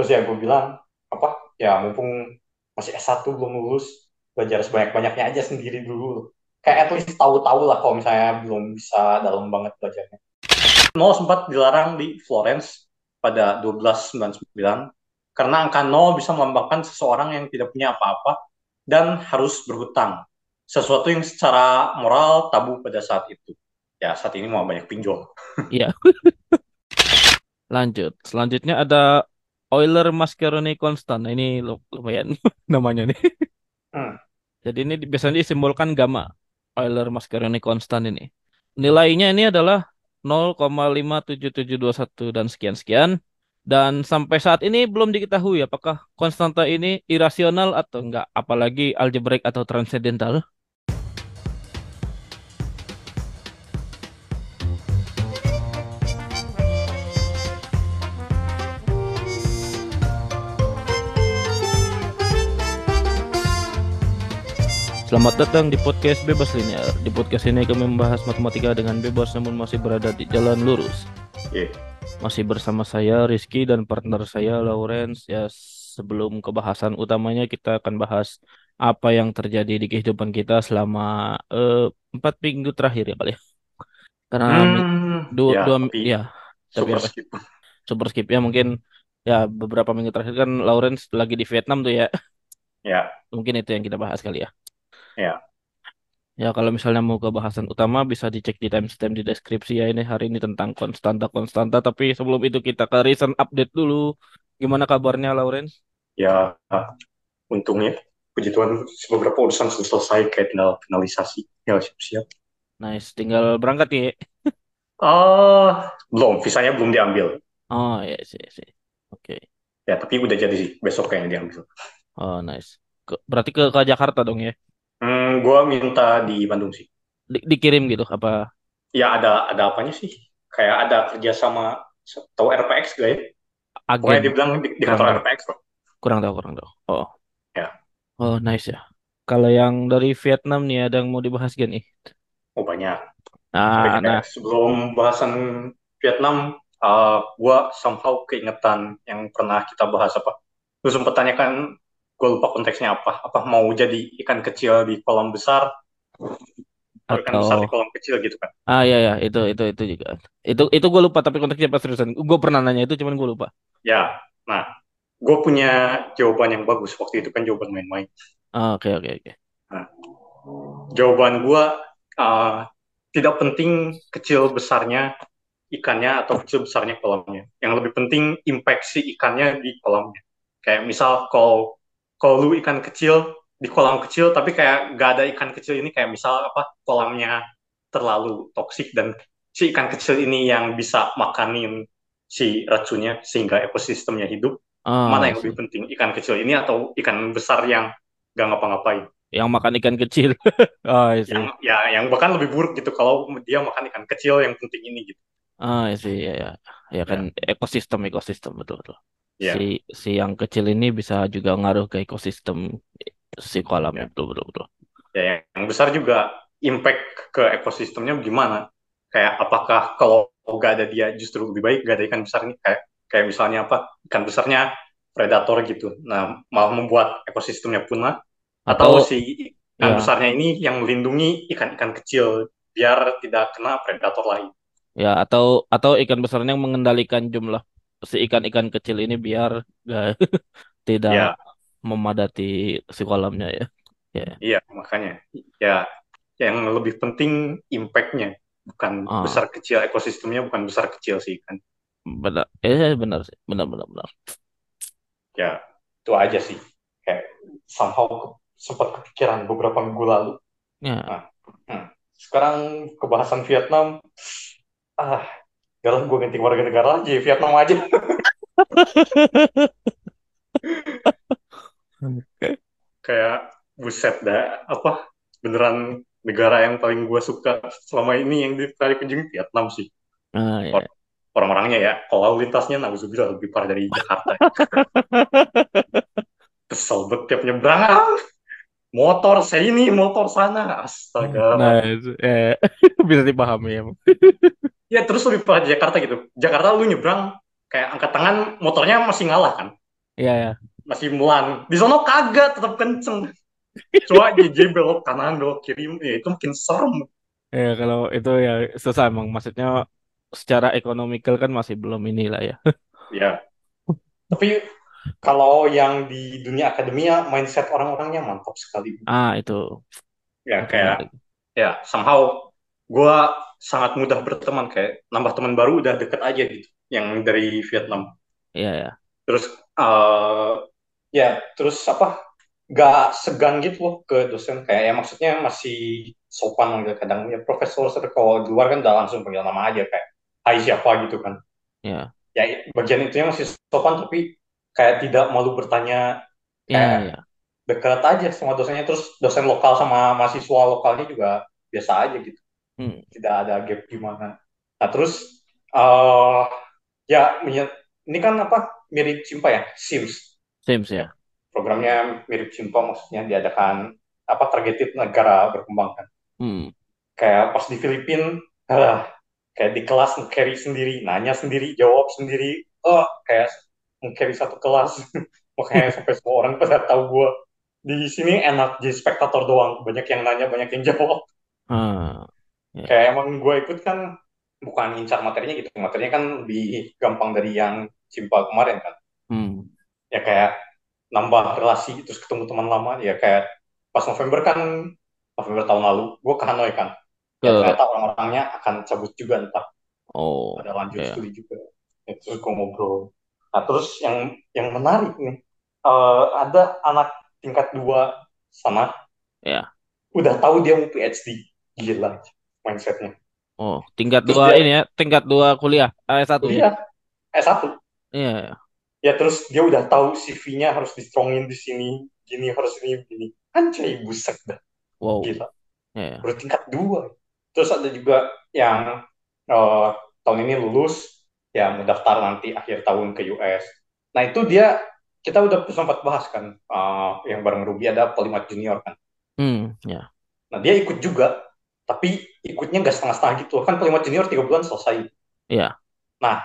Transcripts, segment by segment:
terus ya gue bilang apa? Ya mumpung masih S1 belum lulus belajar sebanyak-banyaknya aja sendiri dulu. Kayak at least tahu-tahu lah kalau misalnya belum bisa dalam banget belajarnya. Nol sempat dilarang di Florence pada 1299 karena angka nol bisa melambangkan seseorang yang tidak punya apa-apa dan harus berhutang. Sesuatu yang secara moral tabu pada saat itu. Ya saat ini mau banyak pinjol. Iya. Lanjut. Selanjutnya ada Euler Mascheroni Constant. Nah, ini lu- lumayan namanya nih. Hmm. Jadi ini biasanya disimbolkan gamma. Euler Mascheroni Constant ini. Nilainya ini adalah 0,57721 dan sekian-sekian. Dan sampai saat ini belum diketahui apakah konstanta ini irasional atau enggak, apalagi algebraik atau transendental. Selamat datang di podcast Bebas Linear. Di podcast ini kami membahas matematika dengan bebas namun masih berada di jalan lurus. Iya. Masih bersama saya Rizky dan partner saya Lawrence. Ya sebelum kebahasan utamanya kita akan bahas apa yang terjadi di kehidupan kita selama eh, empat minggu terakhir ya kali ya. Karena Hmm, dua, ya, dua tapi ya tapi super apa skip. super skip ya mungkin ya beberapa minggu terakhir kan Lawrence lagi di Vietnam tuh ya. Ya, Mungkin itu yang kita bahas kali ya. Ya. Ya, kalau misalnya mau ke bahasan utama bisa dicek di timestamp di deskripsi ya. Ini hari ini tentang konstanta-konstanta. Tapi sebelum itu kita ke recent update dulu. Gimana kabarnya, Lawrence? Ya, untungnya puji Tuhan beberapa urusan sudah selesai kayak tinggal finalisasi. Ya, siap-siap. Nice, tinggal berangkat ya. Ah, belum, visanya belum diambil. Oh, ya sih, sih. Oke. Ya, tapi udah jadi sih, besok kayaknya diambil. Oh, nice. Ke- berarti ke, ke Jakarta dong ya? Hmm, gua minta di Bandung sih. Di- dikirim gitu apa? Ya, ada ada apanya sih? Kayak ada kerja sama, tahu RPX gak ya? Pokoknya Agen? dia bilang di, di kantor. RPX kok. Kurang tahu, kurang tahu. Oh. Ya. Oh, nice ya. Kalau yang dari Vietnam nih ada yang mau dibahas gak nih? Oh, banyak. Nah, Tapi nah. sebelum bahasan Vietnam, uh, gua somehow keingetan yang pernah kita bahas apa. Lu sempat tanyakan, gue lupa konteksnya apa. Apa mau jadi ikan kecil di kolam besar, atau ikan besar di kolam kecil gitu kan? Ah ya ya itu itu itu juga. Itu itu gue lupa tapi konteksnya pas seriusan. Gue pernah nanya itu cuman gue lupa. Ya, nah, gue punya jawaban yang bagus waktu itu kan jawaban main-main. Ah, Oke oke oke. Nah, jawaban gue uh, tidak penting kecil besarnya ikannya atau kecil besarnya kolamnya. Yang lebih penting impact si ikannya di kolamnya. Kayak misal kalau kalau lu ikan kecil di kolam kecil tapi kayak gak ada ikan kecil ini kayak misal apa kolamnya terlalu toksik dan si ikan kecil ini yang bisa makanin si racunnya sehingga ekosistemnya hidup. Ah, Mana yang lebih penting ikan kecil ini atau ikan besar yang gak ngapa-ngapain? Yang makan ikan kecil. See. Yang ya yang bahkan lebih buruk gitu kalau dia makan ikan kecil yang penting ini gitu. Ah, I see. Ya ya. Ya kan ekosistem ekosistem betul betul. Ya. Si si yang kecil ini bisa juga ngaruh ke ekosistem si kolamnya Ya. betul betul betul. ya yang besar juga impact ke ekosistemnya gimana? Kayak apakah kalau nggak ada dia justru lebih baik nggak ada ikan besar ini kayak kayak misalnya apa? Ikan besarnya predator gitu. Nah malah membuat ekosistemnya punah. Atau, Atau si ikan ya besarnya ini yang melindungi ikan-ikan kecil biar tidak kena predator lain. Ya atau atau ikan besarnya yang mengendalikan jumlah si ikan-ikan kecil ini biar gak tidak ya memadati si kolamnya ya. Ya. iya makanya ya yang lebih penting impactnya bukan Ah. besar kecil ekosistemnya bukan besar kecil sih kan Benar. Eh benar sih. Benar benar benar. ya itu aja sih kayak somehow sempat kepikiran beberapa minggu lalu Ya. Hmm. sekarang kebahasan Vietnam ah Galah gue ganti warga negara aja Vietnam aja kayak buset dah apa beneran negara yang paling gue suka selama ini yang ditarik kunjungi Vietnam sih Ah, ya. orang-orangnya ya kalau lalu lintasnya nauzubillah lebih parah dari Jakarta kesel banget tiap nyebrang. Motor sini motor sana. Astaga Nah, itu, eh, bisa dipahami ya. ya terus lebih parah di Jakarta gitu. Jakarta lu nyebrang kayak angkat tangan motornya masih ngalah kan? Iya ya. masih melan di sono kagak tetap kenceng. Coba JJ belok kanan belok kiri. Ya itu makin serem. Ya kalau itu ya susah emang maksudnya secara ekonomikal kan masih belum inilah ya. ya tapi kalau yang di dunia akademia mindset orang-orangnya mantap sekali Ah itu ya itu kayak menarik. ya somehow gue sangat mudah berteman kayak nambah teman baru udah deket aja gitu yang dari Vietnam Iya ya. terus eh ya terus apa gak segan gitu loh ke dosen kayak ya maksudnya masih sopan manggil kadang ya profesor kalau di luar kan udah langsung panggil nama aja kayak hai siapa gitu kan Ya. ya bagian itunya masih sopan tapi kayak tidak malu bertanya Ya kayak ya. dekat aja sama dosennya terus dosen lokal sama mahasiswa lokalnya juga biasa aja gitu Hmm. tidak ada gap gimana nah terus eh ya ini kan apa mirip Cimpa ya Sims Sims ya ya. programnya mirip Cimpa maksudnya diadakan apa targeted negara berkembang kan Hmm. kayak pas di Filipina ah, kayak di kelas carry sendiri nanya sendiri jawab sendiri oh kayak carry satu kelas. Makanya sampai semua orang pada tahu gue di sini enak jadi spektator doang. Banyak yang nanya banyak yang jawab. Ah. Ya. kayak emang gue ikut kan bukan incar materinya gitu. Materinya kan lebih gampang dari yang Cimpa kemarin kan. Hmm. ya kayak nambah relasi terus ketemu teman lama. Ya kayak pas November kan November tahun lalu gue ke Hanoi kan. Ya ternyata orang-orangnya akan cabut juga entah oh ada lanjut ya. studi juga. Ya, terus gue ngobrol nah terus yang yang menarik nih eh, ada anak tingkat dua sana Ya. udah tahu dia mau PhD gila mindsetnya. Oh, tingkat terus dua dia ini ya, tingkat dua kuliah, eh satu. Ya. iya S1 Iya, ya. ya terus dia udah tahu CV-nya harus distrongin di sini gini harus ini gini. Anjay buset dah. Wow. gila. Ya, baru tingkat dua. Terus ada juga yang eh, tahun ini lulus ya mau daftar nanti akhir tahun ke US nah itu dia kita udah sempat bahas kan eh, yang bareng Ruby ada Polimat Junior kan Hmm, ya. nah dia ikut juga tapi ikutnya gak setengah-setengah gitu kan Polimat Junior tiga bulan selesai Iya. nah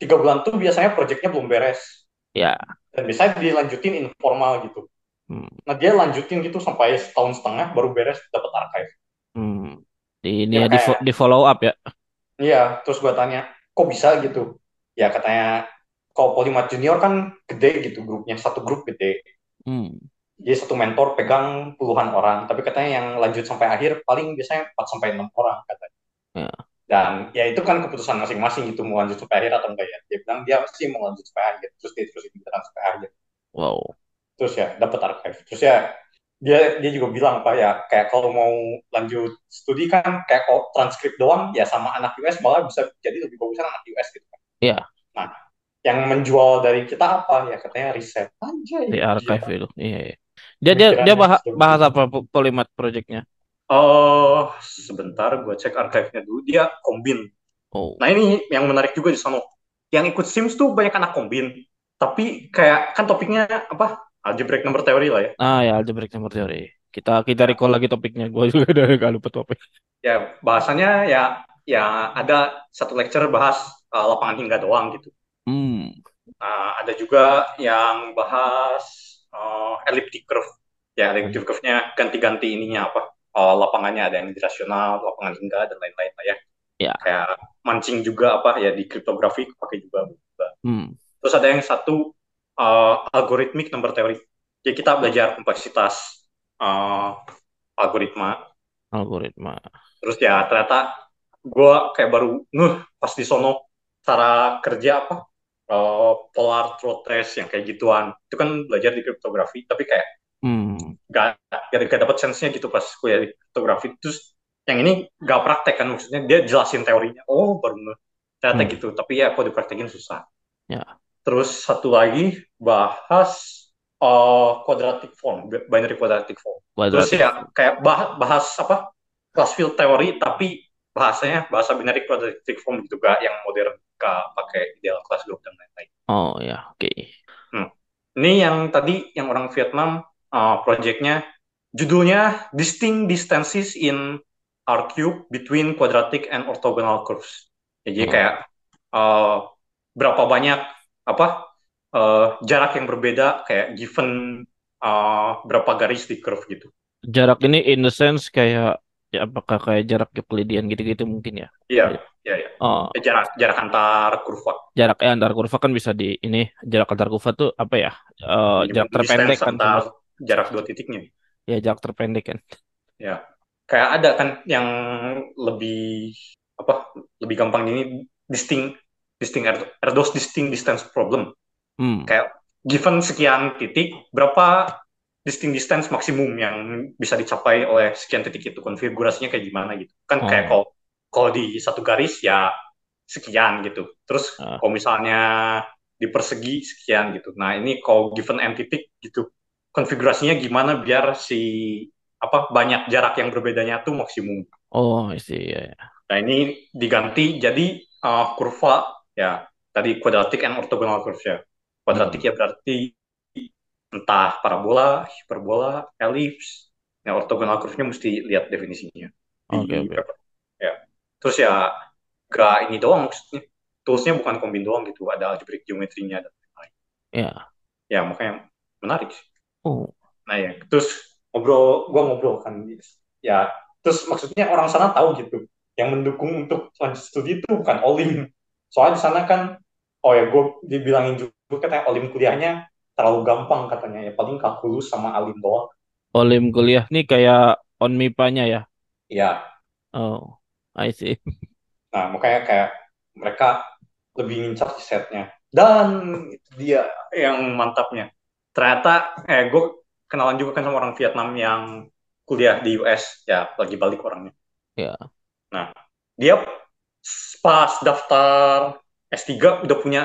tiga bulan tuh biasanya proyeknya belum beres Ya. dan biasanya dilanjutin informal gitu Hmm. nah dia lanjutin gitu sampai setahun setengah baru beres dapat archive Hmm. Ini ya ya di, di follow up ya. Iya, terus gue tanya, kok bisa gitu? Ya katanya, kalau Polimat Junior kan gede gitu grupnya, satu grup gede. Hmm. Jadi satu mentor pegang puluhan orang, tapi katanya yang lanjut sampai akhir paling biasanya 4 sampai 6 orang katanya. Ya. Dan ya itu kan keputusan masing-masing gitu mau lanjut sampai akhir atau enggak ya. Dia bilang dia sih mau lanjut sampai akhir, terus dia terus sampai akhir. Wow. Terus ya dapat archive. Terus ya dia dia juga bilang apa ya kayak kalau mau lanjut studi kan kayak kalau transkrip doang ya sama anak US malah bisa jadi lebih bagusan anak US gitu kan. Iya. Nah, yang menjual dari kita apa ya katanya riset. Anjay. Di gila. archive itu. Iya, iya. Dia dia dia bahas, bahas apa po- Polimat projectnya? Oh, sebentar gue cek archive-nya dulu. Dia kombin. Oh. Nah, ini yang menarik juga di sana. Yang ikut Sims tuh banyak anak kombin. Tapi kayak kan topiknya apa? Algebraic number theory lah ya. Ah ya algebraic number theory. Kita kita recall lagi topiknya. Gue juga udah gak lupa topik. Ya, bahasanya ya ya ada satu lecture bahas uh, lapangan hingga doang gitu. Hmm. Nah, ada juga yang bahas uh, elliptic curve. Ya, elliptic curve-nya ganti-ganti ininya apa? Uh, lapangannya ada yang dirasional, lapangan hingga dan lain-lain lah ya. Ya. Kayak mancing juga apa ya di kriptografi pakai juga. Hmm. Terus ada yang satu uh, algorithmic number theory. Jadi kita belajar kompleksitas uh, algoritma. Algoritma. Terus ya ternyata gue kayak baru ngeh pas di sono cara kerja apa uh, polar throat test yang kayak gituan itu kan belajar di kriptografi tapi kayak Hmm. gak, gak, gak dapet sense-nya gitu pas kuliah di kriptografi terus yang ini gak praktek kan maksudnya dia jelasin teorinya oh baru ngeh ternyata Hmm. gitu tapi ya kok dipraktekin susah Ya. terus satu lagi bahas uh, quadratic form binary quadratic form terus Quadratic. ya kayak bahas, bahas apa class field teori tapi bahasanya bahasa binary quadratic form juga yang modern gak pakai ideal class group dan lain-lain Oh ya, oke. ini yang tadi yang orang Vietnam uh, projectnya judulnya distinct distances in R cube between quadratic and orthogonal curves jadi Oh. kayak uh, berapa banyak apa eh, jarak yang berbeda kayak given eh, berapa garis di curve gitu. Jarak ini in the sense kayak ya apakah kayak jarak Euclidean gitu-gitu mungkin ya? Iya, Kayak- iya, iya. Oh, Eh, Jarak jarak antar kurva. jarak eh, antar kurva kan bisa di ini jarak antar kurva tuh apa ya? Eh, jarak terpendek kan antar sama jarak dua titiknya. ya jarak terpendek kan. Ya, kayak ada kan yang lebih apa lebih gampang ini distinct distinct er- Erdos distinct distance problem. Hmm. Kayak given sekian titik, berapa distinct distance maksimum yang bisa dicapai oleh sekian titik itu konfigurasinya kayak gimana gitu. Kan kayak Oh. kalau kalau di satu garis ya sekian gitu. Terus Ah. kalau misalnya di persegi sekian gitu. Nah, ini kalau given n titik gitu. Konfigurasinya gimana biar si apa banyak jarak yang berbedanya tuh maksimum. Oh, I see. Ya, ya. Nah, ini diganti jadi uh, kurva ya tadi quadratic and orthogonal curve ya. Quadratic Hmm. ya berarti entah parabola, hiperbola, elips. Nah, orthogonal curve-nya mesti lihat definisinya Oke, oke. paper. Ya. Terus ya gak ini doang maksudnya. Toolsnya bukan kombin doang gitu, ada algebraic geometrinya dan lain-lain. Ya. Ya, makanya menarik sih. Oh. Nah ya, terus ngobrol, gua ngobrol kan, ya, terus maksudnya orang sana tahu gitu, yang mendukung untuk lanjut studi itu bukan olim, soalnya di sana kan, oh ya, gue dibilangin juga katanya olim kuliahnya terlalu gampang katanya, ya paling kalkulus sama alim doang, Olim kuliah nih kayak on MIPA-nya ya. ya, Oh, I see. nah makanya kayak mereka lebih ngincar di setnya, dan dia yang mantapnya, ternyata, eh gue kenalan juga kan sama orang Vietnam yang kuliah di US, ya lagi balik orangnya. Ya. Nah, dia pas daftar S3 udah punya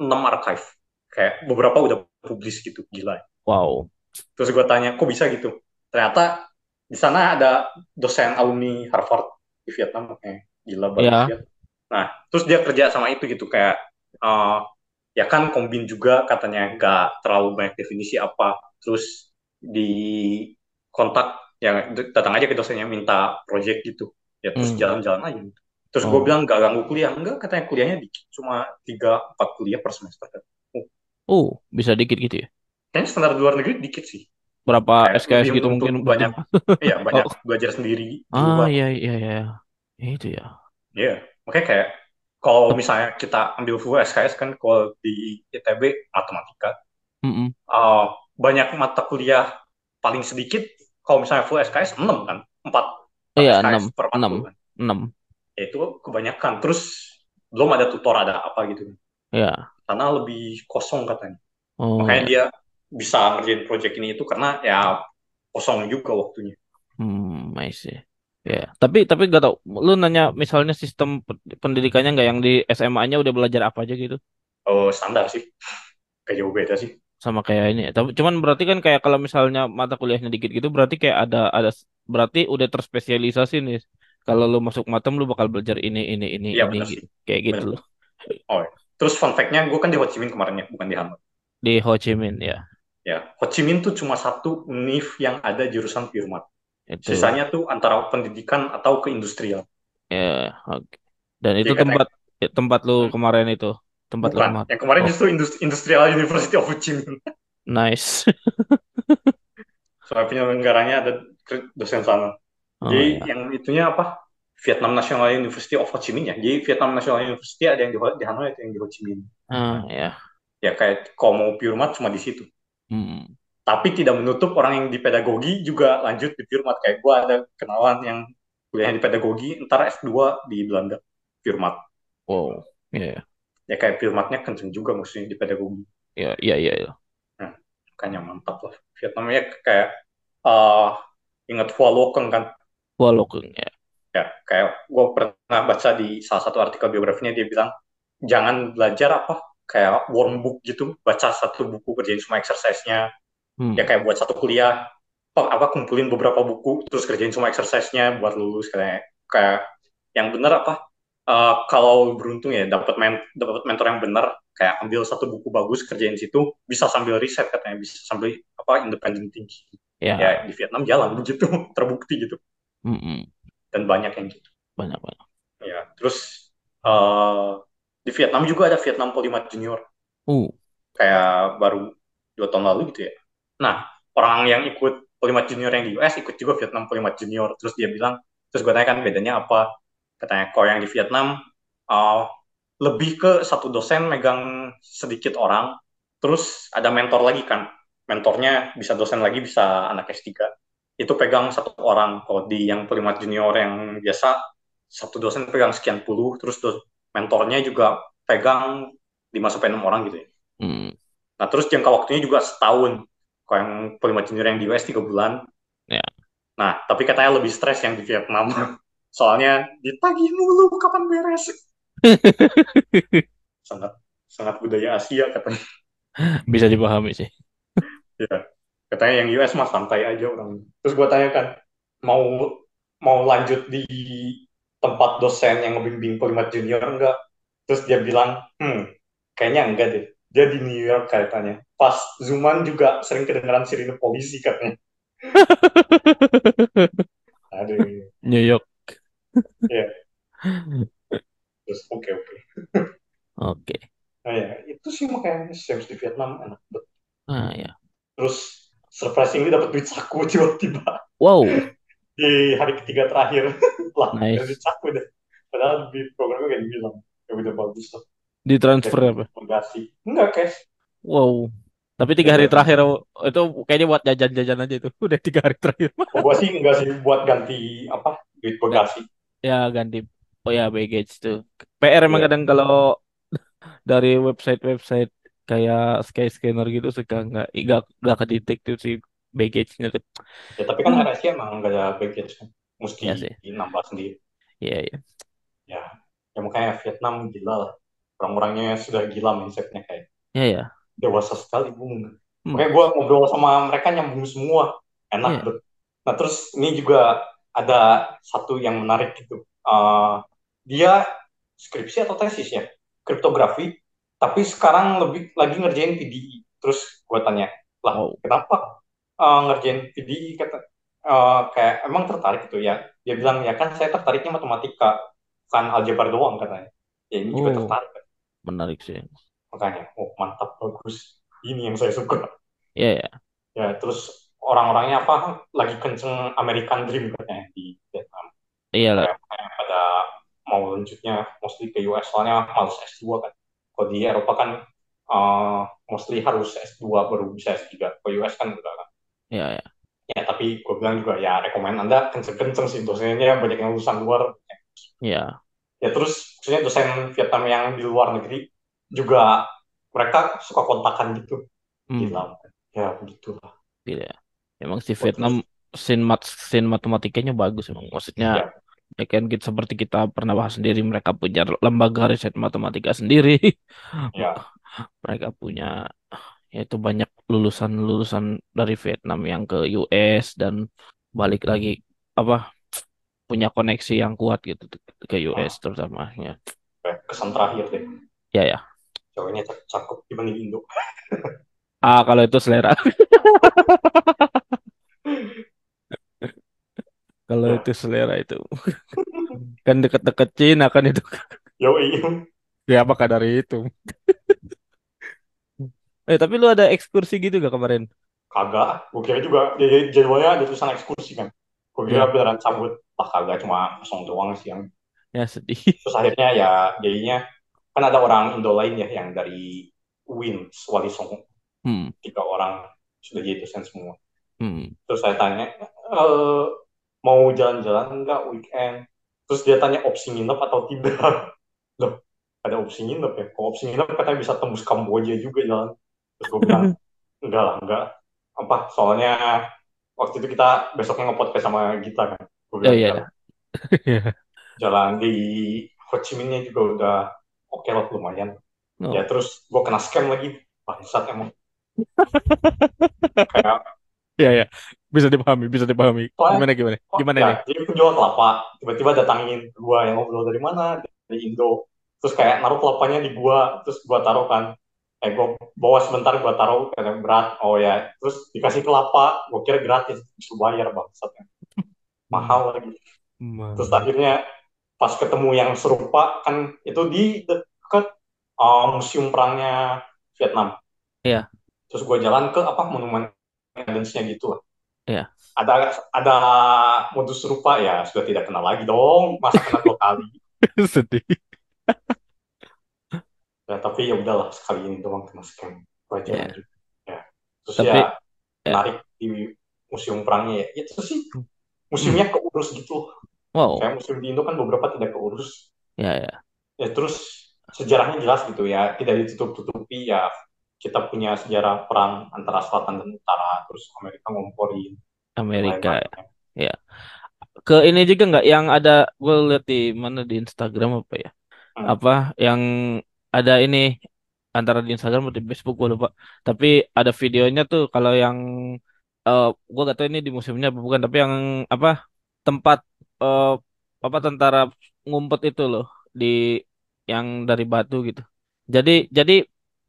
6 archive. Kayak beberapa udah publis gitu, gila. Wow. Terus gue tanya, kok bisa gitu? Ternyata di sana ada dosen alumni Harvard di Vietnam, makanya gila banget. Viet. Nah, terus dia kerja sama itu gitu, kayak eh, ya kan kombin juga katanya nggak terlalu banyak definisi apa. Terus di kontak, ya datang aja ke dosennya minta project gitu. Ya terus Hmm. jalan-jalan aja. gitu. Terus gue Oh. bilang nggak ganggu kuliah. Enggak, katanya kuliahnya dikit. Cuma 3-4 kuliah per semester. Oh, bisa dikit gitu ya. Kayaknya standar luar negeri dikit sih. Berapa Kayak SKS gitu mungkin banyak, iya banyak Oh. belajar sendiri di Ah, iya iya iya. Itu ya. Iya, makanya kayak kalau misalnya kita ambil full SKS kan kalau di ITB matematika Mm-mm. uh, banyak mata kuliah paling sedikit kalau misalnya full SKS 6 kan 4, Iya, SKS 6, per 6, matkul kan 6. Ya, itu kebanyakan terus belum ada tutor ada apa gitu Ya. karena lebih kosong katanya Oh, makanya ya. dia bisa ngerjain project ini itu karena ya kosong juga waktunya Hmm, I see. Ya, tapi tapi gak tau. Lu nanya misalnya sistem pe- pendidikannya nggak yang di SMA-nya udah belajar apa aja gitu? oh standar sih kayak jauh beda sih Sama kayak ini. Tapi cuman berarti kan kayak kalau misalnya mata kuliahnya dikit gitu berarti kayak ada ada berarti udah terspesialisasi nih. Kalau lu masuk matem lu bakal belajar ini ini ini iya ini gitu. Kayak gitu benar loh. oh iya. terus fun fact-nya gue kan di Ho Chi Minh kemarin ya bukan di Hanoi Di Ho Chi Minh ya. ya Ho Chi Minh tuh cuma satu univ yang ada jurusan Firmat Itu sisanya tuh antara pendidikan atau ke industrial ya oke. Dan itu Jadi katanya tempat ya, tempat lu Hmm. kemarin itu. Tempat lu bukan kemarin. yang kemarin Oh, justru Indus- Industrial University of Ho Chi Minh nice. soalnya penyelenggaranya ada dosen sana Oh jadi ya. yang itunya apa Vietnam National University of Ho Chi Minh ya jadi Vietnam National University ada yang di, di Hanoi ada yang di Ho Chi Minh Ah nah ya. ya kayak kalau mau Firmat cuma di situ Hmm. tapi tidak menutup orang yang di pedagogi juga lanjut di Firmat kayak gue ada kenalan yang kuliah di pedagogi ntar S2 di Belanda Firmat Wow. Ya ya kayak Firmatnya kenceng juga maksudnya di pedagogi ya ya ya. ya. nah, makanya mantap lah Vietnamnya kayak eh ingat Hua Lokeng kan Walaupun ya. ya kayak gue pernah baca di salah satu artikel biografinya dia bilang jangan belajar apa kayak workbook gitu baca satu buku kerjain semua exercise-nya Hmm. ya kayak buat satu kuliah apa, kumpulin beberapa buku terus kerjain semua exercise-nya buat lulus kayak kayak yang benar apa eh, kalau beruntung ya dapat men dapat mentor yang benar kayak ambil satu buku bagus kerjain situ bisa sambil riset katanya bisa sambil apa independent thinking Ya. ya di Vietnam jalan begitu terbukti gitu Mm-mm. dan banyak yang gitu. Banyak banyak. ya terus eh di Vietnam juga ada Vietnam Polymath Junior. Uh. kayak baru dua tahun lalu gitu ya. Nah orang yang ikut Polimat Junior yang di US ikut juga Vietnam Polimat Junior. Terus dia bilang terus gue tanya kan bedanya apa? Katanya kalau yang di Vietnam uh, lebih ke satu dosen megang sedikit orang. Terus ada mentor lagi kan. Mentornya bisa dosen lagi bisa anak S3 itu pegang satu orang kalau di yang Polimat Junior yang biasa satu dosen pegang sekian puluh terus mentornya juga pegang 5 sampai 6 orang gitu ya. Hmm. Nah, terus jangka waktunya juga setahun. Kalau yang Polima Junior yang di US 3 bulan. Ya. Nah, tapi katanya lebih stres yang di Vietnam. Soalnya ditagih mulu kapan beres. sangat sangat budaya Asia katanya. Bisa dipahami sih. ya. Katanya yang US mah santai aja orang. Terus gue tanya kan, mau mau lanjut di tempat dosen yang ngebimbing Polimat Junior enggak? Terus dia bilang, hmm, kayaknya enggak deh. Dia di New York kayaknya. Pas Zuman juga sering kedengeran sirine polisi katanya. Aduh. New York. Iya. Terus oke okay, oke. Okay. oke. Okay. Nah ya, itu sih makanya Sims di Vietnam enak banget. Ah ya. Terus surprisingly dapat duit saku tiba-tiba. Wow. di hari ketiga terakhir lah nice. duit saku deh. Padahal di programnya kayak dibilang ya udah bagus lah. Di transfer apa? Pengasi. Enggak cash. Wow. Tapi tiga hari terakhir itu kayaknya buat jajan-jajan aja itu. Udah tiga hari terakhir. Oh, gua sih enggak sih buat ganti apa duit bagasi. Ya ganti. Oh ya baggage tuh. PR emang yeah. kadang kalau dari website-website kayak sky scanner gitu suka nggak nggak nggak kedetek tuh si baggage-nya tuh. Ya tapi kan RSC emang nggak ada baggage kan. Mesti ya, sih. nambah sendiri. Iya iya. Ya, ya makanya Vietnam gila lah. Orang-orangnya sudah gila mindsetnya kayak. Iya ya. Dewasa sekali bung. Hmm. Makanya gue ngobrol sama mereka nyambung semua. Enak yeah. Iya. Nah terus ini juga ada satu yang menarik gitu. Uh, dia skripsi atau tesis ya, kriptografi, tapi sekarang lebih lagi ngerjain PDI. Terus gue tanya, lah oh. kenapa uh, ngerjain PDI? Kata, uh, kayak emang tertarik gitu ya. Dia bilang ya kan saya tertariknya matematika, kan aljabar doang katanya. Ya ini oh. juga tertarik. Menarik sih. Makanya, oh mantap bagus. Ini yang saya suka. Iya. Yeah, yeah. Ya terus orang-orangnya apa lagi kenceng American Dream katanya di Vietnam. Iya lah. Pada mau lanjutnya mostly ke US soalnya males S2 kan. Kalau di Eropa kan uh, mostly harus S2 baru bisa S3. Ke US kan udah kan. Iya, iya. Ya, tapi gue bilang juga ya rekomend Anda kenceng-kenceng sih dosennya banyak yang lulusan luar. Iya. Ya terus maksudnya dosen Vietnam yang di luar negeri juga mereka suka kontakan gitu. Hmm. Gila. Ya begitulah. Iya emang si Vietnam sin mat sin matematikanya bagus emang maksudnya ya. kan kita seperti kita pernah bahas sendiri mereka punya lembaga riset matematika sendiri ya. mereka punya yaitu banyak lulusan-lulusan dari Vietnam yang ke US dan balik lagi apa punya koneksi yang kuat gitu ke US ah. terutama ya kesan terakhir deh ya ya cowoknya cakep dibanding Indo ah kalau itu selera Kalau itu selera itu. kan deket-deket Cina kan itu. Yo iya. Ya apakah dari itu? eh tapi lu ada ekskursi gitu gak kemarin? Kagak. Gue kira juga jadi jadwalnya ada tulisan ekskursi kan. Gue kira ya. beneran cabut. Lah kagak cuma kosong doang sih yang. Ya sedih. Terus akhirnya ya jadinya kan ada orang Indo lain ya yang dari UIN, Wali Songo. Hmm. Tiga orang sudah jadi dosen semua. Hmm. Terus saya tanya, e, mau jalan-jalan enggak weekend? Terus dia tanya opsi nginep atau tidak. Loh, ada opsi nginep ya? Kalau opsi nginep katanya bisa tembus Kamboja juga jalan. Terus gue bilang, enggak lah, enggak. Apa, soalnya waktu itu kita besoknya nge-podcast sama Gita kan. Gue bilang, oh, iya. jalan di Ho Chi Minhnya juga udah oke okay lah lumayan. Oh. Ya terus gue kena scam lagi. Bangsat emang. kayak Iya ya, bisa dipahami, bisa dipahami. Gimana gimana? Gimana ya, nih? Jadi penjual kelapa tiba-tiba datangin gua yang ngobrol dari mana? Dari Indo. Terus kayak naruh kelapanya di gua, terus gua taruh kan. Eh gua bawa sebentar gua taruh karena berat. Oh ya, terus dikasih kelapa, gua kira gratis, bisa bayar bangsatnya. Mahal lagi. Man. Terus akhirnya pas ketemu yang serupa kan itu di dekat uh, museum perangnya Vietnam Iya, terus gue jalan ke apa monumen Independence-nya gitu lah. Iya. ada ada modus serupa ya sudah tidak kenal lagi dong masa kena dua kali Sedih. ya tapi ya udahlah sekali ini doang kena scam wajar Ya, ya terus ya tapi ya. menarik di museum perangnya ya itu sih Hmm. museumnya keurus gitu Wow. kayak museum di Indo kan beberapa tidak keurus Ya, ya. ya terus sejarahnya jelas gitu ya tidak ditutup-tutupi ya kita punya sejarah perang antara selatan dan utara terus Amerika ngomporin Amerika. Ya. Ke ini juga nggak yang ada gue lihat di mana di Instagram apa ya? hmm. Apa yang ada ini antara di Instagram atau di Facebook gue lupa. Tapi ada videonya tuh kalau yang eh gue gak tahu ini di museumnya apa bukan, tapi yang apa tempat eh apa tentara ngumpet itu loh di yang dari batu gitu. Jadi jadi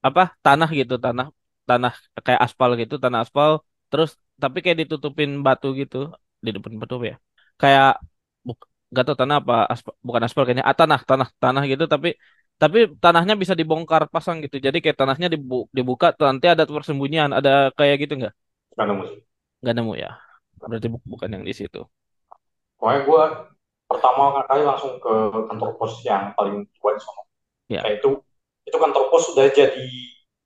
apa tanah gitu tanah tanah kayak aspal gitu tanah aspal terus tapi kayak ditutupin batu gitu di depan batu ya? Kayak buk, gak tahu tanah apa aspal, bukan aspal kayaknya ah, tanah tanah tanah gitu tapi tapi tanahnya bisa dibongkar pasang gitu jadi kayak tanahnya dibu, dibuka nanti ada persembunyian ada kayak gitu nggak? Gak nemu nggak nemu ya? Berarti bu- bukan yang di situ. Pokoknya gue pertama kali langsung ke kantor pos yang paling tua di sana. ya. Kayak itu kantor pos sudah jadi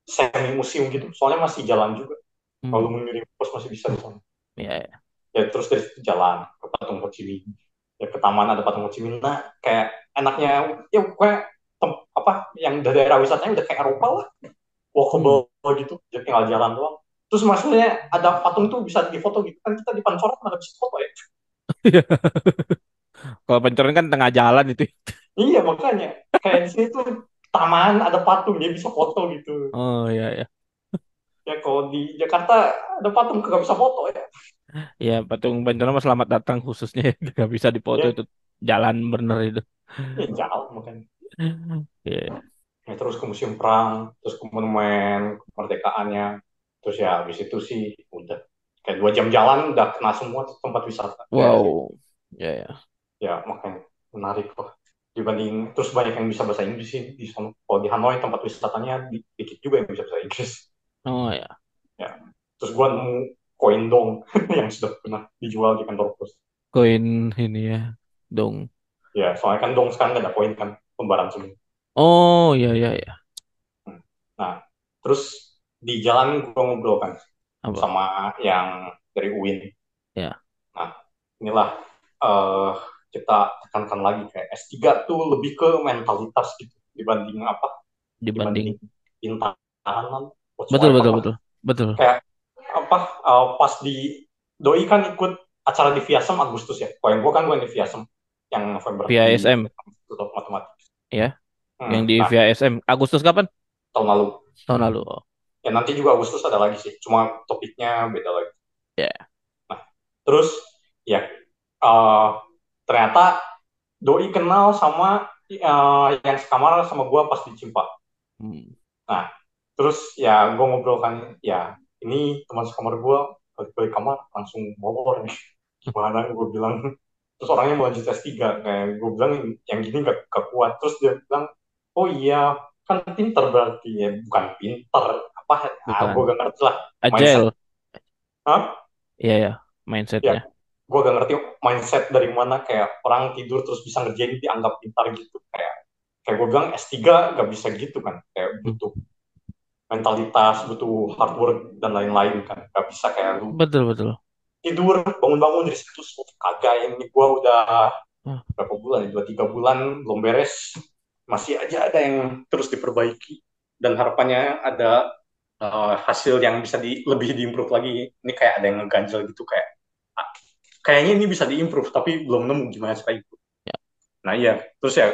semi museum gitu. Soalnya masih jalan juga. Kalau hmm. mau ngirim pos masih bisa di sana. ya ya Ya terus dari situ jalan ke patung Ho Chi Minh. Ya ke taman ada patung Ho Chi Minh. Nah kayak enaknya ya kayak tem- apa yang daerah wisatanya udah kayak Eropa lah. Hmm. Walkable gitu. Jadi tinggal jalan doang. Terus maksudnya ada patung tuh bisa difoto gitu kan kita di Pancoran mana bisa foto ya. kalau pancoran kan tengah jalan itu Iya makanya kayak di sini tuh taman ada patung dia bisa foto gitu. oh ya ya Ya kalau di Jakarta ada patung nggak bisa foto ya. ya patung mah selamat datang khususnya nggak bisa dipoto Ya, itu. Jalan bener itu. Ya jauh makanya. ya Ya, terus ke museum perang, terus ke monumen kemerdekaannya, terus ya habis itu sih udah. Kayak dua jam jalan udah kena semua tempat wisata. Wow. Ya ya Ya makanya menarik loh dibanding terus banyak yang bisa bahasa Inggris sih di sana. Kalau di Hanoi tempat wisatanya di- dikit juga yang bisa bahasa Inggris. oh ya Ya. Terus gua nemu koin dong yang sudah pernah dijual di kantor pos. koin ini ya dong Ya, soalnya kan dong sekarang nggak ada koin kan, lembaran semua. oh ya ya ya Hmm. Nah, terus di jalan gue ngobrol kan apa sama yang dari UIN. ya Nah, inilah eh kita tekankan lagi kayak S3 tuh lebih ke mentalitas gitu dibanding apa? dibanding. Dibanding pintaran betul betul betul. Betul. Kayak apa? eh, pas di Doi kan ikut acara di Viasem Agustus ya. Kalau yang gue kan gue di Viasem yang November. Via di SM Institut Matematik. ya yang Hmm, di nah, via SM Agustus kapan? Tahun lalu. tahun lalu oh. Ya nanti juga Agustus ada lagi sih, cuma topiknya beda lagi. ya Nah, terus ya eh, ternyata Doi kenal sama eh, yang sekamar sama gue pas di Cimpa. hmm. Nah, terus ya gue ngobrol kan, ya ini teman sekamar gue balik-balik kamar langsung molor nih. Gimana gue bilang. Terus orangnya mau lanjut S3. Kayak gue bilang yang gini gak, gak kuat. Terus dia bilang, oh iya kan pinter berarti ya. Bukan pinter. Apa, ah, gue gak ngerti lah. agile Mindset. Hah? iya ya Ya, mindsetnya gue gak ngerti mindset dari mana kayak orang tidur terus bisa ngerjain dianggap pintar gitu. Kayak kayak gue bilang S3 gak bisa gitu kan. Kayak Hmm. butuh mentalitas, butuh hard work dan lain-lain kan. Gak bisa kayak lu betul betul tidur bangun-bangun dari situ kagak ini gue udah Ah, berapa bulan ya dua tiga bulan belum beres masih aja ada yang terus diperbaiki dan harapannya ada eh, hasil yang bisa di, lebih diimprove lagi ini kayak ada yang ngeganjel gitu kayak kayaknya ini bisa diimprove tapi belum nemu gimana cara itu ya. Nah iya. Terus ya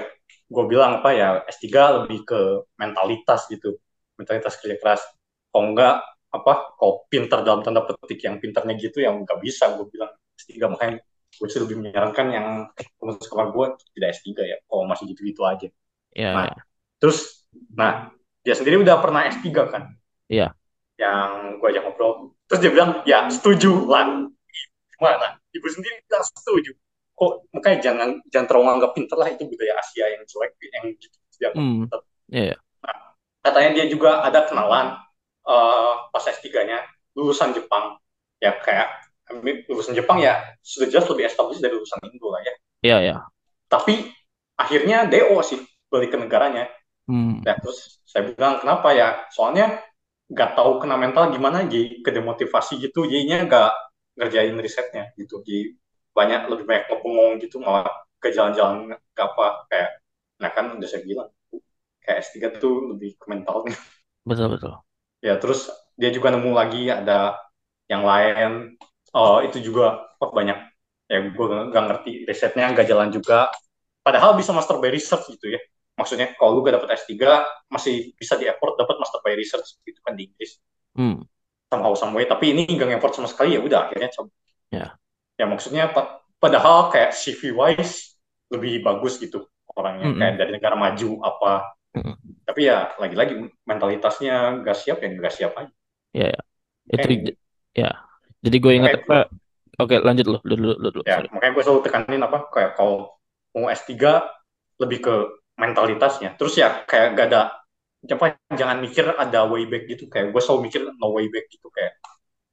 gue bilang apa ya S3 lebih ke mentalitas gitu. Mentalitas kerja keras. Kalau enggak apa kalau pintar dalam tanda petik yang pintarnya gitu yang nggak bisa gue bilang S3 makanya gue sih lebih menyarankan yang teman sekolah gue tidak S3 ya kalau masih gitu-gitu aja. Ya nah ya terus nah dia sendiri udah pernah S3 kan? Ya yang gue ajak ngobrol. Terus dia bilang ya setuju lah gimana ibu sendiri bilang setuju kok makanya jangan jangan terlalu anggap pintar lah itu budaya Asia yang jelek yang gitu dianggap hmm pintar ya ya katanya dia juga ada kenalan uh, pas S3-nya lulusan Jepang ya kayak lulusan Jepang ya sudah jelas lebih established dari lulusan Indo lah ya. Iya ya. Tapi akhirnya DO sih balik ke negaranya. Hmm. Ya, terus saya bilang kenapa ya? Soalnya nggak tahu kena mental gimana jadi kedemotivasi gitu jadinya nggak ngerjain risetnya gitu. Jadi banyak lebih banyak ngepengong gitu malah ke jalan-jalan nggak apa kayak nah kan udah saya bilang kayak S3 tuh lebih ke mentalnya betul betul. Ya terus dia juga nemu lagi ada yang lain. Oh itu juga oh, banyak. Ya gue nggak ngerti risetnya nggak jalan juga. Padahal bisa master by research gitu ya. Maksudnya kalau lu gak dapet S3 masih bisa di effort dapat master by research gitu kan di Inggris. Hmm. Somehow some way tapi ini nggak effort sama sekali ya udah akhirnya coba ya ya maksudnya padahal kayak CV wise lebih bagus gitu orangnya -hmm. kayak dari negara maju apa -hmm. tapi ya lagi-lagi mentalitasnya nggak siap ya nggak siap aja ya, ya. itu kayak, ya jadi gue ingat oke lanjut lo dulu dulu, dulu ya sorry. makanya gue selalu tekanin apa kayak kalau mau S3 lebih ke mentalitasnya terus ya kayak gak ada apa jangan mikir ada way back gitu kayak gue selalu mikir no way back gitu kayak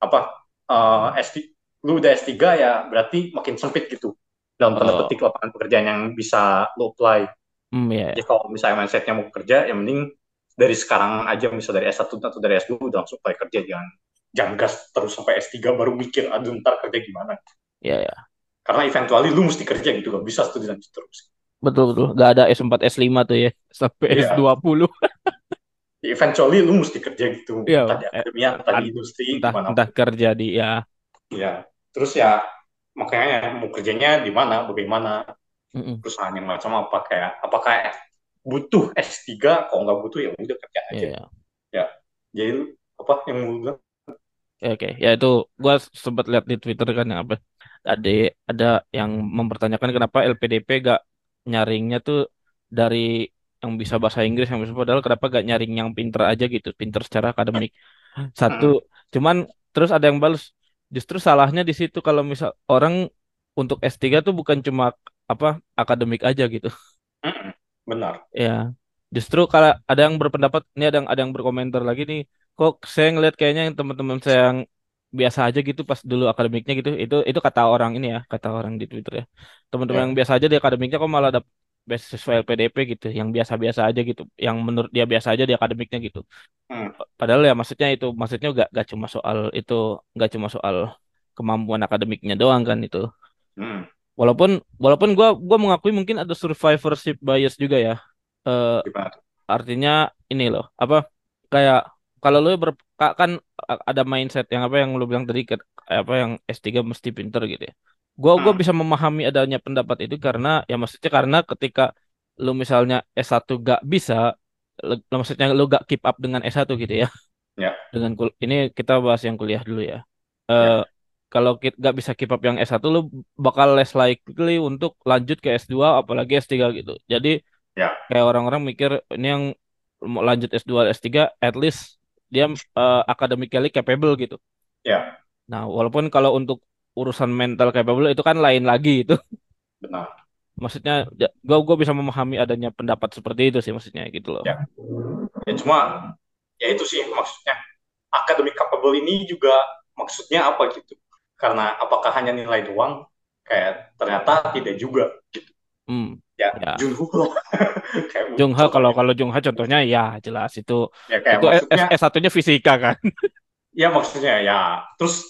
apa uh, eh, S3 lu udah S3 ya berarti makin sempit gitu dalam tanda oh. petik lapangan pekerjaan yang bisa lo apply. Mm, yeah. Jadi kalau misalnya mindsetnya mau kerja, yang mending dari sekarang aja misal dari S1 atau dari S2 udah langsung apply kerja jangan jangan gas terus sampai S3 baru mikir aduh ntar kerja gimana. Iya yeah, ya. Yeah. Karena eventually lu mesti kerja gitu gak bisa studi lanjut terus. Betul betul. Gak ada S4 S5 tuh ya sampai yeah. S20. eventually lu mesti kerja gitu. Yeah, entah di akademia, entah di industri, entah, entah kerja di ya. Iya. Terus ya makanya mau kerjanya di mana, bagaimana, mm perusahaan yang macam apa kayak apakah butuh S3 kalau nggak butuh ya udah kerja aja. Yeah. Ya. Jadi apa yang mau bilang? Oke, okay. ya itu gua sempat lihat di Twitter kan yang apa ada ada yang mempertanyakan kenapa LPDP gak nyaringnya tuh dari yang bisa bahasa Inggris yang bisa padahal kenapa gak nyaring yang pinter aja gitu pinter secara akademik. Satu cuman terus ada yang balas justru salahnya di situ kalau misal orang untuk S3 tuh bukan cuma apa akademik aja gitu. Benar. Ya justru kalau ada yang berpendapat ini ada yang ada yang berkomentar lagi nih kok saya ngeliat kayaknya yang teman-teman saya yang biasa aja gitu pas dulu akademiknya gitu itu itu kata orang ini ya kata orang di Twitter ya teman-teman yeah. yang biasa aja di akademiknya kok malah ada beasiswa LPDP gitu yang biasa-biasa aja gitu yang menurut dia biasa aja di akademiknya gitu hmm. padahal ya maksudnya itu maksudnya gak, gak cuma soal itu gak cuma soal kemampuan akademiknya doang kan itu hmm. walaupun walaupun gue gua mengakui mungkin ada survivorship bias juga ya uh, artinya ini loh apa kayak kalau lu ber, kan ada mindset yang apa yang lu bilang tadi apa yang S3 mesti pinter gitu ya. Gua gua hmm. bisa memahami adanya pendapat itu karena ya maksudnya karena ketika lu misalnya S1 gak bisa lu, maksudnya lu gak keep up dengan S1 gitu ya. Ya. Dengan kul ini kita bahas yang kuliah dulu ya. Uh, ya. kalau kita gak bisa keep up yang S1 lu bakal less likely untuk lanjut ke S2 apalagi S3 gitu. Jadi ya. kayak orang-orang mikir ini yang mau lanjut S2 S3 at least dia uh, academically capable gitu. Ya. Nah, walaupun kalau untuk urusan mental capable itu kan lain lagi itu. Benar. Maksudnya, gue ya, gue bisa memahami adanya pendapat seperti itu sih maksudnya gitu loh. Ya. Ya cuma ya itu sih maksudnya academic capable ini juga maksudnya apa gitu. Karena apakah hanya nilai doang? Kayak ternyata tidak juga gitu. Hmm ya, ya. Junho Jungha kalau kalau Jungha contohnya ya jelas itu. Ya, kayak itu maksudnya, S, S1-nya fisika kan? Ya maksudnya ya terus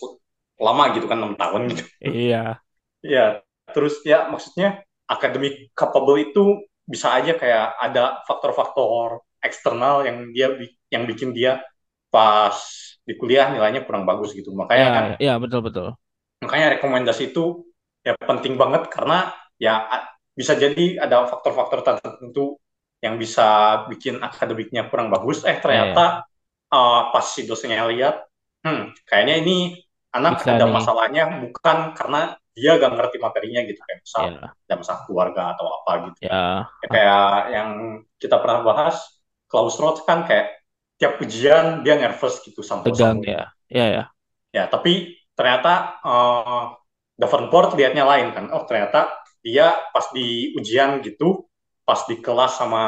lama gitu kan enam tahun gitu. Iya. Ya terus ya maksudnya akademik capable itu bisa aja kayak ada faktor-faktor eksternal yang dia yang bikin dia pas di kuliah nilainya kurang bagus gitu. Makanya ya, kan ya betul betul. makanya rekomendasi itu ya penting banget karena ya bisa jadi ada faktor-faktor tertentu yang bisa bikin akademiknya kurang bagus. Eh ternyata yeah. uh, pas si dosennya lihat, hmm, kayaknya ini anak bisa ada nih. masalahnya bukan karena dia gak ngerti materinya gitu kayak misal yeah. ada masalah keluarga atau apa gitu. Yeah. Ya, kayak yang kita pernah bahas, Klaus Roth kan kayak tiap ujian dia nervous gitu sampai Tegang ya. Ya ya. Ya tapi ternyata uh, Davenport lihatnya lain kan. Oh ternyata dia pas di ujian gitu, pas di kelas sama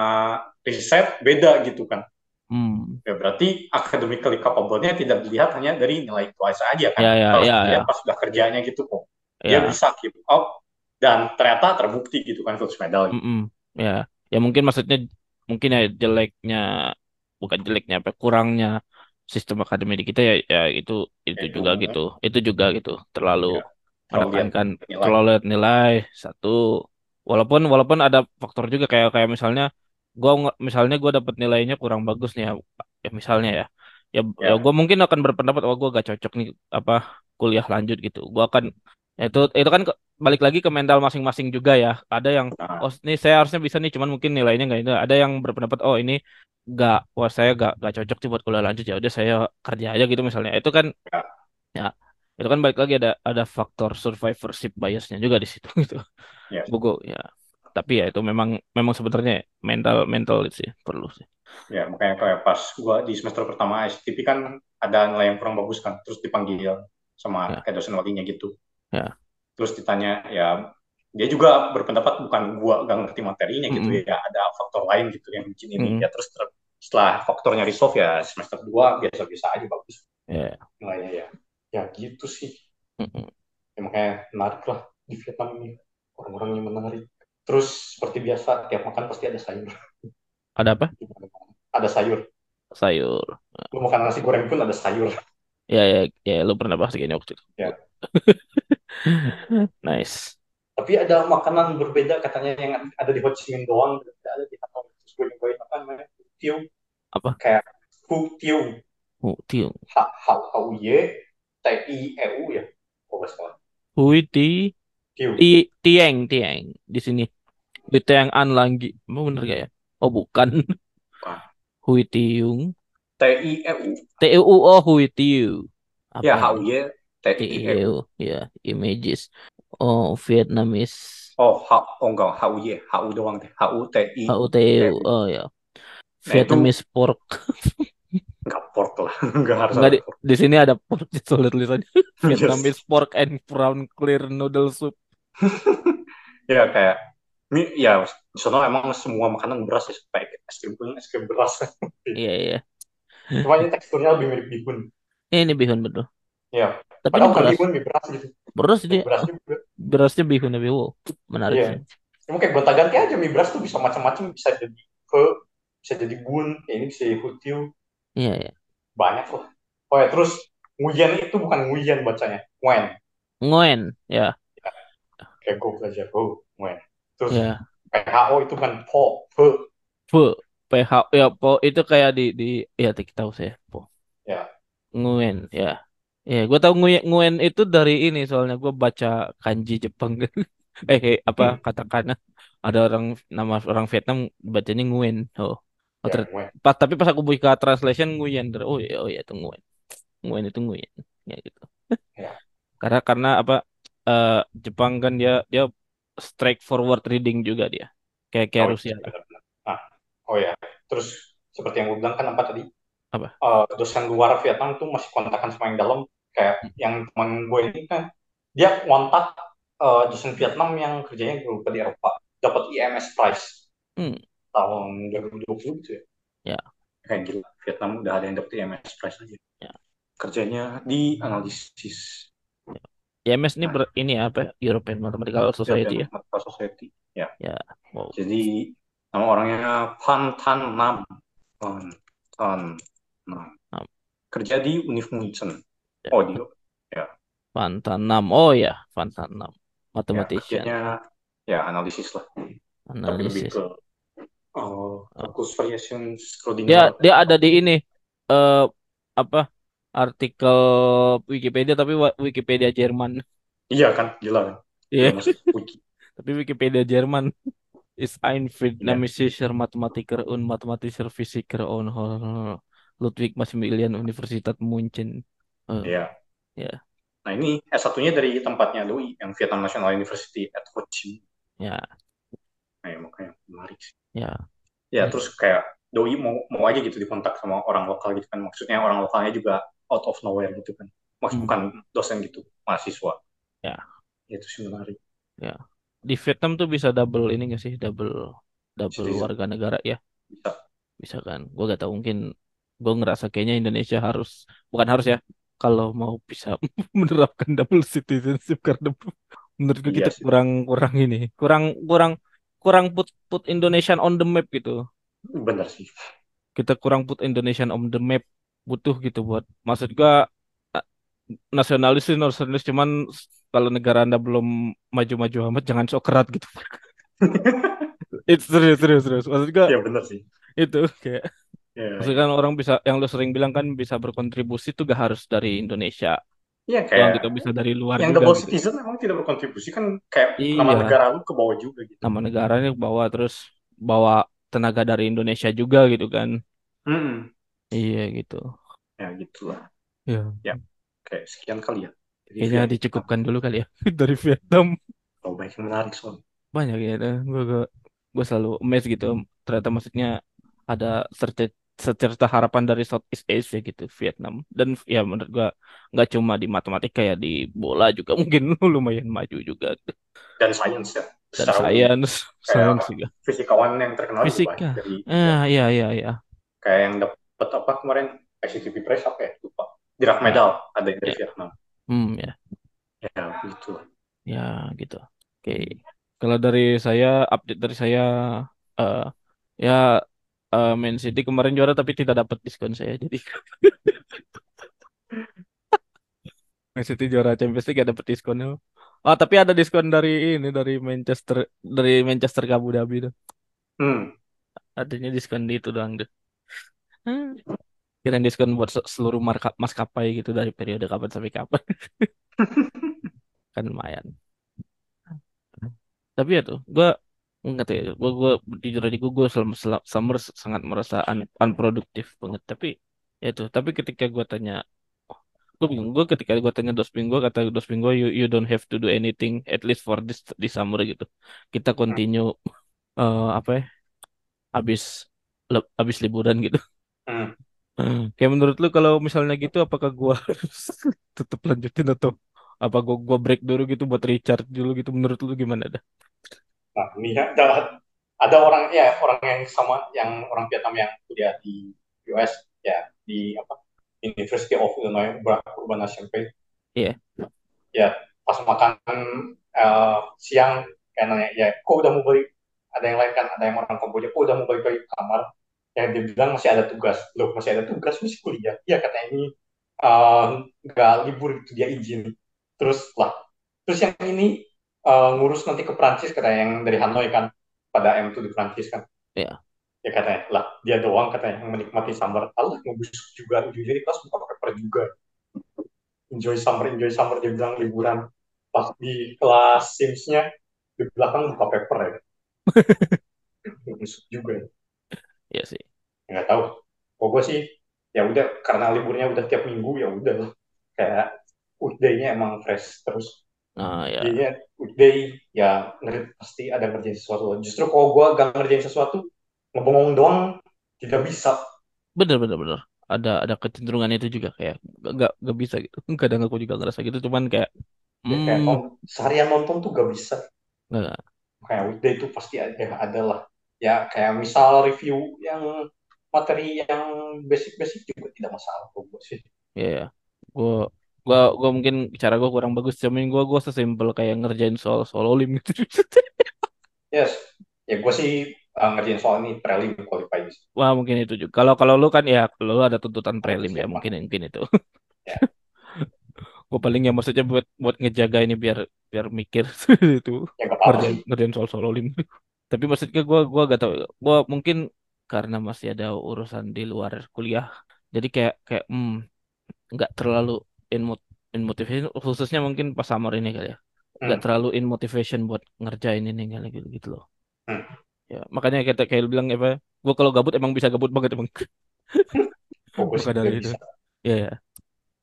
riset beda gitu kan. Hmm. Ya berarti academically capable-nya tidak dilihat hanya dari nilai kelas aja kan. Ya, ya, Harus ya, dilihat ya. pas sudah kerjanya gitu kok. Dia Ya. bisa keep up dan ternyata terbukti gitu kan Coach medal. gitu. Mm-mm. Ya. Ya mungkin maksudnya mungkin ya jeleknya bukan jeleknya apa kurangnya sistem akademi di kita ya ya itu itu Ya, juga itu. gitu. Itu juga gitu. Terlalu Ya, menekankan nilai. terlalu lihat nilai satu. Walaupun walaupun ada faktor juga kayak kayak misalnya gua misalnya gua dapat nilainya kurang bagus nih ya, ya misalnya ya. Ya, Ya. ya gua mungkin akan berpendapat oh gua gak cocok nih apa kuliah lanjut gitu. Gua akan ya itu itu kan ke- balik lagi ke mental masing-masing juga ya. Ada yang Nah, oh ini saya harusnya bisa nih cuman mungkin nilainya nggak itu ada yang berpendapat oh ini nggak wah saya gak gak cocok sih buat kuliah lanjut ya udah saya kerja aja gitu misalnya. Itu kan ya, ya itu kan balik lagi ada ada faktor survivorship biasnya juga di situ gitu ya, buku ya tapi ya itu memang memang sebenarnya mental mental itu sih perlu sih ya, makanya kayak pas gua di semester pertama STP kan ada nilai yang kurang bagus kan, terus dipanggil sama ya kayak dosen walinya gitu. ya Terus ditanya ya dia juga berpendapat bukan gua gak ngerti materinya gitu Mm-mm. ya, ada faktor lain gitu yang bikin ini. Mm-mm. Ya terus ter- setelah faktornya resolve ya semester 2 biasa-biasa aja bagus ya nilainya ya. Ya gitu sih. Mm-mm. Ya, makanya menarik lah di Vietnam ini. Orang-orangnya menarik. Terus seperti biasa tiap makan pasti ada sayur. ada apa Ada sayur. sayur Lu makan nasi goreng pun ada sayur. ya ya ya lu pernah bahas kayaknya waktu itu Ya. nice Tapi ada makanan berbeda katanya yang ada di Ho Chi Minh doang, tidak ada di Hanoi. Terus gue nyobain apa namanya? Tiu. apa Kayak Hu Tiu. oh tiung H H H U Y T I E U ya. Kalau nggak salah. hui ti ti tieng tieng di sini di tieng an lagi mau bener gak ya oh bukan hui tiung T I E U. t u u o hui tiu apa Ya H U ini Y T I E U. TEU ya images. Oh Vietnamese. Oh, H oh enggak H U Y, H U doang deh. H U T I E HUTU U. oh ya Vietnamese pork pork lah. Enggak harus Enggak ada di, pork. di sini ada pork soalnya tulisannya Yes. Vietnamese pork and brown clear noodle soup Ya kayak mi ya sana emang semua makanan beras ya kayak es krim pun es krim beras. iya iya Cuma ini teksturnya lebih mirip bihun. ini bihun betul Ya, tapi padahal bukan beras bihun, mie beras gitu. beras dia beras juga. berasnya bihun tapi wow menarik Iya. Cuma kayak gonta ganti aja mie beras tuh bisa macam-macam, bisa jadi ke bisa jadi bun, ya ini bisa jadi hutiu, iya iya banyak lah. Oh ya, terus nguyen itu bukan nguyen bacanya, nguen. ngoen ya Kayak gue belajar, oh, nguen. Terus ya PHO itu bukan po, pe. po PH ya po itu kayak di di ya tik tahu saya po Ya, nguen ya ya gue tahu nguen nguen itu dari ini soalnya gue baca kanji Jepang eh eh, apa katakana ada orang nama orang Vietnam bacanya nguen oh Oh, ya, pas tapi pas aku buka translation nguyen Ter- oh iya oh iya itu nguyen nguyen itu nguyen. Ya gitu. Ya, karena karena apa eh, Jepang kan dia dia straightforward reading juga dia. Kayak kayak oh Rusia. iya, benar-benar. Nah, oh ya, terus seperti yang gue bilang kan apa tadi? apa? Eh, dosen luar Vietnam tuh masih kontakan sama yang dalam, kayak yang teman gue ini kan, dia kontak eh, dosen Vietnam yang kerjanya gue lupa di Eropa, dapat IMS Prize. Hmm tahun 2020 gitu ya. ya Kayak gila, Vietnam udah ada yang dapat IMS Prize aja. ya Kerjanya di analisis YMS ini nah, ber, ini apa European Mathematical Society European ya Mathematical Society. Ya, ya wow jadi nama orangnya Pan Tan Nam. Pan Tan Nam. Nah, Kerja di Univ Munchen. ya. Oh, di ya. Fantanam oh ya Fantanam Ya, mathematician kerjanya ya analisis lah. Tapi lebih analisis ke Oh. focus variation dia Schrodinger. dia ada di ini eh apa artikel Wikipedia tapi Wikipedia Jerman Iya kan, gila kan. Iya Dia masuk wiki. tapi Wikipedia Jerman ist ein Iya. vietnamesischer Mathematiker und mathematischer Physiker und Ludwig Maximilian Universität München Iya. ya Nah ini S1-nya dari tempatnya Doi, yang Vietnam National University at Ho Chi Minh. ya Nah, ya, makanya menarik sih. Ya Ya, ya terus kayak Doi mau mau aja gitu dikontak sama orang lokal gitu kan. Maksudnya orang lokalnya juga out of nowhere gitu kan. Maksud Hmm. bukan dosen gitu, mahasiswa. ya Itu sih menarik. ya di Vietnam tuh bisa double ini gak sih double double Citizen warga negara ya bisa. bisa kan gue gak tahu mungkin gue ngerasa kayaknya Indonesia harus bukan harus ya kalau mau bisa menerapkan double citizenship karena menurutku Iya kita sih, kurang kurang ini kurang kurang kurang put put Indonesian on the map gitu. Bener sih. kita kurang put Indonesian on the map butuh gitu buat maksud gua nasionalis sih nasionalis cuman kalau negara anda belum maju-maju amat jangan sok kerat gitu. Itu serius serius serius maksud gua Iya bener sih. itu kayak Iya, maksudnya kan orang bisa yang lu sering bilang kan bisa berkontribusi tuh gak harus dari Indonesia Iya kayak gitu bisa dari luar yang juga double gitu citizen emang tidak berkontribusi kan kayak nama iya negara lu ke bawah juga gitu. nama negaranya bawa terus bawa tenaga dari Indonesia juga gitu kan Hmm, iya gitu ya gitulah. ya Ya kayak sekian kali ya. Jadi kayaknya Vietnam. dicukupkan dulu kali ya dari Vietnam Oh banyak yang menarik soalnya. banyak ya gue gue selalu amazed gitu ternyata maksudnya ada serta secerca harapan dari Southeast Asia gitu Vietnam dan ya menurut gue nggak cuma di matematika ya di bola juga mungkin lumayan maju juga gitu. Dan sains ya. dan sains sains juga fisikawan yang terkenal juga fisika dari ah iya iya iya Kayak yang dapat apa kemarin ICTP Prize apa ya? Lupa. Dirac ya Medal ada yang dari ya Vietnam. hmm ya Ya gitu. ya gitu oke kalau dari saya update dari saya eh ya eh, Man City kemarin juara tapi tidak dapat diskon saya jadi. Man City juara Champions League gak dapat diskonnya oh tapi ada diskon dari ini dari Manchester dari Manchester Abu Dhabi tuh. Hmm. adanya diskon di itu doang deh Hmm. kira diskon buat se- seluruh marka maskapai gitu dari periode kapan sampai kapan. Kan lumayan. Tapi ya tuh gue nggak tahu ya gue gue jujur aja gue gue selama, summer sangat merasa un- unproduktif banget. Tapi ya itu tapi ketika gue tanya gue bingung gue ketika gue tanya dos gue kata dos gue you you don't have to do anything at least for this this summer gitu. Kita Hmm. continue eh, apa ya habis le- habis liburan gitu. Hmm. kayak menurut lu kalau misalnya gitu apakah gue harus tetap lanjutin atau apa gue gua break dulu gitu buat recharge dulu gitu menurut lu gimana dah Nah, ini ya, ada, orang ya orang yang sama yang orang Vietnam yang kuliah di US ya di apa University of Illinois Urbana Champaign Iya. ya pas makan eh, siang kayak nanya ya kok udah mau balik? Ada yang lain kan ada yang orang Kamboja kok udah mau balik lagi ke kamar? Yang dia bilang masih ada tugas. Loh masih ada tugas masih kuliah? Ya katanya ini eh, nggak libur gitu dia izin. Terus lah terus yang ini eh, ngurus nanti ke Prancis katanya yang dari Hanoi kan. Pada M2 di Prancis kan. Iya. ya katanya lah dia doang katanya yang menikmati summer. Allah ngebusuk juga. Ujung-ujungnya di kelas buka paper juga. Enjoy summer enjoy summer dia bilang liburan. Pas di kelas Sims-nya di belakang buka paper ya. Ngebusuk juga ya. Iya sih. Nggak tahu. Kok gue sih ya udah karena liburnya udah tiap minggu ya udah kayak weekday-nya emang fresh terus nah ya. Jadinya weekday ya ngerti pasti ada ngerjain sesuatu. Justru kalau gue gak ngerjain sesuatu ngebongong doang tidak bisa. Bener bener bener. Ada ada kecenderungan itu juga kayak gak gak, gak bisa gitu. Kadang aku juga ngerasa gitu cuman kayak ya kayak hmm. seharian nonton tuh gak bisa. Nggak. Kayak weekday itu pasti ada ada lah. Ya kayak misal review yang materi yang basic-basic juga tidak masalah kok gue sih. Ya ya gue gua gua mungkin cara gue kurang bagus cuman gue gue sesimpel kayak ngerjain soal soal olim gitu. Yes. Ya gue sih uh, ngerjain soal ini prelim qualify wah mungkin itu juga. Kalau kalau lu kan ya lu ada tuntutan prelim ya mungkin mungkin itu. Ya. Gue paling ya maksudnya buat buat ngejaga ini biar biar mikir itu. Apa-apa ngerjain ngerjain soal soal olim. Tapi maksudnya gue gua gak tahu. Gue mungkin karena masih ada urusan di luar kuliah jadi kayak kayak hmm, nggak terlalu in, mot- in motivation khususnya mungkin pas summer ini kali ya. Nggak hmm. terlalu in motivation buat ngerjain ini kali gitu gitu loh. Hmm. ya makanya kayak kayak bilang apa gue kalau gabut emang bisa gabut banget emang. Maka dari gak itu. ya ya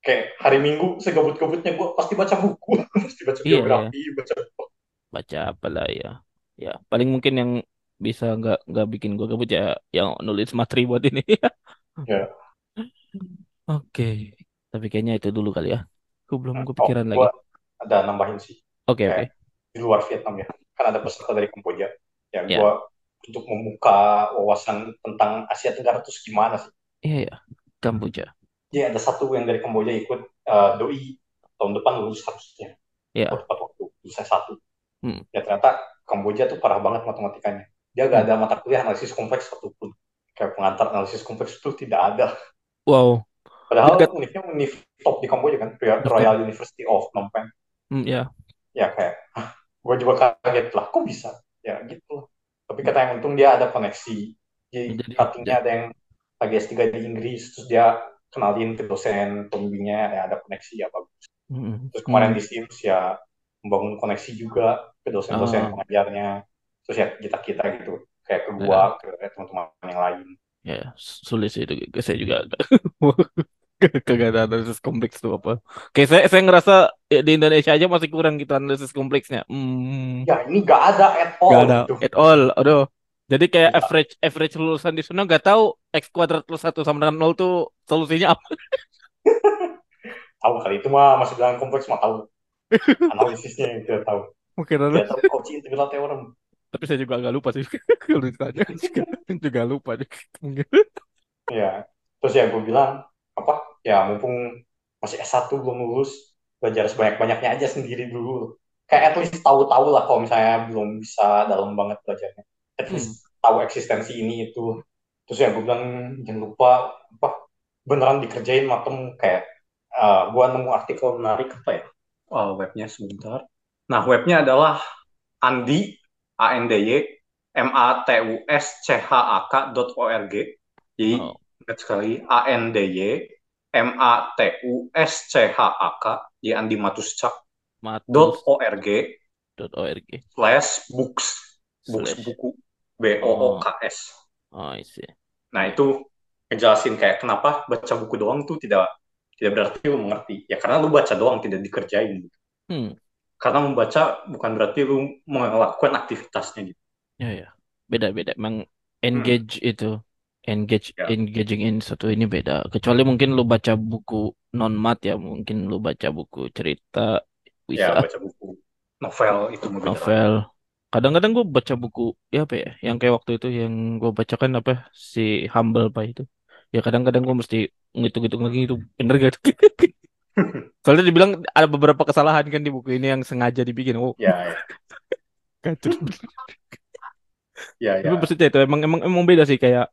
kayak hari Minggu segabut-gabutnya gue pasti baca buku pasti baca iya iya. biografi baca baca apa lah ya ya paling mungkin yang bisa nggak nggak bikin gue gabut ya yang nulis materi buat ini. Ya. Oke tapi kayaknya itu dulu kali ya. Gue belum oh kepikiran lagi. gue ada nambahin sih. Oke oke. kayak di luar Vietnam ya. Kan ada peserta dari Kamboja. Ya ya. gue untuk membuka wawasan tentang Asia Tenggara itu gimana sih? Iya ya, Kamboja. dia ada satu yang dari Kamboja ikut uh, doi. Tahun depan lulus harusnya. Iya. oh, tepat waktu lulusnya satu. Hmm. ya ternyata Kamboja tuh parah banget matematikanya. Dia gak ada mata kuliah analisis kompleks satupun. Kayak pengantar analisis kompleks itu tidak ada. Wow. Padahal Dekat. univnya univ top di Kamboja kan Royal, Dekat. Royal University of Phnom Penh Hmm, ya. ya kayak gue juga kaget lah kok bisa ya gitu tapi kata yang untung dia ada koneksi jadi Jadi- cuttingnya ada yang lagi S3 di Inggris terus dia kenalin ke dosen pembimbingnya ya ada koneksi ya bagus Hmm. terus kemarin Hmm. di Sims ya membangun koneksi juga ke dosen-dosen Ah. pengajarnya terus ya kita kita gitu kayak ke gua ke teman-teman yang lain Ya, sulit sih itu. Saya juga kagak ada analisis kompleks tuh apa. Kayak saya saya ngerasa ya, di Indonesia aja masih kurang gitu analisis kompleksnya. Hmm. ya ini gak ada at all Gak ada gitu at all. Aduh. Jadi kayak Nggak. average average lulusan di sana nggak tahu x kuadrat plus satu sama dengan nol tuh solusinya apa. tahu kali itu mah masih bilang kompleks mah tahu analisisnya yang tidak tahu Mungkin ada. tahu Cauchy integral theorem Tapi saya juga agak lupa sih. Kalau ditanya juga, juga lupa deh. Mungkin. ya terus ya gue bilang apa ya mumpung masih S1 belum lulus belajar sebanyak-banyaknya aja sendiri dulu. Kayak at least tahu-tahu lah kalau misalnya belum bisa dalam banget belajarnya. At least tahu eksistensi ini itu. Terus ya gue bilang jangan lupa apa beneran dikerjain matem kayak uh, gue nemu artikel menarik apa ya? Oh, webnya sebentar. Nah webnya adalah andi a n d y m a t u s c h a k dot org. Jadi Oh. ingat sekali a n d y m a t u s c h a k di dot org dot org. slash books books Slash. buku b o o k s Oh, I see. nah itu ngejelasin kayak kenapa baca buku doang tuh tidak tidak berarti lu mengerti ya karena lu baca doang tidak dikerjain gitu. Hmm. karena membaca bukan berarti lu melakukan aktivitasnya gitu Ya ya. Beda-beda. Emang engage itu engage Ya. engaging in satu ini beda. Kecuali mungkin lu baca buku non mat ya, mungkin lu baca buku cerita ya bisa baca buku novel itu lagi. novel. Kadang-kadang gue baca buku ya apa ya, yang kayak waktu itu yang gue bacakan apa si Humble Pie itu. Ya kadang-kadang gue mesti ngitung-ngitung lagi itu bener gak? Soalnya dibilang ada beberapa kesalahan kan di buku ini yang sengaja dibikin. Oh, ya ya kacau. ya, ya. Tapi maksudnya itu emang emang emang beda sih kayak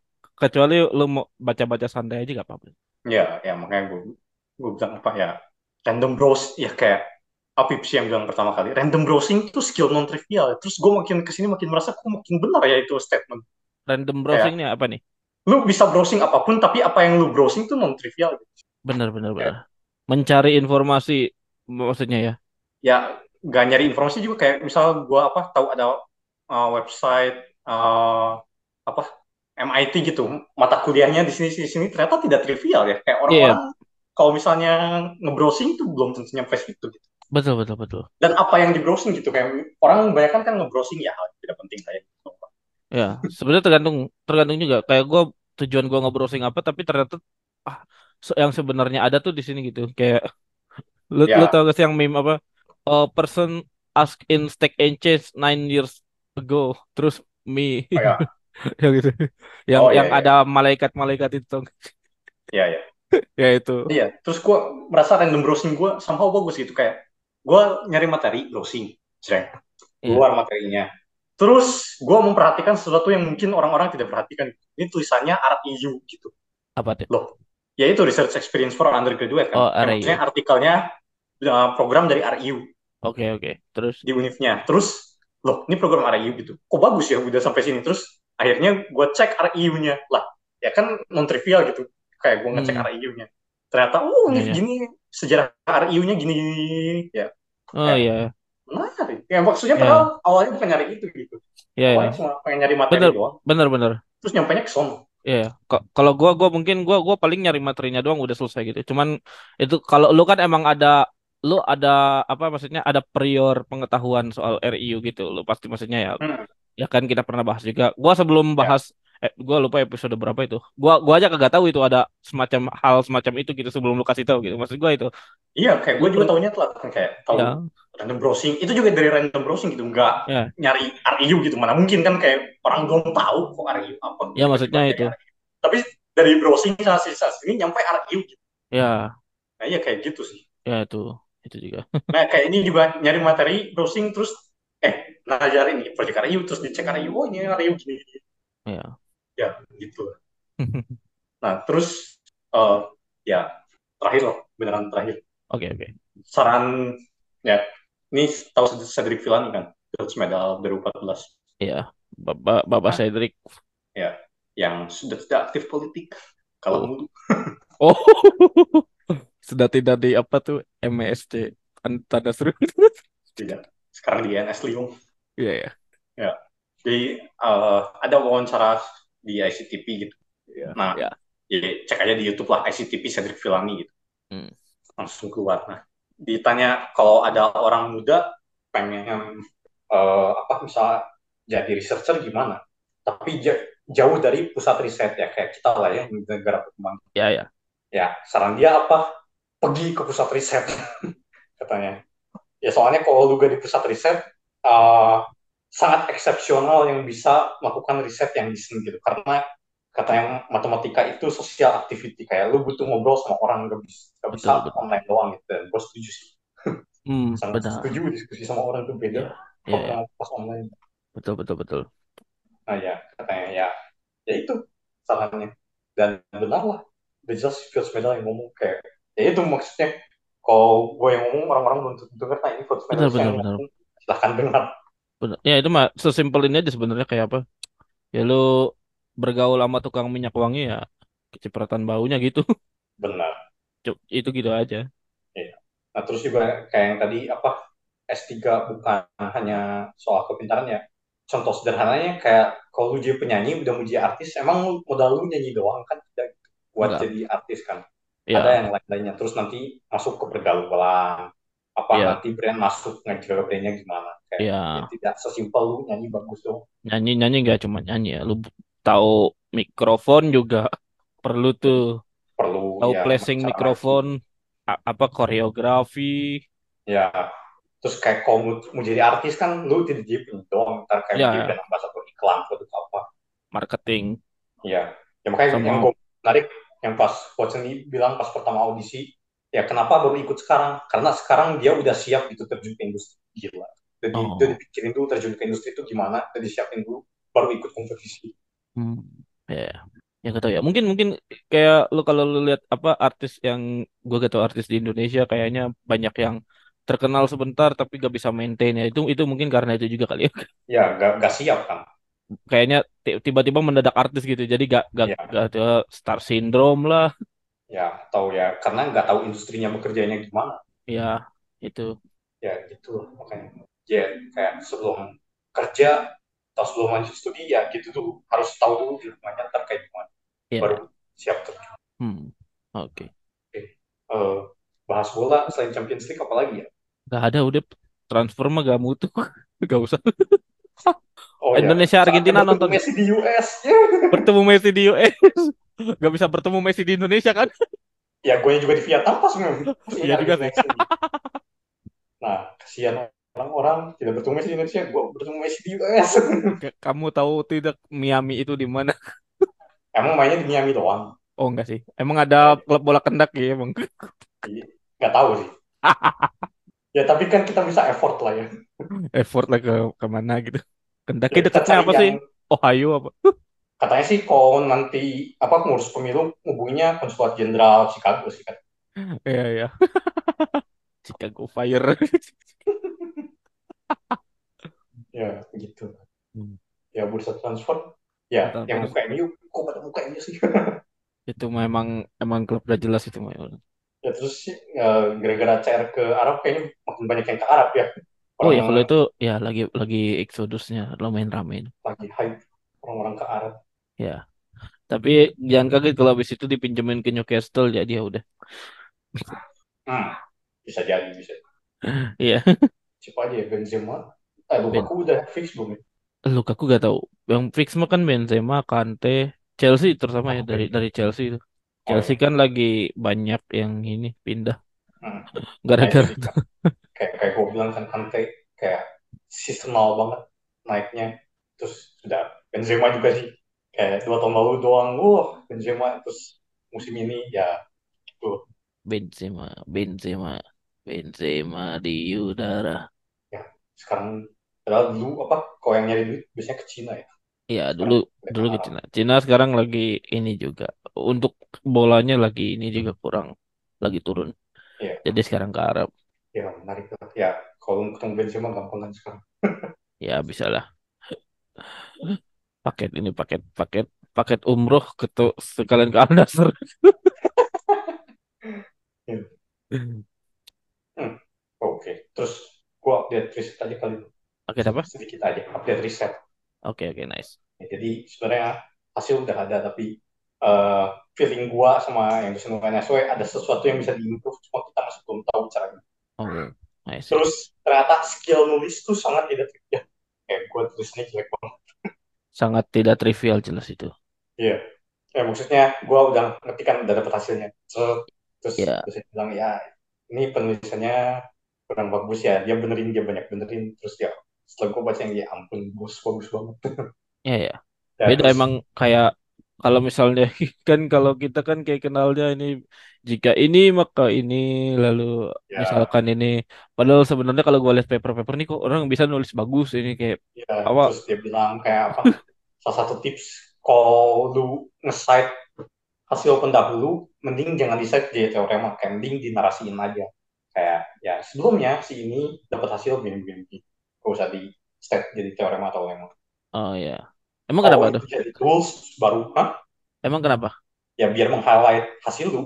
kecuali lu mau baca-baca santai aja gak apa-apa. Ya, ya makanya gue gue bilang apa ya random browse ya kayak Apip sih yang bilang pertama kali random browsing itu skill non trivial terus gue makin ke sini makin merasa kok makin benar ya itu statement Random browsing ini apa nih? lu bisa browsing apa pun tapi apa yang lu browsing itu non trivial Benar benar benar. Mencari informasi maksudnya ya. ya gak nyari informasi juga kayak misal gue apa tahu ada uh, website uh, apa MIT gitu mata kuliahnya di sini sini sini ternyata tidak trivial ya kayak orang-orang kalau misalnya nge-browsing itu belum tentu nyampe situ gitu Betul betul betul. dan apa yang di browsing gitu kayak orang kebanyakan kan nge-browsing ya hal yang tidak penting kayak gitu. Ya, sebenarnya tergantung tergantung juga. Kayak gue tujuan gue nge-browsing apa tapi ternyata ah yang sebenarnya ada tuh di sini gitu. Kayak lu Ya. lu tau gak sih yang meme apa? A person ask in Stack and Chase nine years ago. Terus me Oh ya, yang gitu. Yang Oh, iya, yang iya. ada malaikat-malaikat itu. ya ya. ya itu. Iya, terus gue merasa random browsing gue somehow bagus gitu kayak gue nyari materi browsing, sering Iya. keluar materinya. Terus gue memperhatikan sesuatu yang mungkin orang-orang tidak perhatikan. Ini tulisannya REU gitu. Apa tuh? Loh, ya itu research experience for undergraduate kan. Oh, maksudnya artikelnya uh, program dari REU Oke oke. Terus di univnya. Terus loh, ini program REU gitu. Kok bagus ya udah sampai sini. Terus akhirnya gue cek REU-nya. Lah, ya kan non trivial gitu. Kayak gue ngecek Hmm. REU-nya. Ternyata, oh ini iya. gini sejarah REU-nya gini, ya oh iya menarik. Ya maksudnya Ya. padahal awalnya bukan nyari itu gitu. iya Awalnya iya. cuma pengen nyari materi Bener. doang. Bener bener. Terus nyampainya ke sono. Iya, K- kalau gua gua mungkin gua gua paling nyari materinya doang udah selesai gitu. Cuman itu kalau lu kan emang ada lu ada apa maksudnya ada prior pengetahuan soal RIU gitu. Lu pasti maksudnya ya Hmm. Ya kan kita pernah bahas juga. Gua sebelum Ya. bahas Eh, gua lupa episode berapa itu. Gua gua aja kagak tahu itu ada semacam hal semacam itu gitu sebelum lu kasih tahu gitu. Maksud gua itu. Iya, kayak gue juga tahunya telat kan kayak tahu ya, random browsing. Itu juga dari random browsing gitu, nggak ya, nyari RIU gitu. Mana mungkin kan kayak orang belum tahu kok RIU apa ya tiba-tiba maksudnya kayak itu. RIU. Tapi dari browsing sana sini sana sini nyampe RIU gitu. Ya, Nah, iya kayak gitu sih. ya itu. Itu juga. Nah, kayak ini juga nyari materi browsing terus eh ngajarin ini project RIU terus dicek RIU oh ini RIU gini, gini. Ya. Ya, gitu. Nah, terus eh ya terakhir loh, beneran terakhir. Oke, oke. Saran ya, ini tahu Cedric Villani kan, Fields Medal 2014. Ya. Bapak Bapak Nah, Cedric. ya, yang sudah tidak aktif politik. Kalau Oh. dulu, Oh. Sudah tidak di apa tuh MSC tanda seru. tidak. Sekarang di NS Lyon. Iya ya. Ya, jadi eh, ada wawancara di ICTP gitu. Iya. Nah, Ya. jadi cek aja di YouTube lah ICTP Cedric Villani gitu. Hmm. Langsung keluar. Nah, ditanya kalau ada orang muda pengen eh, apa misalnya jadi researcher gimana? Tapi ja- jauh dari pusat riset ya kayak kita lah ya negara berkembang. Ya ya. Ya, saran dia apa? Pergi ke pusat riset katanya. Ya soalnya kalau lu gak di pusat riset eh, sangat eksepsional yang bisa melakukan riset yang desain gitu karena katanya matematika itu social activity kayak lu butuh ngobrol sama orang gak bisa, gak bisa Betul betul. online doang gitu dan gue setuju sih Hmm, sangat benar. setuju diskusi sama orang itu beda Ya kalau ya. pas online Betul betul betul. nah ya katanya ya ya itu sarannya dan benar lah jelas Fields Medal yang ngomong kayak ya itu maksudnya kalau gue yang ngomong orang-orang belum tentu denger nah ini Fields Medal Benar benar. Silahkan dengar Benar. Ya itu mah sesimpel ini aja sebenarnya kayak apa? Ya lu bergaul sama tukang minyak wangi ya kecipratan baunya gitu. benar Cuk, Itu gitu aja. Iya. Nah, terus juga kayak yang tadi apa S3 bukan hanya soal kepintaran ya. Contoh sederhananya kayak kalau lu jadi penyanyi udah mau jadi artis, emang modal lu nyanyi doang kan tidak buat Enggak. jadi artis kan. Ada Ya. yang lain-lainnya. Terus nanti masuk ke pergaulan, apa Ya. nanti brand masuk ngejaga brandnya gimana. Kayak Ya. ya tidak sesimpel lu nyanyi bagus dong. Nyanyi nyanyi nggak cuma nyanyi ya. Lu tahu mikrofon juga perlu tuh. Perlu Tahu ya placing mikrofon, a- apa koreografi. Ya, terus kayak kalau mau, mau jadi artis kan lu tidak jadi doang, ntar kayak Ya, jadi ya. brand ambassador iklan produk apa. Marketing Iya, ya makanya yang sama gue menarik yang pas Seni bilang pas pertama audisi, ya kenapa baru ikut sekarang? Karena sekarang dia udah siap gitu terjun ke industri gila. Jadi oh. udah dipikirin dulu terjun ke industri itu gimana, udah disiapin dulu, baru ikut kompetisi. Hmm. Ya. Ya gak tahu ya. Mungkin mungkin kayak lu kalau lu lihat apa artis yang gua gak tahu artis di Indonesia kayaknya banyak yang terkenal sebentar tapi gak bisa maintain ya. Itu itu mungkin karena itu juga kali ya. Ya, gak, gak siap kan? Kayaknya ti- tiba-tiba mendadak artis gitu. Jadi gak gak, Ya, gak ada star syndrome lah. Ya atau ya karena nggak tahu industrinya bekerjanya gimana. Ya, itu. Ya gitu makanya. Ya kayak sebelum kerja atau sebelum lanjut studi ya gitu tuh harus tahu dulu ntar kayak gimana, Ya. baru siap terjun. Hmm. Oke. Oke. Eh, bahas bola selain Champions League apa lagi ya? Gak ada udah transfer mah gak mutu. Gak usah. Oh ya, Indonesia saatnya Argentina nonton. Messi di US. Bertemu Messi di US. Gak bisa bertemu Messi di Indonesia kan? Ya, gue juga di Vietnam pas Iya juga sih. Messi. Nah, kasihan orang-orang tidak bertemu Messi di Indonesia, gue bertemu Messi di US. Kamu tahu tidak Miami itu di mana? Emang mainnya di Miami doang? Oh enggak sih. Emang ada klub bola kendak ya emang. Nggak tahu sih. Ya, tapi kan kita bisa effort lah ya. Effort lah ke ke mana gitu. Kendaki Ya, dekatnya apa sih? yang Ohio apa? Katanya sih kalau nanti apa ngurus pemilu hubunginya konsulat jenderal Chicago sih kan. Iya iya. Chicago Fire. Ya, gitu. Hmm. Ya, bursa transfer. Ya, Betul, yang buka MU, kok pada buka MU sih? Itu memang emang klub udah jelas itu mah. Ya, terus sih, ya, gara-gara CR ke Arab kayaknya makin banyak yang ke Arab ya. Oh ya Orang kalau itu ya lagi lagi exodusnya lumayan rame. lagi hype orang-orang ke Arab. Ya. Tapi jangan kaget kalau habis itu dipinjemin ke Newcastle jadi ya udah. Hmm, bisa jadi, bisa. Iya. Siapa aja ya, Benzema? Eh, Ben. Lukaku udah fix belum ya? Lukaku gak tahu. Yang fix mah kan Benzema, Kante, Chelsea terutama ya dari Sampai dari Chelsea itu. oh Chelsea ya kan lagi banyak yang ini pindah Hmm. gara-gara sih Kak. kayak kayak gue bilang kan Kante kayak seasonal banget naiknya terus sudah Benzema juga sih kayak dua tahun lalu doang wah Benzema terus musim ini ya tuh Benzema, Benzema, Benzema di udara. ya sekarang padahal dulu apa kalau yang nyari duit biasanya ke Cina ya Ya dulu sekarang dulu ke Cina. Cina sekarang lagi ini juga untuk bolanya lagi ini juga kurang lagi turun. ya Jadi sekarang ke Arab. ya menarik ya kalau ketemu Benzema gampang kan sekarang Ya bisa lah. Paket ini paket paket paket umroh ke sekalian ke Al Nassr. Ya. Hmm. oke terus gua update riset aja kali Paket apa? sedikit aja update riset Oke oke nice. Ya, jadi sebenarnya hasil udah ada tapi eh, feeling gua sama yang disentuh NSW ada sesuatu yang bisa diimprove cuma kita masih belum tahu caranya. Oh, I see. Terus ternyata skill nulis tuh sangat tidak trivial. Kayak gua tulisnya jelek banget. Sangat tidak trivial jelas itu. Iya. Ya maksudnya gua udah ngerti kan udah dapet hasilnya. Terus terus Ya, terus saya bilang ya ini penulisannya kurang bagus ya. Dia benerin dia banyak benerin terus ya setelah gua baca yang ya ampun bagus bagus banget. ya ya. Ya Beda terus emang kayak kalau misalnya kan kalau kita kan kayak kenalnya ini jika ini maka ini lalu ya misalkan ini padahal sebenarnya kalau gue lihat paper-paper nih kok orang bisa nulis bagus ini kayak ya apa terus dia bilang kayak apa salah satu tips kalau lu nge-cite hasil pendahulu mending jangan di-cite di teorema kayak mending dinarasiin aja kayak ya sebelumnya si ini dapat hasil gini gini gini gak usah di cite jadi teorema atau lemma oh ya. Emang kalau kenapa tuh? jadi tools baru Hah? Emang kenapa? ya biar meng-highlight hasil lu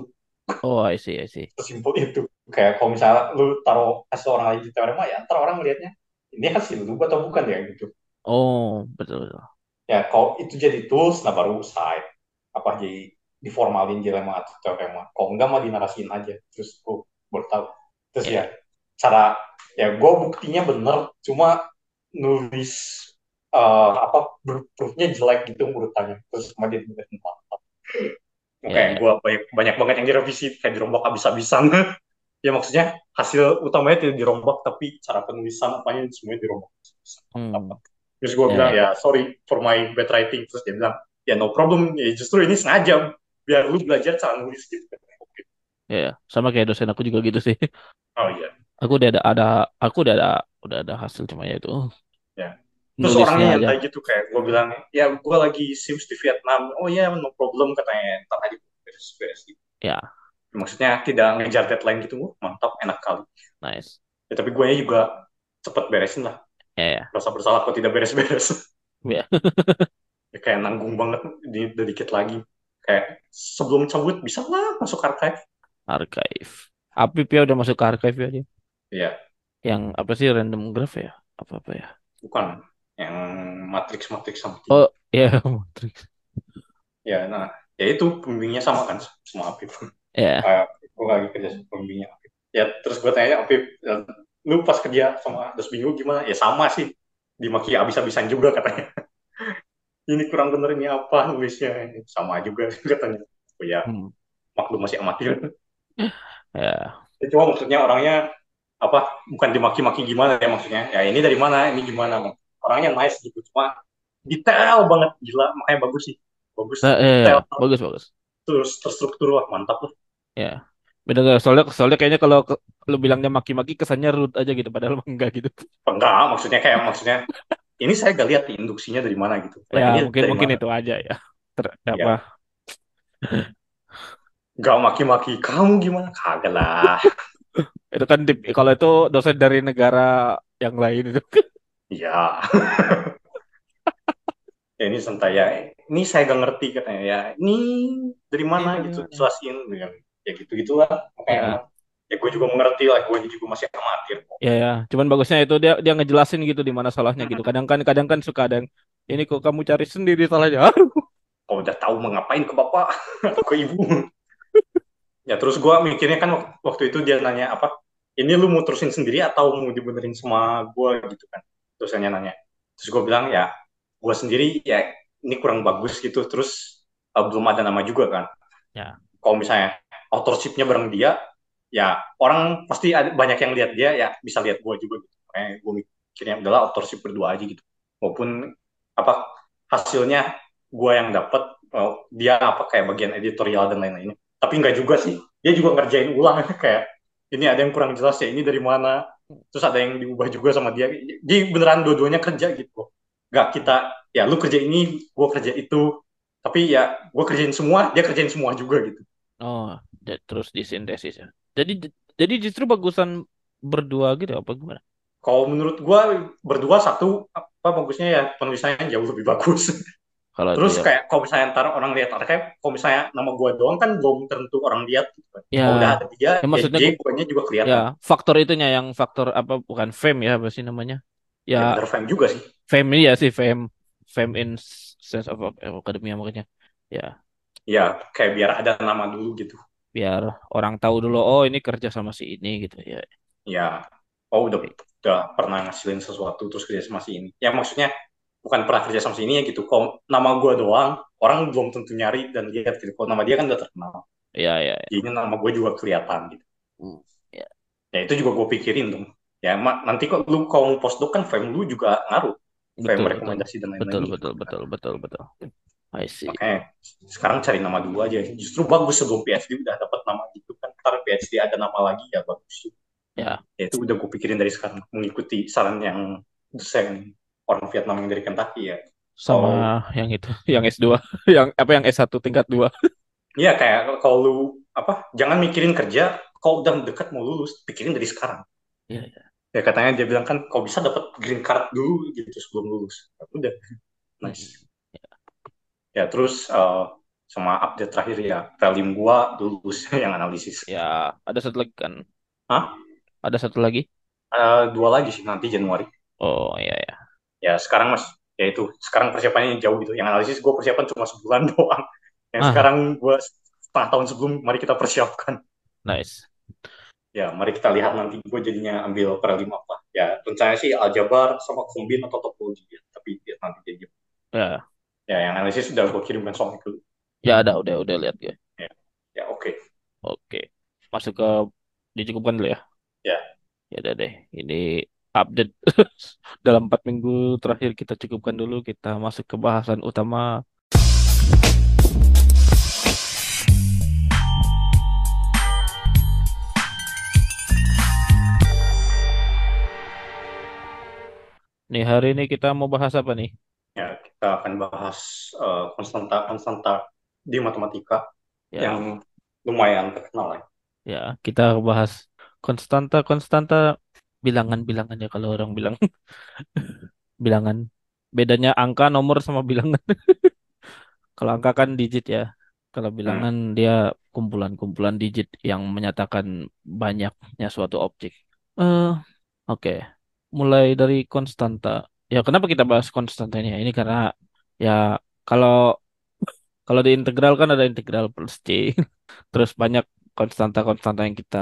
Oh, I see, I see. sesimpel itu kayak kalau misalnya lu taruh hasil orang lain di teorema ya ntar orang melihatnya ini hasil lu atau bukan ya gitu Oh, betul betul. Ya kalau itu jadi tools nah baru side. Apa jadi diformalin dilema atau teorema kalau enggak mah dinarasiin aja. Terus gue baru tahu. Terus ya. Ya, cara ya gue buktinya bener. Cuma nulis eh, apa proofnya jelek gitu urutannya. Terus sama dia nulis mantap ya, kayak ya. gue banyak, banyak banget yang direvisi. Kayak dirombak habis-habisan. Ya maksudnya hasil utamanya tidak dirombak tapi cara penulisan apanya semuanya dirombak Hmm, Terus gue ya, bilang, ya. ya sorry for my bad writing. Terus dia bilang, ya no problem. Ya justru ini sengaja biar lu belajar cara nulis gitu. Ya, ya. Sama kayak dosen aku juga gitu sih. Oh iya. Aku udah ada ada aku udah ada udah ada hasil cuma ya itu Ya. Terus nulisnya orangnya aja. nyantai gitu kayak gue bilang, ya gue lagi sims di Vietnam. Oh iya, no problem katanya. Ntar aja beres-beres gitu. Ya, Maksudnya tidak ngejar deadline gitu. Mantap, enak kali. nice. Ya, tapi gue juga cepet beresin lah. Ya, ya. Rasa bersalah kok tidak beres-beres. Ya. ya, kayak nanggung banget di, di dikit lagi. Kayak sebelum cabut bisa lah masuk archive. Archive. Apip ya udah masuk ke archive ya dia. Iya, Yang apa sih random graph ya? Apa apa ya? bukan yang matrix matrix something. Oh, ya Matrix. Ya, nah, ya itu pembimbingnya sama kan sama Apip. Ya, Kayak gue lagi kerja sama pembimbingnya Apip. Ya, terus gue tanya Apip, lu pas kerja sama Das Bingung gimana? Ya sama sih, dimaki abis-abisan juga katanya. ini kurang bener ini apa nulisnya? Sama juga katanya. Oh ya, hmm. maklum masih amatir. ya, Ya, cuma maksudnya orangnya apa bukan dimaki-maki gimana ya maksudnya ya ini dari mana ini gimana orangnya nice gitu cuma detail banget gila makanya bagus sih bagus Nah, ya, ya. detail bagus bagus. terus terstruktur lah mantap lah Ya, beda nggak? Soalnya soalnya kayaknya kalau ke- lu bilangnya maki-maki kesannya rude aja gitu, padahal enggak gitu. enggak maksudnya kayak maksudnya ini saya gak lihat induksinya dari mana gitu Ya, mungkin mungkin mana itu aja ya. Ter, ya apa? nggak maki-maki kamu gimana kagak lah Itu kan tip, kalau itu dosen dari negara yang lain itu. ya ya ini santai ya ini saya gak ngerti katanya ya ini dari mana gitu jelasin dengan ya gitu gitulah makanya Ya, emang ya gue juga mengerti lah gue juga masih amatir kok. Ya, ya. Cuman bagusnya itu dia dia ngejelasin gitu di mana salahnya gitu. Kadang kan kadang kan suka ada yang ini kok kamu cari sendiri salahnya. kalau udah tahu mau ngapain ke bapak atau ke ibu. Ya terus gue mikirnya kan wak- waktu itu dia nanya apa ini lu mau terusin sendiri atau mau dibenerin sama gue gitu kan. Dosennya nanya terus gue bilang ya gue sendiri ya ini kurang bagus gitu. Terus uh, belum ada nama juga kan. Ya. kalau misalnya authorship-nya bareng dia ya orang pasti ada, banyak yang lihat dia ya bisa lihat gue juga gitu. Makanya gue mikirnya adalah authorship berdua aja gitu. Maupun apa hasilnya gue yang dapat oh, dia apa kayak bagian editorial dan lain-lainnya. Tapi nggak juga sih. Dia juga ngerjain ulang kayak ini ada yang kurang jelas ya ini dari mana? Terus ada yang diubah juga sama dia. Jadi beneran dua-duanya kerja gitu. Nggak kita ya lu kerja ini gue kerja itu. Tapi ya gue kerjain semua dia kerjain semua juga gitu Oh, terus disintesis ya. Jadi jadi justru bagusan berdua gitu apa gimana? kalau menurut gue berdua satu apa bagusnya ya penulisannya jauh lebih bagus Kalau terus dia kayak kalau misalnya ntar orang lihat archive kalau misalnya nama gue doang kan belum tentu orang lihat gitu kan. ya kalau udah ada dia ya maksudnya J gua- gue-nya juga kelihatan ya faktor itunya yang faktor apa bukan fame ya apa sih namanya? ya, Ya fame juga sih fame ya sih fame fame in sense of of academia makanya. Ya, ya kayak biar ada nama dulu gitu biar orang tahu dulu oh ini kerja sama si ini gitu ya. ya oh udah udah pernah ngasilin sesuatu terus kerja sama si ini ya maksudnya bukan pernah kerja sama si ini ya gitu kalau nama gue doang orang belum tentu nyari dan lihat gitu kalau nama dia kan udah terkenal Ya ya. ya. jadinya nama gue juga kelihatan gitu Hmm, ya. ya itu juga gue pikirin dong ya mak nanti kok lu kalau postdoc kan frame lu juga ngaruh frame Betul betul. rekomendasi dan Betul lain-lain betul betul betul betul. I see. makanya sekarang cari nama dulu aja. Justru bagus sebelum PhD udah dapat nama gitu kan. Ntar PhD ada nama lagi ya bagus. Ya. ya itu udah gue pikirin dari sekarang. Mengikuti saran yang dosen orang Vietnam yang dari Kentucky ya. Sama yang itu, yang S2, yang apa yang S1 tingkat 2. Iya kayak kalau lu apa jangan mikirin kerja kalau udah dekat mau lulus pikirin dari sekarang. Iya, iya. ya katanya dia bilang kan kalau bisa dapat green card dulu gitu sebelum lulus. Udah. Nice ya terus eh, sama update terakhir ya prelim gua lulus yang analisis Ya, ada satu lagi kan? Hah? Ada satu lagi? Eh, dua lagi sih nanti Januari Oh, iya ya. ya sekarang mas ya itu sekarang persiapannya jauh gitu yang analisis gua persiapan cuma sebulan doang yang Ah. sekarang gua setengah tahun sebelum mari kita persiapkan Nice. ya mari kita lihat nanti gue jadinya ambil prelim apa ya rencananya sih aljabar sama kombin atau topologi ya tapi lihat nanti jadi Ya, ya yang analisis sudah gue kirimkan soal itu ya ada udah udah lihat gue. ya oke Oke. Masuk ke dicukupkan dulu ya. Ya. Ya udah deh. Ini update dalam empat minggu terakhir kita cukupkan dulu. Kita masuk ke bahasan utama. Nih hari ini kita mau bahas apa nih? Ya kita akan bahas eh, konstanta konstanta di matematika Ya, yang lumayan terkenal ya ya kita bahas konstanta konstanta bilangan-bilangan ya kalau orang bilang. Bilangan. Bedanya angka nomor sama bilangan. Kalau angka kan digit ya. Kalau bilangan dia kumpulan-kumpulan digit yang menyatakan banyaknya suatu objek. Eh oke. Mulai dari konstanta ya kenapa kita bahas konstanta ini ya ini karena ya kalau kalau di integral kan ada integral plus C. Terus banyak konstanta-konstanta yang kita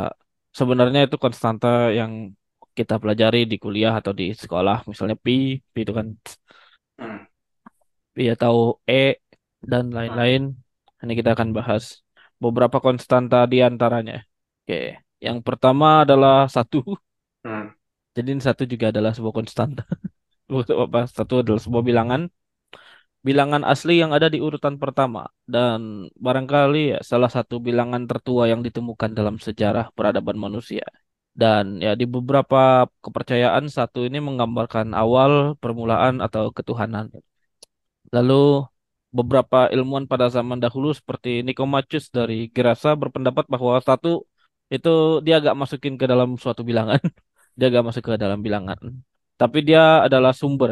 sebenarnya itu konstanta yang kita pelajari di kuliah atau di sekolah. Misalnya pi pi itu kan pi atau e dan lain-lain. Ini kita akan bahas beberapa konstanta di antaranya. Oke yang pertama adalah satu. Hmm. jadi ini satu juga adalah sebuah konstanta satu adalah sebuah bilangan bilangan asli yang ada di urutan pertama dan barangkali ya salah satu bilangan tertua yang ditemukan dalam sejarah peradaban manusia. Dan ya di beberapa kepercayaan satu ini menggambarkan awal permulaan atau ketuhanan. Lalu beberapa ilmuwan pada zaman dahulu seperti Nicomacheus dari Gerasa berpendapat bahwa satu itu dia agak masukin ke dalam suatu bilangan. Dia agak masuk ke dalam bilangan. Tapi dia adalah sumber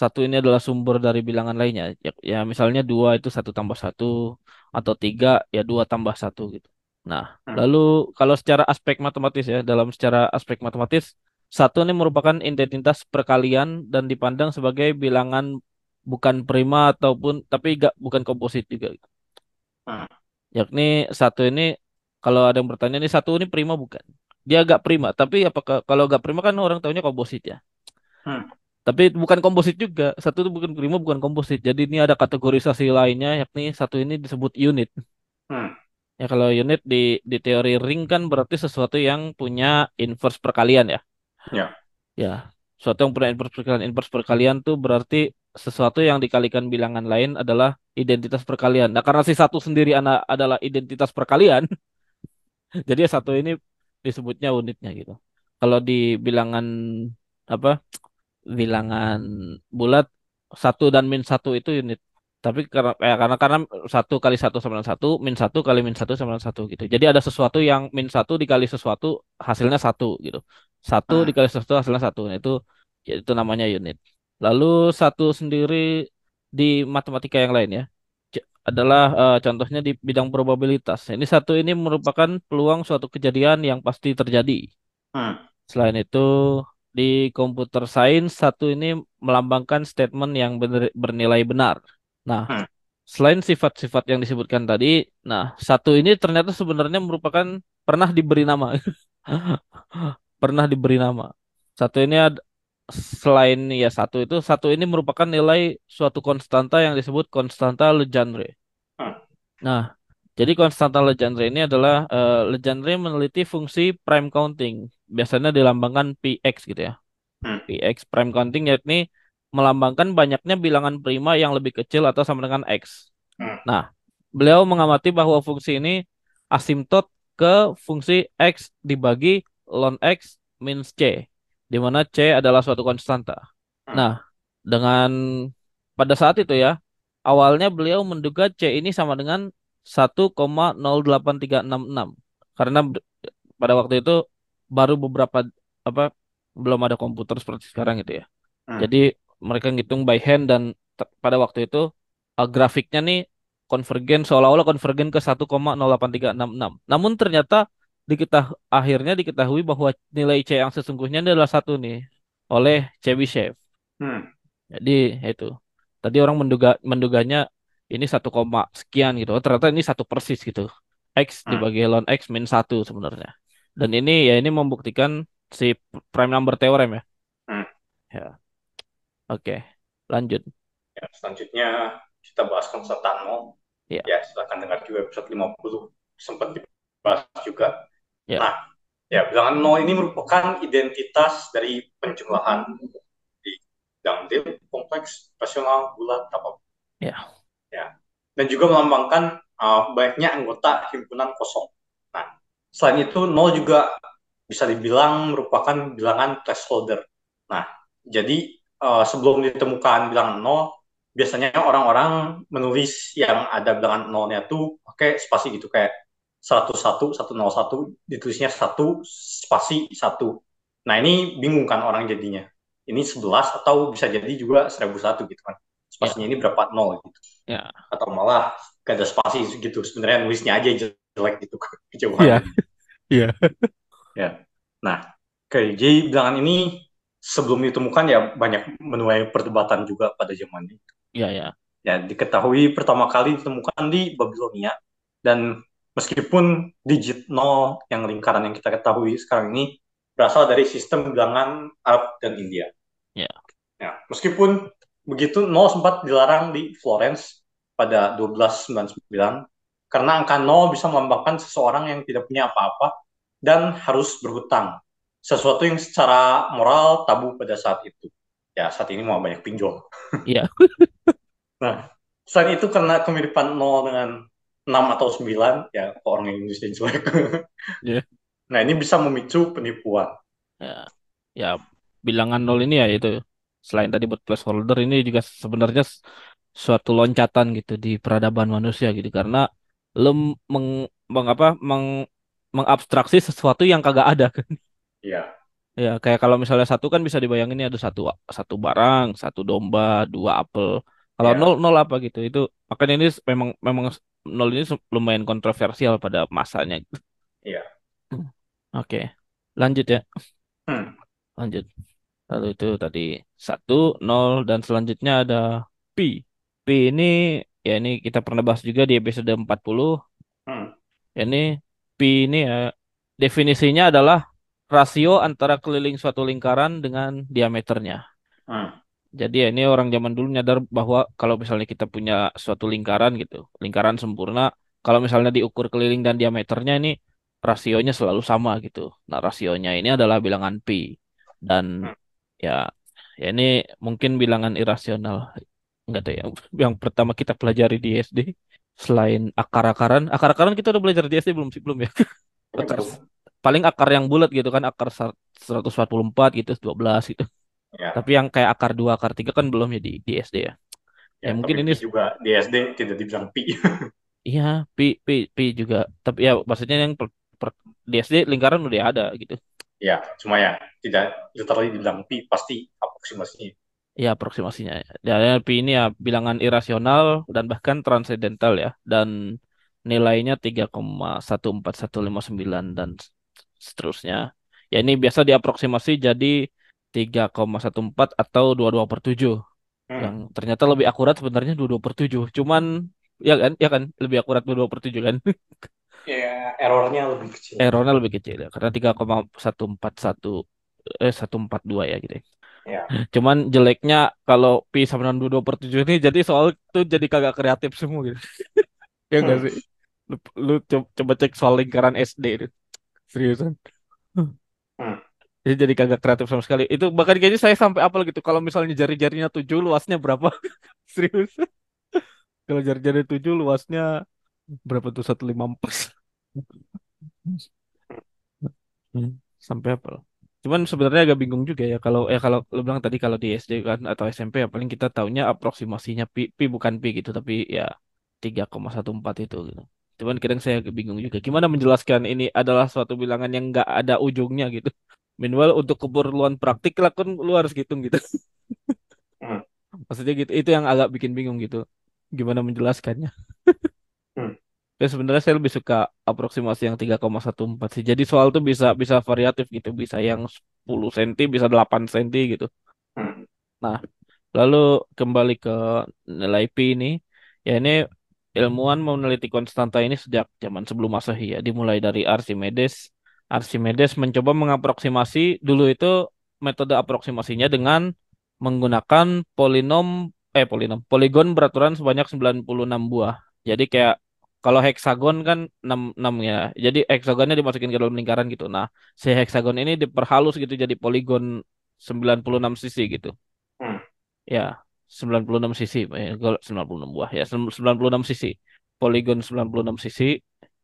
satu ini adalah sumber dari bilangan lainnya. Ya, ya misalnya dua itu satu tambah satu atau tiga ya dua tambah satu gitu. Nah, Hmm. lalu kalau secara aspek matematis ya, dalam secara aspek matematis satu ini merupakan identitas perkalian dan dipandang sebagai bilangan bukan prima ataupun tapi gak bukan komposit juga. gitu. Hmm. Yakni satu ini kalau ada yang bertanya ini satu ini prima bukan? Dia agak prima, tapi apakah kalau agak prima kan orang tahunya komposit ya. Hmm. Tapi bukan komposit juga. Satu itu bukan prima, bukan komposit. Jadi ini ada kategorisasi lainnya, yakni satu ini disebut unit. Hmm. Ya kalau unit di di teori ring kan berarti sesuatu yang punya inverse perkalian ya. Ya. Ya, sesuatu yang punya inverse perkalian. Inverse perkalian tuh berarti sesuatu yang dikalikan bilangan lain adalah identitas perkalian. Nah, karena si satu sendiri ana- adalah identitas perkalian, jadi satu ini disebutnya unitnya gitu. Kalau di bilangan apa? Bilangan bulat satu dan min satu itu unit. Tapi karena eh, karena karena satu kali satu sama dengan satu, min satu kali min satu sama dengan satu gitu. Jadi ada sesuatu yang min satu dikali sesuatu hasilnya satu gitu. Satu Hmm. dikali sesuatu hasilnya satu. Nah, itu ya, itu namanya unit. Lalu satu sendiri di matematika yang lain ya adalah eh, contohnya di bidang probabilitas. Ini satu ini merupakan peluang suatu kejadian yang pasti terjadi. Hmm. Selain itu di computer science satu ini melambangkan statement yang bener- bernilai benar. Nah, Hmm. selain sifat-sifat yang disebutkan tadi, nah satu ini ternyata sebenarnya merupakan pernah diberi nama. Pernah diberi nama. Satu ini ad- selain ya satu itu satu ini merupakan nilai suatu konstanta yang disebut konstanta Legendre. Hmm. Nah, jadi konstanta Legendre ini adalah eh, Legendre meneliti fungsi prime counting. Biasanya dilambangkan px gitu ya. Hmm. px prime counting yakni melambangkan banyaknya bilangan prima yang lebih kecil atau sama dengan x. Hmm. Nah, beliau mengamati bahwa fungsi ini asimtot ke fungsi x dibagi ln x minus c, di mana c adalah suatu konstanta. Hmm. Nah, dengan pada saat itu ya, awalnya beliau menduga c ini sama dengan 1,08366 karena pada waktu itu baru beberapa apa belum ada komputer seperti sekarang gitu ya. Hmm. Jadi mereka ngitung by hand dan pada waktu itu uh, grafiknya nih konvergen seolah-olah konvergen ke 1,08366. Namun ternyata diketah akhirnya diketahui bahwa nilai C yang sesungguhnya adalah satu nih oleh Chebyshev. Hmm. Jadi itu. Tadi orang menduga menduganya ini satu koma sekian gitu. Oh, ternyata ini satu persis gitu. X Hmm. dibagi ln X min satu sebenarnya. Dan ini ya ini membuktikan si prime number theorem ya. Hmm. Ya. Oke. Lanjut. Ya, selanjutnya kita bahas konstanta nol. Ya. Ya, silakan dengar juga episode 50 sempat dibahas juga. Ya. Nah, ya bilangan nol ini merupakan identitas dari penjumlahan di deal, kompleks, rasional, bulat, apa. Ya. Ya. Dan juga melambangkan uh, banyaknya anggota himpunan kosong. Nah, selain itu nol juga bisa dibilang merupakan bilangan placeholder. Nah, jadi uh, sebelum ditemukan bilangan nol, biasanya orang-orang menulis yang ada bilangan nolnya tuh pakai spasi gitu kayak 101, 101, ditulisnya satu spasi satu. Nah, ini bingung kan orang jadinya. Ini 11 atau bisa jadi juga 1001 gitu kan. Spasinya ini berapa nol gitu. Ya. Atau malah gak ada spasi gitu. Sebenarnya nulisnya aja jelek gitu Iya. kejauhan. Iya. Ya. Nah, oke, jadi bilangan ini sebelum ditemukan ya banyak menuai perdebatan juga pada zaman itu. Iya, ya. Ya, diketahui pertama kali ditemukan di Babilonia dan meskipun digit 0 yang lingkaran yang kita ketahui sekarang ini berasal dari sistem bilangan Arab dan India. Ya. Ya, meskipun begitu 0 sempat dilarang di Florence pada 1299 karena angka 0 bisa melambangkan seseorang yang tidak punya apa-apa dan harus berhutang. Sesuatu yang secara moral tabu pada saat itu. Ya, saat ini mau banyak pinjol. Iya. Nah, selain itu karena kemiripan 0 dengan 6 atau 9, ya kok orang Indonesia yang jelek. Iya. Nah, ini bisa memicu penipuan. Ya. Ya, bilangan nol ini ya itu. Selain tadi buat placeholder ini juga sebenarnya suatu loncatan gitu di peradaban manusia gitu karena lo meng, meng apa meng mengabstraksi sesuatu yang kagak ada kan. Iya. Ya, kayak kalau misalnya satu kan bisa dibayangin ini ada satu satu barang, satu domba, dua apel. Kalau Ya. nol nol apa gitu. Itu makanya ini memang memang nol ini lumayan kontroversial pada masanya. Iya. Oke. Lanjut ya. Hmm. Lanjut. Lalu itu tadi satu nol dan selanjutnya ada pi. Pi ini ya ini kita pernah bahas juga di episode 40. Hmm. Ini pi ini ya definisinya adalah rasio antara keliling suatu lingkaran dengan diameternya. Hmm. Jadi ya ini orang zaman dulu nyadar bahwa kalau misalnya kita punya suatu lingkaran gitu, lingkaran sempurna, kalau misalnya diukur keliling dan diameternya ini rasionya selalu sama gitu. Nah, rasionya ini adalah bilangan pi. Dan Hmm. Ya ya ini mungkin bilangan irasional. Enggak tahu ya. Yang pertama kita pelajari di SD selain akar-akaran, akar-akaran kita udah belajar di SD belum sih? Belum ya? Akar paling akar yang bulat gitu kan, akar sa- 144 gitu, 12 gitu. Ya. Tapi yang kayak akar 2, akar 3 kan belum ya di, di SD ya. Ya, Ya mungkin ini juga di SD tidak dibilang pi. iya pi pi pi juga. Tapi ya maksudnya yang per, per- di SD lingkaran udah ada gitu. Ya, cuma ya tidak literally dibilang pi, pasti aproksimasinya. Ya aproksimasinya. Ya, ya, pi ini ya bilangan irasional dan bahkan transendental ya. Dan nilainya 3,14159 dan seterusnya. Ya ini biasa diaproksimasi jadi 3,14 atau 22 per 7. Hmm. Yang ternyata lebih akurat sebenarnya 22 per 7. Cuman ya kan, ya kan lebih akurat 22 per 7 kan. Ya, errornya lebih kecil. Errornya lebih kecil ya karena 3,141 eh 142 ya gitu. ya. Ya. Cuman jeleknya kalau pi sama dengan 22 per 7 ini jadi soal itu jadi kagak kreatif semua gitu. Ya enggak Hmm. sih? Lu, lu co- coba cek soal lingkaran SD itu. Seriusan. Hmm. Jadi jadi kagak kreatif sama sekali. Itu bahkan kayaknya saya sampai apal gitu. Kalau misalnya jari-jarinya 7 luasnya berapa? Serius. Kalau jari-jari 7 luasnya berapa tuh 154. Hmm, Sampai apa? Cuman sebenarnya agak bingung juga ya kalau eh kalau lu bilang tadi kalau di SD kan atau SMP ya paling kita taunya aproksimasinya pi, pi bukan pi gitu tapi ya 3,14 itu gitu. Cuman kadang saya agak bingung juga gimana menjelaskan ini adalah suatu bilangan yang nggak ada ujungnya gitu. Minimal untuk keperluan praktik lah kan lu harus hitung gitu. Hmm. Maksudnya gitu itu yang agak bikin bingung gitu. Gimana menjelaskannya? Ya sebenarnya saya lebih suka aproksimasi yang 3,14 sih. Jadi soal tuh bisa bisa variatif gitu, bisa yang 10 cm, bisa 8 cm gitu. Hmm. Nah, lalu kembali ke nilai pi ini, ya ini ilmuwan meneliti konstanta ini sejak zaman sebelum Masehi ya, dimulai dari Archimedes. Archimedes mencoba mengaproksimasi dulu itu metode aproksimasinya dengan menggunakan polinom eh polinom poligon beraturan sebanyak 96 buah. Jadi kayak kalau heksagon kan 6, 6 ya. Jadi heksagonnya dimasukin ke dalam lingkaran gitu. Nah, si heksagon ini diperhalus gitu jadi poligon 96 sisi gitu. Hmm. Ya, 96 sisi. Eh, gol- 96 buah ya, 96 sisi. Poligon 96 sisi.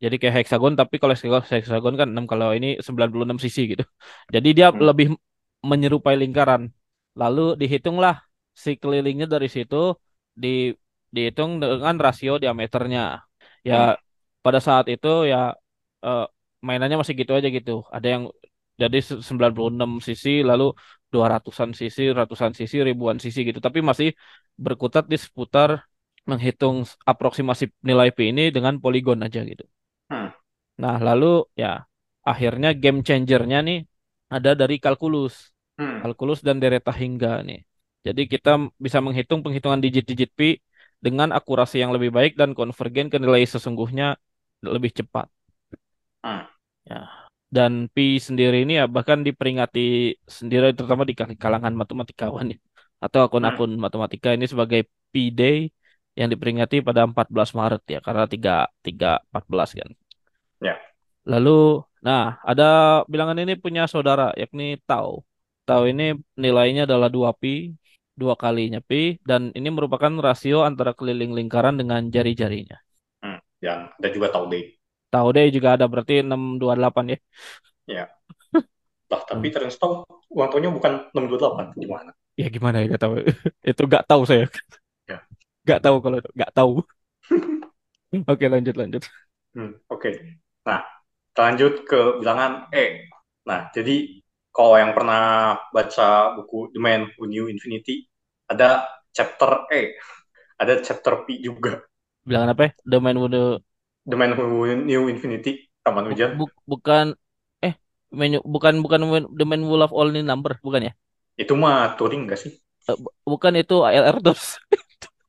Jadi kayak heksagon tapi kalau heksagon, heksagon kan 6 kalau ini 96 sisi gitu. Jadi dia Hmm. lebih menyerupai lingkaran. Lalu dihitunglah si kelilingnya dari situ di dihitung dengan rasio diameternya. Ya Hmm. pada saat itu ya eh, mainannya masih gitu aja gitu. Ada yang jadi se- 96 sisi lalu 200-an sisi, ratusan sisi, ribuan sisi gitu. Tapi masih berkutat di seputar menghitung aproksimasi nilai P ini dengan poligon aja gitu. Hmm. Nah, lalu ya akhirnya game changernya nih ada dari kalkulus. Hmm. Kalkulus dan Dereta Hingga nih. Jadi kita bisa menghitung penghitungan digit-digit pi dengan akurasi yang lebih baik dan konvergen ke nilai sesungguhnya lebih cepat. Hmm. Ya. Dan pi sendiri ini ya bahkan diperingati sendiri terutama di kal- kalangan matematikawan ya. Atau akun-akun matematika ini sebagai Pi Day yang diperingati pada 14 Maret ya karena 3 3 14 kan. Ya. Lalu nah ada bilangan ini punya saudara yakni tau. Tau ini nilainya adalah 2 pi, dua kalinya pi dan ini merupakan rasio antara keliling lingkaran dengan jari-jarinya. Hmm. Yang ada juga tahu deh. Tahu deh juga ada berarti 628 ya. Lah, tapi ternyata tahu ulang tahunnya bukan 628 gimana? Ya gimana ya gak tahu. Itu gak tahu saya. Ya. Gak tahu kalau itu gak tahu. Oke lanjut lanjut. Hmm, Oke. Nah, kita lanjut ke bilangan E. Nah, jadi kalau yang pernah baca buku The Man Who Knew Infinity, ada chapter E, ada chapter P juga. Bilangan apa ya? Domain Wode The Man Who Knew Infinity, Taman Hujan. bu- bukan eh menu bukan bukan the man who love all in number bukan ya? Itu mah Turing nggak sih? Eh, bu- bukan itu Erdos.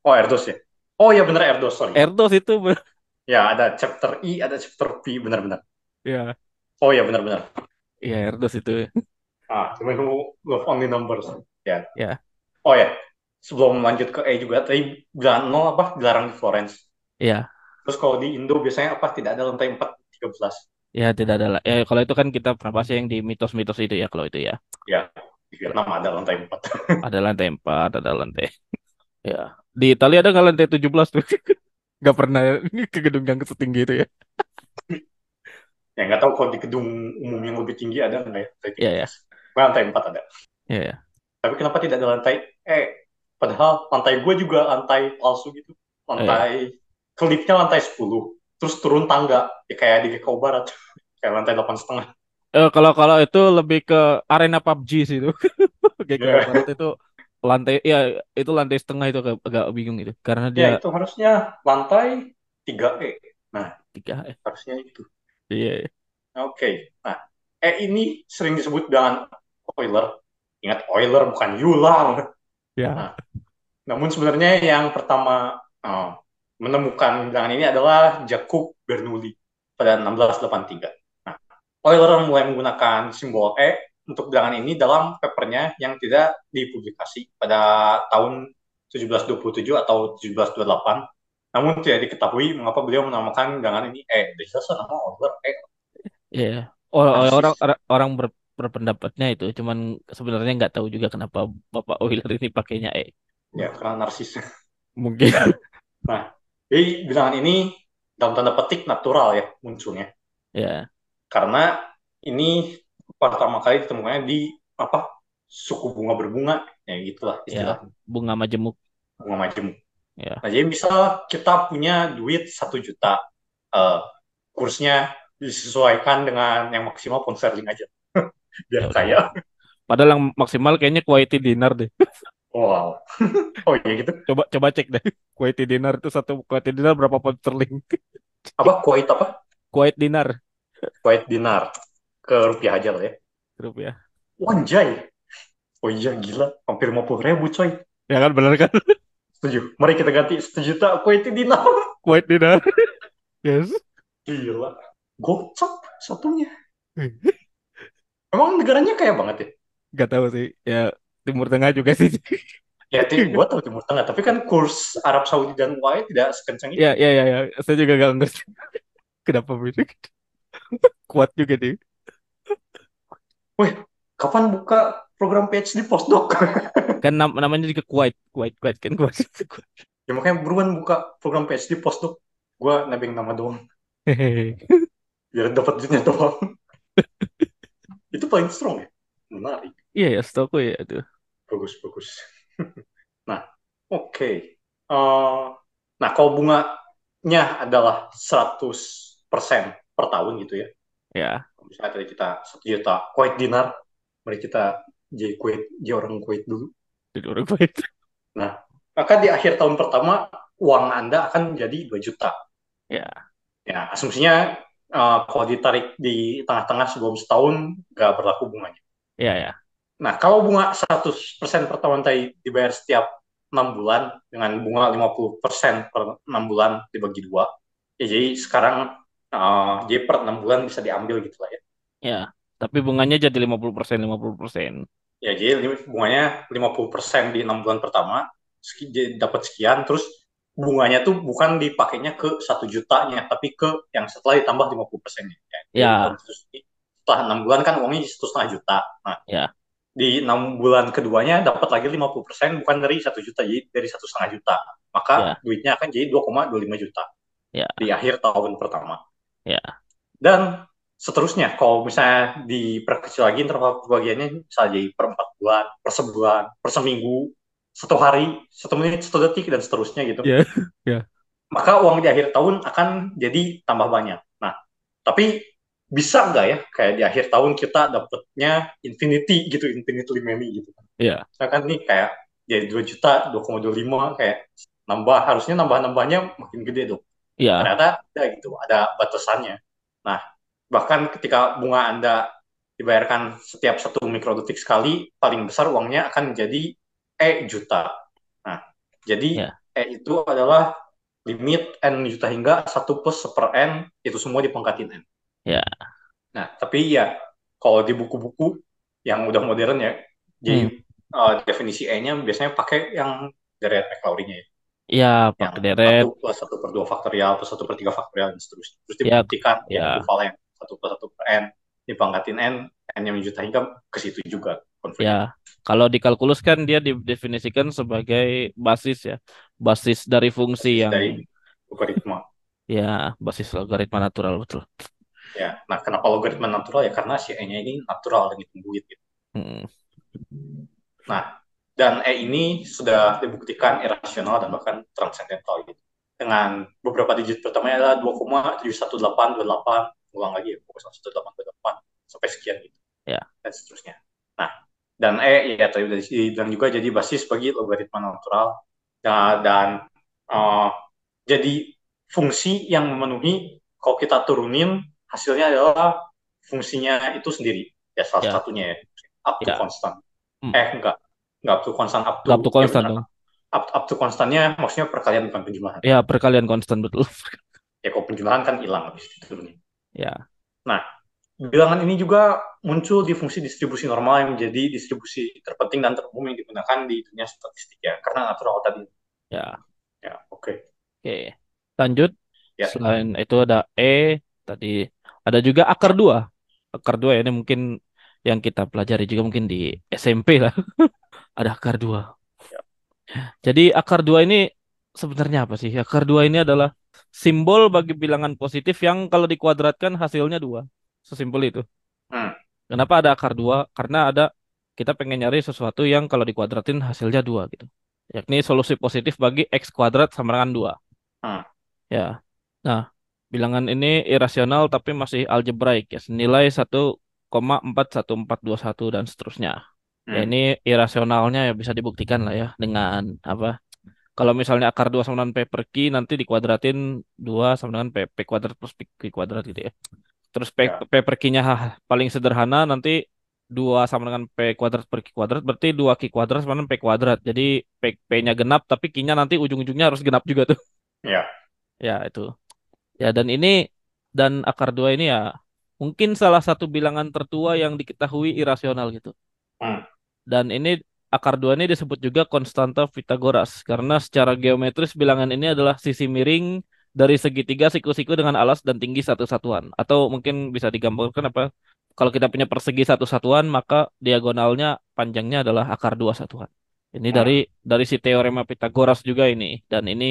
Oh, Erdos ya? Oh iya bener Erdos, sorry. Erdos itu ber- Ya, ada chapter I, ada chapter P, benar-benar. ya. Oh iya benar-benar. Iya Erdos itu. Ah, Man Who Love Only Numbers. Ya. Ya. Oh ya, sebelum lanjut ke E juga, tadi bilangan nol apa dilarang di Florence. Iya. Terus kalau di Indo biasanya apa tidak ada lantai 4 13. Ya tidak ada lah. Ya kalau itu kan kita bahas yang di mitos-mitos itu ya kalau itu ya. Ya, di Vietnam ada lantai 4. Ada lantai 4, ada lantai. Ya. Di Italia ada nggak lantai 17 tuh? Nggak pernah ke gedung yang setinggi itu ya. ya nggak tahu kalau di gedung umum yang lebih tinggi ada nggak ya lantai 13. Iya ya. Cuma lantai 4 ada. Iya ya. Tapi kenapa tidak ada lantai E? Padahal lantai gue juga lantai palsu gitu. Lantai kelipnya lantai 10. Terus turun tangga. Ya kayak di GKU Barat. kayak lantai 8 setengah. Eh, kalau kalau itu lebih ke arena PUBG sih itu. GKU Iya. Barat itu lantai ya itu lantai setengah itu agak, agak bingung itu karena Ya dia itu harusnya lantai 3E. tiga eh, Harusnya itu. Iya Oke. Nah, E ini sering disebut dengan Euler. Ingat Euler bukan Euler. ya Namun sebenarnya yang pertama eh, menemukan bilangan ini adalah Jakub Bernoulli pada 1683. Nah, Euler mulai menggunakan simbol E untuk bilangan ini dalam papernya yang tidak dipublikasi pada tahun 1727 atau 1728. Namun tidak diketahui mengapa beliau menamakan bilangan ini E. Dari sana nama Euler E. iya orang Narsis. orang orang- orang ber- berpendapatnya itu cuman sebenarnya nggak tahu juga kenapa Bapak Euler ini pakainya E Ya, karena narsis. mungkin Jadi bilangan ini dalam tanda petik natural ya munculnya. ya Karena ini pertama kali ditemukannya di apa suku bunga berbunga ya gitulah istilahnya bunga majemuk bunga majemuk. Ya. Nah, jadi misal kita punya duit satu juta, eh, kursnya disesuaikan dengan yang maksimal pound sterling aja, biar Ya, kaya. padahal yang maksimal kayaknya quality dinner deh Wow. oh iya gitu. coba coba cek deh quality dinner itu satu quality dinner berapa pound sterling Apa kuwait apa? quality dinner Kuwait dinar ke rupiah aja lah ya. rupiah Wanjay. Oh iya gila, hampir 50 ribu coy. ya kan bener kan Setuju. Mari kita ganti sejuta Kuwait dinar. quality dinner yes Gila. Gocap satunya. Emang negaranya kaya banget ya? nggak tahu sih ya Timur Tengah juga sih Ya, tim gua tahu Timur Tengah, tapi kan kurs Arab Saudi dan UAE tidak sekencang itu. ya ya ya ya saya juga gak ngerti kenapa bisa gitu. kuat juga deh Kapan buka program PhD postdoc? kan nam- namanya juga Kuwait Kuwait Kuwait kan Kuwait ya makanya buruan buka program PhD postdoc. Gua nebeng nama doang, biar dapat duitnya doang. itu paling strong ya. Menarik. iya ya setahu ya itu Bagus, bagus. nah, oke. Eh, nah, kalau bunganya adalah 100% per tahun gitu ya. ya Misalnya tadi kita 1 juta Kuwait dinar, mari kita jadi Kuwait, jadi orang Kuwait dulu. jadi orang Kuwait Maka di akhir tahun pertama, uang Anda akan menjadi 2 juta. ya Ya, asumsinya eh, kalau ditarik di tengah-tengah sebelum setahun, nggak berlaku bunganya. ya ya Nah, kalau bunga 100% per tahun tadi dibayar setiap 6 bulan dengan bunga 50% per 6 bulan dibagi dua, ya jadi sekarang eh, jadi per 6 bulan bisa diambil gitu lah ya. ya tapi bunganya jadi 50% 50% Ya, jadi bunganya 50% di 6 bulan pertama, dapat sekian, terus bunganya tuh bukan dipakainya ke 1 jutanya, tapi ke yang setelah ditambah 50 persennya. Ya. Setelah 6 bulan kan uangnya satu setengah juta. Nah, Ya. di 6 bulan keduanya dapat lagi 50 persen, bukan dari 1 juta, jadi dari satu setengah juta. Maka Ya. duitnya akan jadi 2,25 juta Ya. di akhir tahun pertama. Ya. Dan seterusnya, kalau misalnya diperkecil lagi interval pembagiannya misalnya jadi per 4 bulan, per sebulan, per seminggu, satu hari, satu menit, satu detik, dan seterusnya gitu. Ya. Ya. Maka uang di akhir tahun akan jadi tambah banyak. Nah, tapi bisa nggak ya kayak di akhir tahun kita dapatnya infinity gitu, infinitely many gitu. Iya. Misalkan nih kayak jadi 2 juta, 2,25 kayak nambah harusnya nambah-nambahnya makin gede dong ya ternyata ada gitu, ada batasannya. Nah, bahkan ketika bunga Anda dibayarkan setiap satu mikrodetik sekali, paling besar uangnya akan menjadi E juta. Nah, jadi Ya. E itu adalah limit N juta hingga 1 plus seper N, itu semua dipangkatin N. Ya. Nah, tapi ya, kalau di buku-buku yang udah modern ya, jadi uh, definisi E-nya biasanya pakai yang dari Maclaurin-nya ya. Ya, Yang pakai deret. satu plus satu per dua faktorial plus satu per tiga faktorial dan seterusnya. Terus Ya, dibuktikan ya. yang ekivalen satu plus satu per n dipangkatin n n yang juta hingga ke situ juga konflik. Ya, kalau di kalkulus kan dia didefinisikan sebagai basis ya, basis dari fungsi yang dari logaritma. ya basis logaritma natural betul. Ya, nah kenapa logaritma natural ya karena si e-nya ini natural dan hitung buit gitu. Hmm. Nah, dan E ini sudah dibuktikan irasional dan bahkan transendental gitu. Dengan beberapa digit pertamanya adalah 2,71828, ulang lagi ya, 2,1828 sampai sekian gitu. Ya. Dan seterusnya. Nah, dan E ya tadi sudah dibilang juga jadi basis bagi logaritma natural dan, dan uh, jadi fungsi yang memenuhi kalau kita turunin hasilnya adalah fungsinya itu sendiri ya salah Ya. satunya ya up to Ya. constant Hmm. eh enggak enggak up to constant up to Up to constant ya, up, up to constantnya maksudnya perkalian bukan penjumlahan Ya, perkalian konstan betul. ya kalau penjumlahan kan hilang habis diturunin Ya. bilangan ini juga muncul di fungsi distribusi normal yang menjadi distribusi terpenting dan terumum yang digunakan di dunia statistik ya karena natural tadi Ya. ya oke Oke. Lanjut. Ya. Selain itu ada E tadi ada juga akar dua. Akar dua ini mungkin yang kita pelajari juga mungkin di SMP lah. ada akar dua. Ya. Jadi akar dua ini sebenarnya apa sih? Akar dua ini adalah simbol bagi bilangan positif yang kalau dikuadratkan hasilnya dua. Sesimpel itu. Hmm. Kenapa ada akar dua? Karena ada kita pengen nyari sesuatu yang kalau dikuadratin hasilnya dua gitu. Yakni solusi positif bagi x kuadrat sama dengan dua. Hmm. Ya. Nah, bilangan ini irasional tapi masih algebraik ya, senilai 1,41421 dan seterusnya. Ya, Hmm. ini irasionalnya ya bisa dibuktikan lah ya dengan apa? Kalau misalnya akar 2 sama dengan P per Q nanti dikuadratin 2 sama dengan P, P kuadrat plus P, Q kuadrat gitu ya. Terus P, Ya. P per Q-nya paling sederhana nanti 2 sama dengan P kuadrat per Q kuadrat berarti 2 Q kuadrat sama dengan P kuadrat. Jadi P, P-nya genap tapi Q-nya nanti ujung-ujungnya harus genap juga tuh. Ya. Ya, itu. Ya, dan ini dan akar dua ini ya mungkin salah satu bilangan tertua yang diketahui irasional gitu. Hmm. Dan ini akar dua ini disebut juga konstanta Pythagoras karena secara geometris bilangan ini adalah sisi miring dari segitiga siku-siku dengan alas dan tinggi satu satuan. Atau mungkin bisa digambarkan apa? Kalau kita punya persegi satu satuan, maka diagonalnya panjangnya adalah akar dua satuan. Ini Hmm. dari dari si teorema Pythagoras juga ini dan ini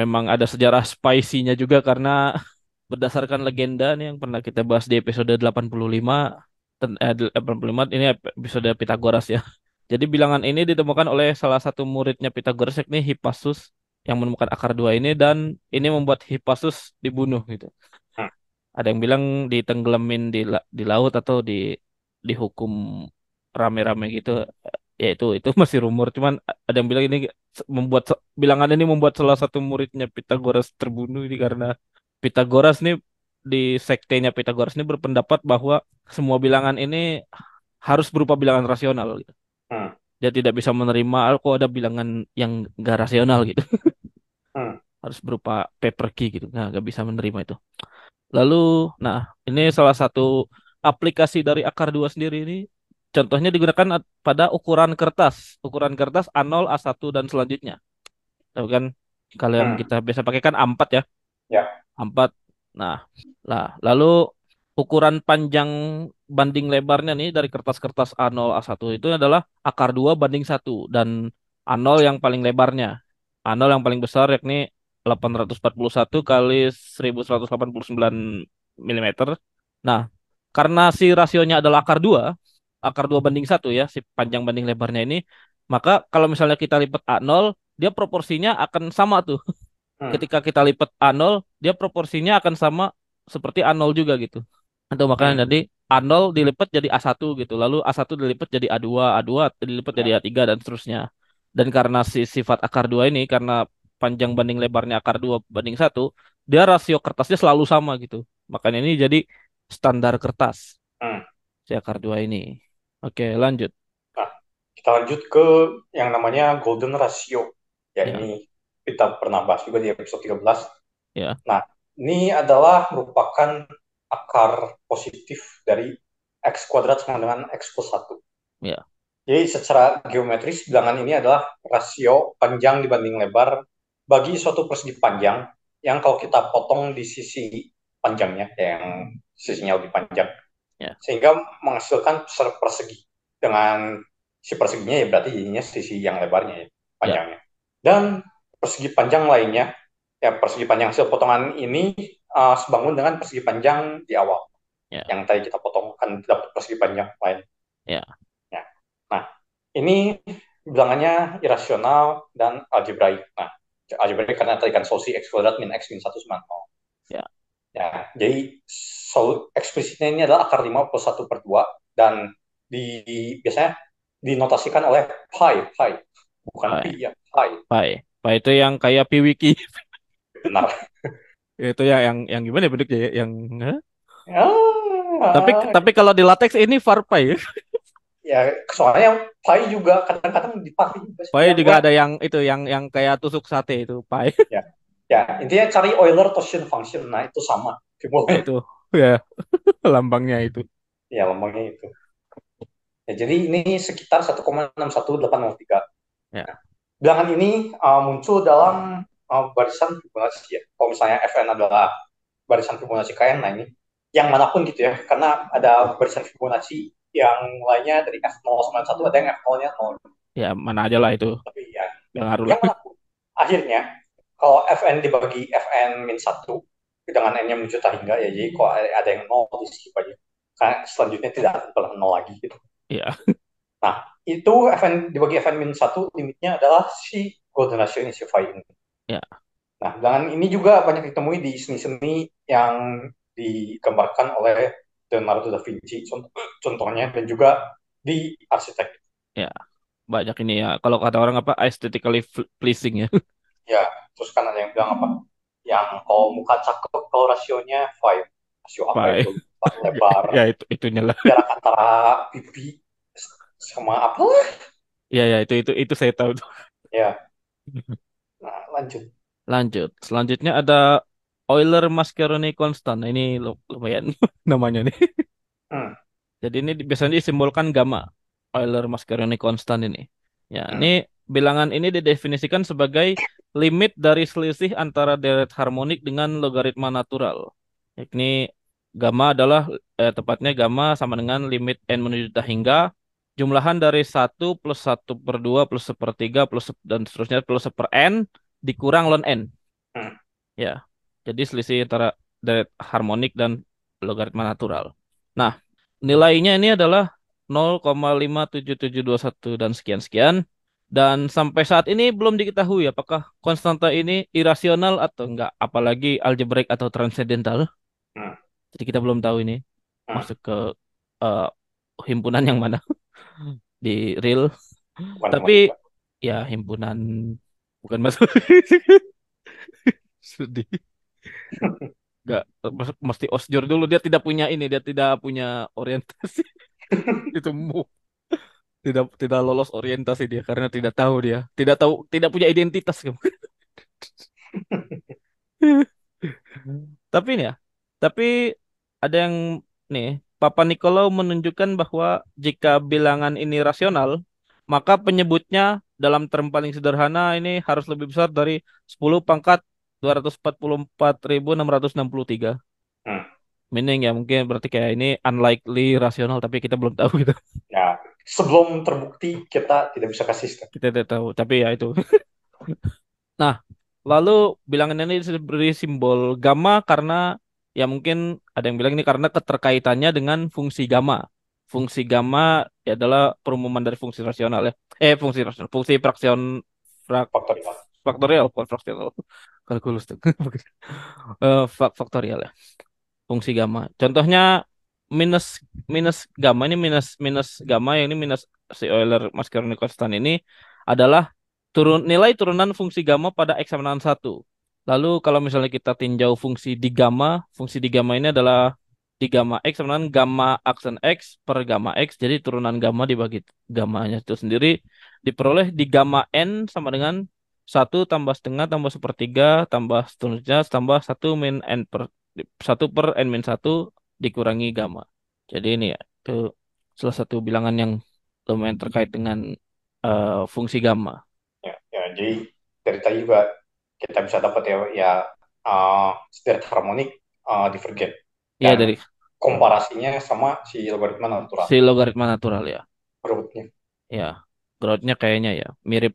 memang ada sejarah spicy-nya juga karena berdasarkan legenda nih yang pernah kita bahas di episode 85 ten- eh, 85 ini episode Pythagoras ya. Jadi bilangan ini ditemukan oleh salah satu muridnya Pythagoras yakni Hippasus yang menemukan akar dua ini dan ini membuat Hippasus dibunuh gitu. Hmm. Ada yang bilang ditenggelamin di di laut atau di dihukum rame-rame gitu. Ya itu itu masih rumor cuman ada yang bilang ini membuat bilangan ini membuat salah satu muridnya Pythagoras terbunuh ini karena Pythagoras nih di sektenya Pythagoras ini berpendapat bahwa semua bilangan ini harus berupa bilangan rasional gitu. Hmm. Dia tidak bisa menerima "Ah, kok ada bilangan yang gak rasional gitu. Hmm. Harus berupa P per Q gitu. Nah, gak bisa menerima itu. Lalu, nah, ini salah satu aplikasi dari akar dua sendiri ini contohnya digunakan pada ukuran kertas, ukuran kertas A0, A1 dan selanjutnya. Tahu kan kalau yang Hmm. kita biasa pakai kan A4 ya. Ya. A4. Nah, lah, lalu ukuran panjang banding lebarnya nih dari kertas-kertas A0, A1 itu adalah akar 2 banding 1 dan A0 yang paling lebarnya. A0 yang paling besar yakni 841 kali 1189 mm. Nah, karena si rasionya adalah akar 2, akar 2 banding 1 ya, si panjang banding lebarnya ini, maka kalau misalnya kita lipat A0, dia proporsinya akan sama tuh. Hmm. Ketika kita lipat A0, dia proporsinya akan sama seperti A0 juga gitu. Atau makanya Hmm. jadi A0 dilipat jadi A1 gitu. Lalu A1 dilipat jadi A2, A2 dilipat jadi A3 dan seterusnya. Dan karena si sifat akar 2 ini karena panjang banding lebarnya akar 2 banding 1, dia rasio kertasnya selalu sama gitu. Makanya ini jadi standar kertas. Hmm. Si akar 2 ini. Oke, lanjut. Kita lanjut ke yang namanya golden ratio. Ya, Ya. ini kita pernah bahas juga di episode 13. Ya. Nah, ini adalah merupakan akar positif dari X kuadrat sama dengan X plus 1. Ya. Jadi secara geometris bilangan ini adalah rasio panjang dibanding lebar bagi suatu persegi panjang yang kalau kita potong di sisi panjangnya yang sisinya lebih panjang Ya. sehingga menghasilkan persegi dengan si perseginya ya berarti jadinya sisi yang lebarnya ya panjangnya dan persegi panjang lainnya ya persegi panjang hasil potongan ini uh, sebangun dengan persegi panjang di awal Ya. yang tadi kita potong kan dapat persegi panjang lain Ya. ya. nah ini bilangannya irasional dan algebraik nah algebraik karena tadi kan solusi x kuadrat min x min satu sama nol Ya. ya jadi sol eksplisitnya ini adalah akar 5 plus 1 per 2 dan di, biasanya dinotasikan oleh pi pi bukan Pi. pi ya pi Pi. Pi itu yang kayak PWiki. benar itu ya yang yang gimana ya bentuknya ya? Yang? Ah, tapi tapi kalau di latex ini var pi. ya soalnya pi juga kadang-kadang dipakai juga Ya, juga ada yang itu yang yang kayak tusuk sate itu pi. ya intinya cari Euler Torsion function nah itu sama Nah, formulanya itu ya lambangnya itu. ya lambangnya itu ya jadi ini sekitar 1,61803 Ya. Nah, bilangan ini uh, muncul dalam uh, barisan Fibonacci ya kalau misalnya Fn adalah barisan Fibonacci Kn nah ini yang mana pun gitu ya karena ada barisan Fibonacci yang lainnya dari F0 sama 1 ada yang F0 nya 0 Ya mana aja lah itu. tapi ya yang lah. mana pun akhirnya kalau Fn dibagi Fn min 1 dengan n nya menuju tak hingga ya jadi kalau ada yang 0 di skip aja karena selanjutnya tidak akan pernah 0 lagi gitu Iya. Itu Fn dibagi Fn min 1 limitnya adalah si golden ratio ini si phi ini Ya. nah bilangan ini juga banyak ditemui di seni-seni yang digambarkan oleh Leonardo da Vinci cont- contohnya dan juga di arsitek Banyak ini ya. Kalau kata orang apa aesthetically pleasing ya. terus kan ada yang bilang apa yang kalau muka cakep kalau rasionya phi rasio apa itu lebar ya itu itunya lah. jarak antara pipi sama apa lah Ya ya itu itu itu saya tahu. tuh. ya nah lanjut Lanjut. Selanjutnya ada Euler Mascheroni constant. Ini lu- lumayan namanya nih. Hmm. Jadi ini biasanya disimbolkan gamma. Euler Mascheroni constant ini. Ya, Hmm. ini bilangan ini didefinisikan sebagai limit dari selisih antara deret harmonik dengan logaritma natural. Yakni gamma adalah eh, tepatnya gamma sama dengan limit n menuju tak hingga jumlahan dari 1 plus 1 per 2 plus 1 per 3 plus dan seterusnya plus 1 per n dikurang ln n. Hmm. Ya. Jadi selisih antara deret harmonik dan logaritma natural. Nah, nilainya ini adalah 0,57721 dan sekian-sekian. Dan sampai saat ini belum diketahui apakah konstanta ini irasional atau enggak, apalagi algebraik atau transendental. Hmm. Jadi kita belum tahu ini Hmm. masuk ke eh, himpunan yang mana di real. Bukan Tapi-. Ya, himpunan bukan masuk. Sedih. Enggak, mas- mesti osjur dulu dia tidak punya ini, dia tidak punya orientasi. Itu mu. Tidak tidak lolos orientasi dia karena tidak tahu dia, tidak tahu, tidak punya identitas kamu. Tapi ini ya, tapi ada yang nih, Papa Nicolau menunjukkan bahwa jika bilangan ini rasional, maka penyebutnya dalam term paling sederhana ini harus lebih besar dari 10 pangkat 244.663. Hmm. Meaning ya mungkin berarti kayak ini unlikely rasional tapi kita belum tahu gitu. Ya, sebelum terbukti kita tidak bisa kasih step. Kita tidak tahu, tapi ya itu. Nah, lalu bilangan ini diberi simbol gamma karena ya mungkin ada yang bilang ini karena keterkaitannya dengan fungsi gamma. Fungsi gamma ya adalah perumuman dari fungsi rasional ya. Eh, fungsi rasional, fungsi fraksion frak, Faktorial. faktorial. Kalkulus tuh. Eh, fak- faktorial ya. Fungsi gamma. Contohnya minus minus gamma ini minus minus gamma yang ini minus si Euler Mascheroni constant ini adalah turun nilai turunan fungsi gamma pada x sama dengan 1. Lalu kalau misalnya kita tinjau fungsi di gamma, fungsi di gamma ini adalah di gamma x sama gamma aksen x per gamma x. Jadi turunan gamma dibagi gammanya itu sendiri diperoleh di gamma n sama dengan 1 tambah setengah tambah sepertiga tambah seterusnya tambah 1 min n per 1 per n min 1 dikurangi gamma. Jadi ini ya, itu salah satu bilangan yang lumayan terkait dengan eh, fungsi gamma. Ya, ya, jadi dari tadi juga kita bisa dapat ya, ya uh, state harmonik uh, divergent. Iya Dan dari komparasinya sama si logaritma natural. si logaritma natural ya. Growth-nya. Ya, growth-nya kayaknya ya mirip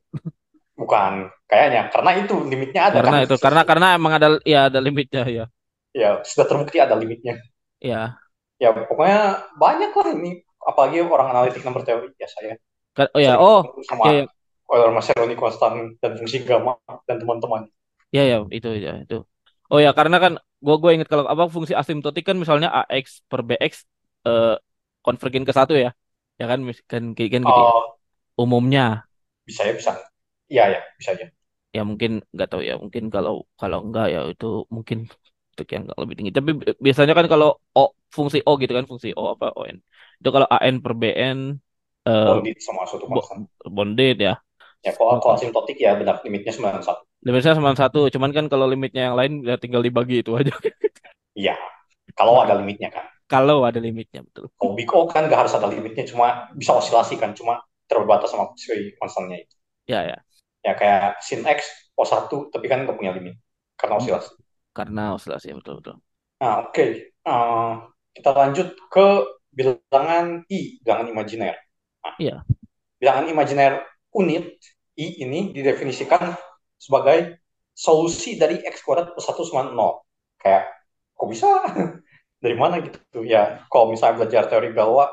Bukan kayaknya, karena itu limitnya ada karena kan. itu karena karena emang ada ya ada limitnya ya. Ya, sudah terbukti ada limitnya. Ya. Ya, pokoknya banyak lah ini. Apalagi orang analitik nomor teori. Ya, saya Oh ya, oh sama ya ya Euler-Mascheroni konstan dan fungsi gamma dan teman-teman. ya, ya, itu ya itu. Oh ya, karena kan gua gue inget kalau apa fungsi asimtotik kan misalnya ax per bx eh konvergen ke satu ya. Ya kan kan kayak kan gitu ya. Uh, Umumnya bisa ya, bisa. Iya, ya, bisa aja. ya mungkin nggak tahu ya, mungkin kalau kalau enggak ya itu mungkin untuk yang lebih tinggi. Tapi bi- biasanya kan kalau o fungsi o gitu kan fungsi o apa on. Itu kalau an per bn eh Bonded sama suatu konstan. bonded ya. Ya, kalau, kalau asimtotik ya benar limitnya 91. Limitnya cuma satu, cuman kan kalau limitnya yang lain ya tinggal dibagi itu aja. Iya, kalau ada limitnya kan. Kalau ada limitnya betul. Kalau big O kan nggak harus ada limitnya, cuma bisa osilasi kan, cuma terbatas sama si konstannya itu. Ya ya, Ya kayak sin X O1, tapi kan nggak punya limit karena Hmm. osilasi. karena osilasi betul betul. Nah, oke. Eh, kita lanjut ke bilangan I, bilangan imajiner. Nah, Iya. bilangan imajiner unit I ini didefinisikan sebagai solusi dari X kuadrat plus 1 sama 0. Kayak, kok bisa? Dari mana gitu? Ya, kalau misalnya belajar teori Galois,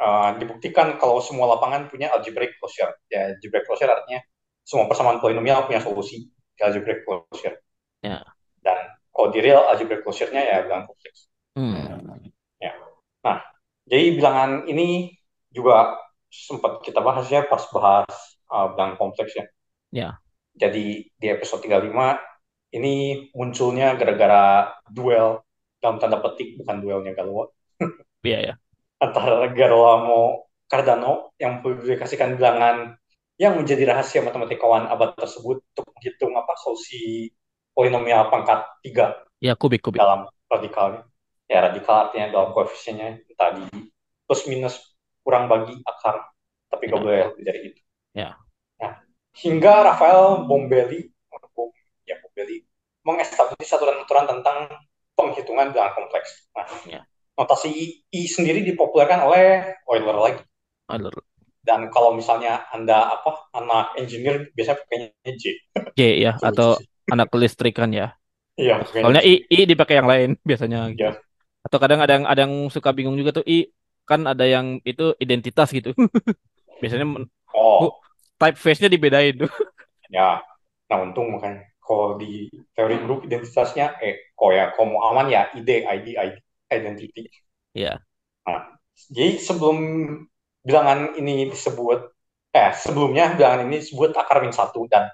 eh, dibuktikan kalau semua lapangan punya algebraic closure. Ya, algebraic closure artinya semua persamaan polinomial punya solusi di algebraic closure. Ya. Dan kalau di real algebraic closure-nya ya bilangan kompleks. Hmm. Nah, jadi bilangan ini juga sempat kita bahas ya pas bahas uh, bilangan kompleks ya. Ya. Jadi di episode 35 ini munculnya gara-gara duel dalam tanda petik bukan duelnya Galois Iya ya. antara Girolamo Cardano yang mempublikasikan bilangan yang menjadi rahasia matematikawan abad tersebut untuk menghitung apa solusi polinomial pangkat 3 Ya kubik kubik. dalam radikalnya. Ya radikal artinya dalam koefisiennya tadi plus minus kurang bagi akar, tapi nggak Ya. boleh lebih dari itu. Ya. Nah, hingga Rafael Bombelli, Bom- ya Bombelli, mengestablishkan aturan-aturan tentang penghitungan bilangan kompleks. Nah, Ya. notasi I, I sendiri dipopulerkan oleh Euler lagi. Alur. Dan kalau misalnya anda apa anak engineer biasanya pakainya J. J ya atau anak kelistrikan ya. Iya, Soalnya. I, I dipakai yang lain biasanya gitu. Iya. Atau kadang ada yang ada yang suka bingung juga tuh I kan ada yang itu identitas gitu. biasanya Oh, typeface-nya dibedain tuh. ya. Nah, untung makanya kalau di teori grup identitasnya eh kok ya kalau mau aman ya ID, ID, ID, identity. Iya. Jadi sebelum bilangan ini disebut, eh sebelumnya bilangan ini disebut akar min satu dan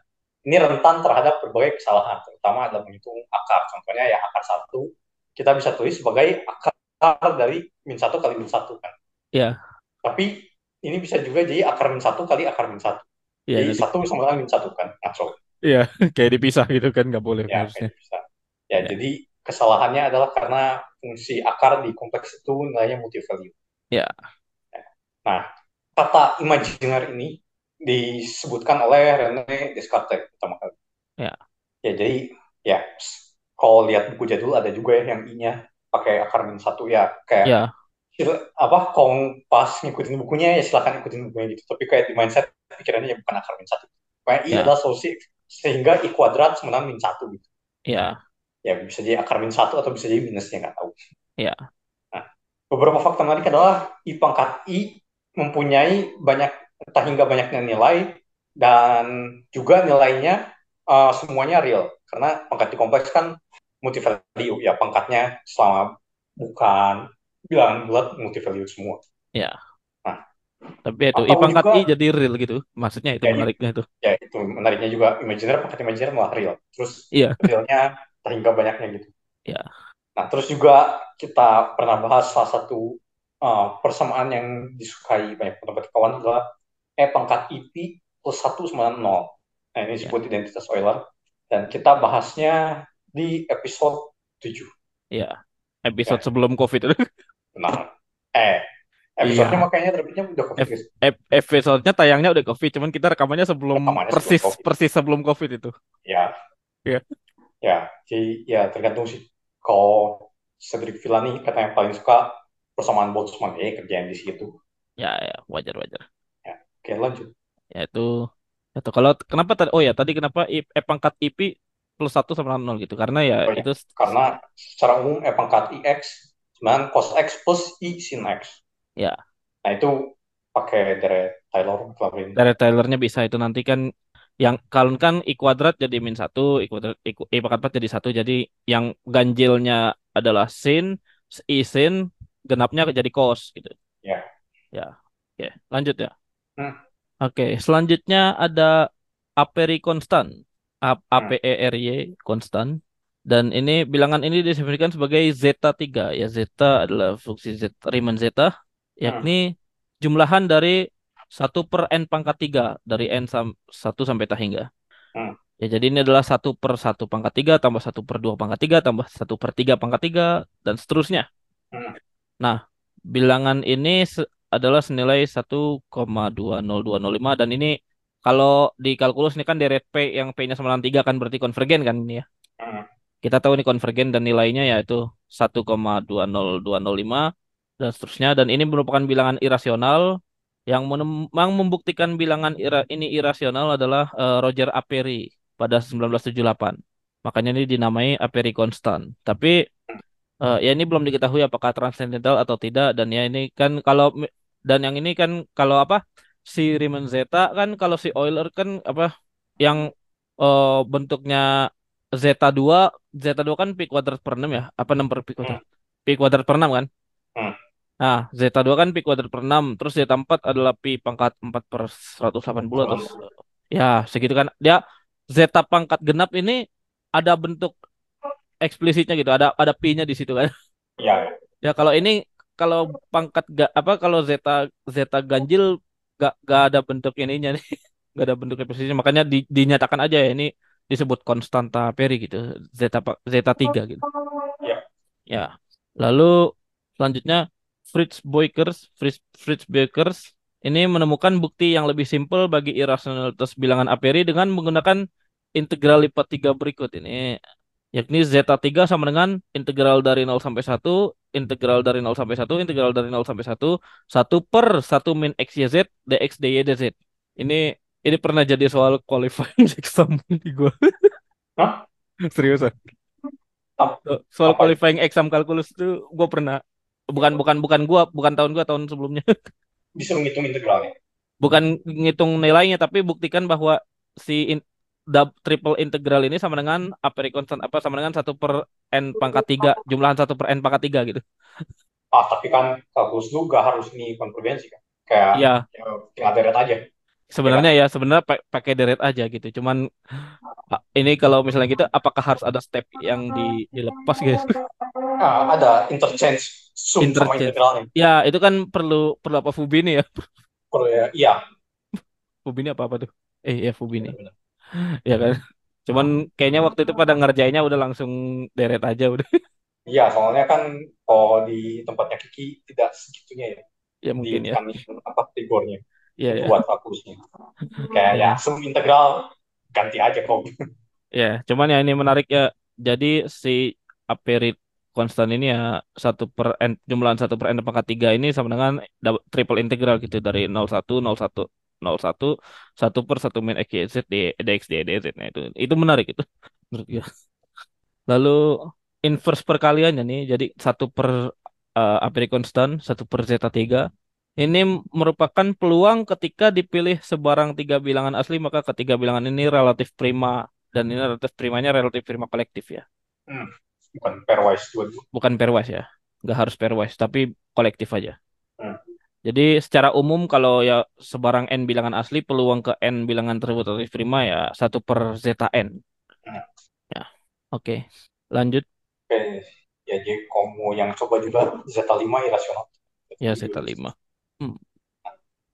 ini rentan terhadap berbagai kesalahan, terutama dalam menghitung akar. Contohnya ya akar satu kita bisa tulis sebagai akar dari min satu kali min satu kan. Iya. Tapi ini bisa juga jadi akar min satu kali akar min satu. Iya jadi satu sama dengan min satu kan. Ngaco. iya kayak dipisah gitu kan nggak boleh Ya, kayak bisa. Ya, Ya. jadi kesalahannya adalah karena fungsi akar di kompleks itu nilainya multi-value. Ya. Nah, kata imajiner ini disebutkan oleh René Descartes pertama kali. Ya. Ya, jadi ya kalau lihat buku jadul ada juga ya yang I-nya pakai akar min satu ya kayak Ya. Apa kalau pas ngikutin bukunya ya silakan ikutin bukunya gitu. Tapi kayak di mindset pikirannya ya bukan akar min satu. Kayak I Ya. adalah solusi sehingga I kuadrat dengan min satu gitu. Ya. Ya bisa jadi akar min satu atau bisa jadi minusnya nggak tahu. Ya. Nah, beberapa fakta menarik adalah I pangkat I mempunyai banyak entah hingga banyaknya nilai dan juga nilainya uh, semuanya real karena pangkat I kompleks kan multi value ya pangkatnya selama bukan bilangan bulat multi value semua. Ya. Nah, Tapi itu I pangkat juga- I jadi real gitu. Maksudnya itu Jadi- menariknya itu. ya itu menariknya juga imajiner pangkat imajiner malah real. Terus Iya. realnya entah hingga banyaknya gitu. Ya. Nah, terus juga kita pernah bahas salah satu uh, persamaan yang disukai banyak matematikawan adalah E pangkat IP plus 1 sama 0. Nah, ini disebut identitas Euler. Dan kita bahasnya di episode 7. Ya. Episode Ya. sebelum COVID Benar. Eh, Episodenya Iya. makanya terbitnya udah COVID. F, episode-nya tayangnya udah COVID, cuman kita rekamannya sebelum Rekamannya sebelum persis COVID. persis sebelum COVID itu. Ya. Iya. Ya, jadi ya tergantung sih. Kalau Cedric Villani katanya paling suka persamaan Boltzmann, ya kerjaan di situ. Ya, ya, wajar wajar. Oke, lanjut. Ya itu. Itu kalau kenapa tadi oh ya tadi kenapa I, E pangkat IP plus 1 sama 0 gitu. Karena ya Oh, itu Karena secara umum E pangkat IX sebenarnya cos X plus I sin X. Ya. Nah itu pakai dari Taylor kelarin. dari Taylornya bisa itu nanti kan yang kalau kan i kuadrat jadi min satu i kuadrat i, i pangkat 4 jadi satu jadi yang ganjilnya adalah sin i sin genapnya jadi cos gitu Ya. ya oke lanjut ya Hmm. oke selanjutnya ada aperi konstan A- Hmm. APERY konstan dan ini bilangan ini didefinisikan sebagai zeta 3 ya zeta adalah fungsi zeta Riemann zeta yakni jumlahan dari 1 per n pangkat 3 dari n sam 1 sampai tak hingga. Hmm. Ya, jadi ini adalah 1 per 1 pangkat 3 tambah 1 per 2 pangkat 3 tambah 1 per 3 pangkat 3 dan seterusnya. Hmm. Nah, bilangan ini se- adalah senilai 1,20205 dan ini kalau di kalkulus ini kan deret P yang P-nya sama dengan 3 kan berarti konvergen kan ini ya. Hmm. Kita tahu ini konvergen dan nilainya yaitu 1,20205 dan seterusnya dan ini merupakan bilangan irasional yang yang membuktikan bilangan ira- ini irasional adalah eh, Roger Aperi pada 1978. Makanya ini dinamai Aperi konstan. Tapi eh, ya ini belum diketahui apakah transendental atau tidak dan ya ini kan kalau dan yang ini kan kalau apa si Riemann zeta kan kalau si Euler kan apa yang eh, bentuknya zeta 2 zeta 2 kan pi kuadrat per 6 ya? Apa 6 per pi kuadrat pi kuadrat per 6 kan? Hmm. nah zeta 2 kan pi kuadrat per 6 terus zeta 4 adalah pi pangkat 4 per 180 atau ya segitu kan. Dia zeta pangkat genap ini ada bentuk eksplisitnya gitu ada ada pi-nya di situ kan. Ya, Ya. Kalau ini kalau pangkat ga, apa kalau zeta zeta ganjil gak gak ada bentuk ininya nih gak ada bentuk ekspresinya makanya di- dinyatakan aja ya ini disebut konstanta Peri gitu zeta zeta 3 gitu. Ya. Ya. Lalu selanjutnya Fritz Boykers Fritz Fritz Boykers ini menemukan bukti yang lebih simpel bagi irasionalitas bilangan Aperi dengan menggunakan integral lipat tiga berikut ini yakni zeta 3 sama dengan integral dari 0 sampai 1, integral dari 0 sampai 1, integral dari 0 sampai 1, 1 per 1 min XYZ dx dy dz. Ini ini pernah jadi soal qualifying exam di gua. Hah? Seriusan. Soal apa? qualifying exam kalkulus itu gua pernah bukan bukan bukan gua, bukan tahun gua, tahun sebelumnya. bisa menghitung integralnya. Bukan ngitung nilainya tapi buktikan bahwa si in- dub- triple integral ini sama dengan aperi konstan apa sama dengan 1 per n pangkat 3 jumlahan 1 per n pangkat 3 gitu. Ah, tapi kan kalkulus lu gak harus ini konvergensi kan. Kayak Iya, ya, tinggal deret aja. Sebenarnya ya sebenarnya pa- pakai deret aja gitu. Cuman ini kalau misalnya gitu apakah harus ada step yang di, dilepas gitu? Ah, ada interchange sum sama Interchange. integralnya. Ya, itu kan perlu perlu apa Fubini ya? Kalau ya, iya. Fubini apa apa tuh? Eh, ya Fubini. benar-benar. Ya kan. Cuman kayaknya waktu itu pada ngerjainnya udah langsung deret aja udah. Iya, soalnya kan kalau di tempatnya Kiki tidak segitunya ya. Ya Di mungkin ya. kan, apa rigornya Iya ya. buat kalkulusnya. Kayak ya sum integral ganti aja kok. Ya, cuman ya ini menarik ya. Jadi si Aperi konstan ini ya satu per n jumlahan satu per n pangkat tiga ini sama dengan triple integral gitu dari 01 01 01 1 per 1 min x y z di dx dy dz. Nah itu itu menarik itu menurut gue. Lalu inverse perkaliannya nih jadi satu per eh, Aperi konstan satu per zeta 3 ini merupakan peluang ketika dipilih sebarang tiga bilangan asli maka ketiga bilangan ini relatif prima dan ini relatif primanya relatif prima kolektif ya Hmm, bukan pairwise dua-dua. bukan pairwise ya nggak harus pairwise tapi kolektif aja Hmm. jadi secara umum kalau ya sebarang n bilangan asli peluang ke n bilangan tersebut relatif prima ya satu per zeta n Hmm. ya oke lanjut Oke, ya jadi kamu yang coba juga zeta 5 irasional. ya zeta 5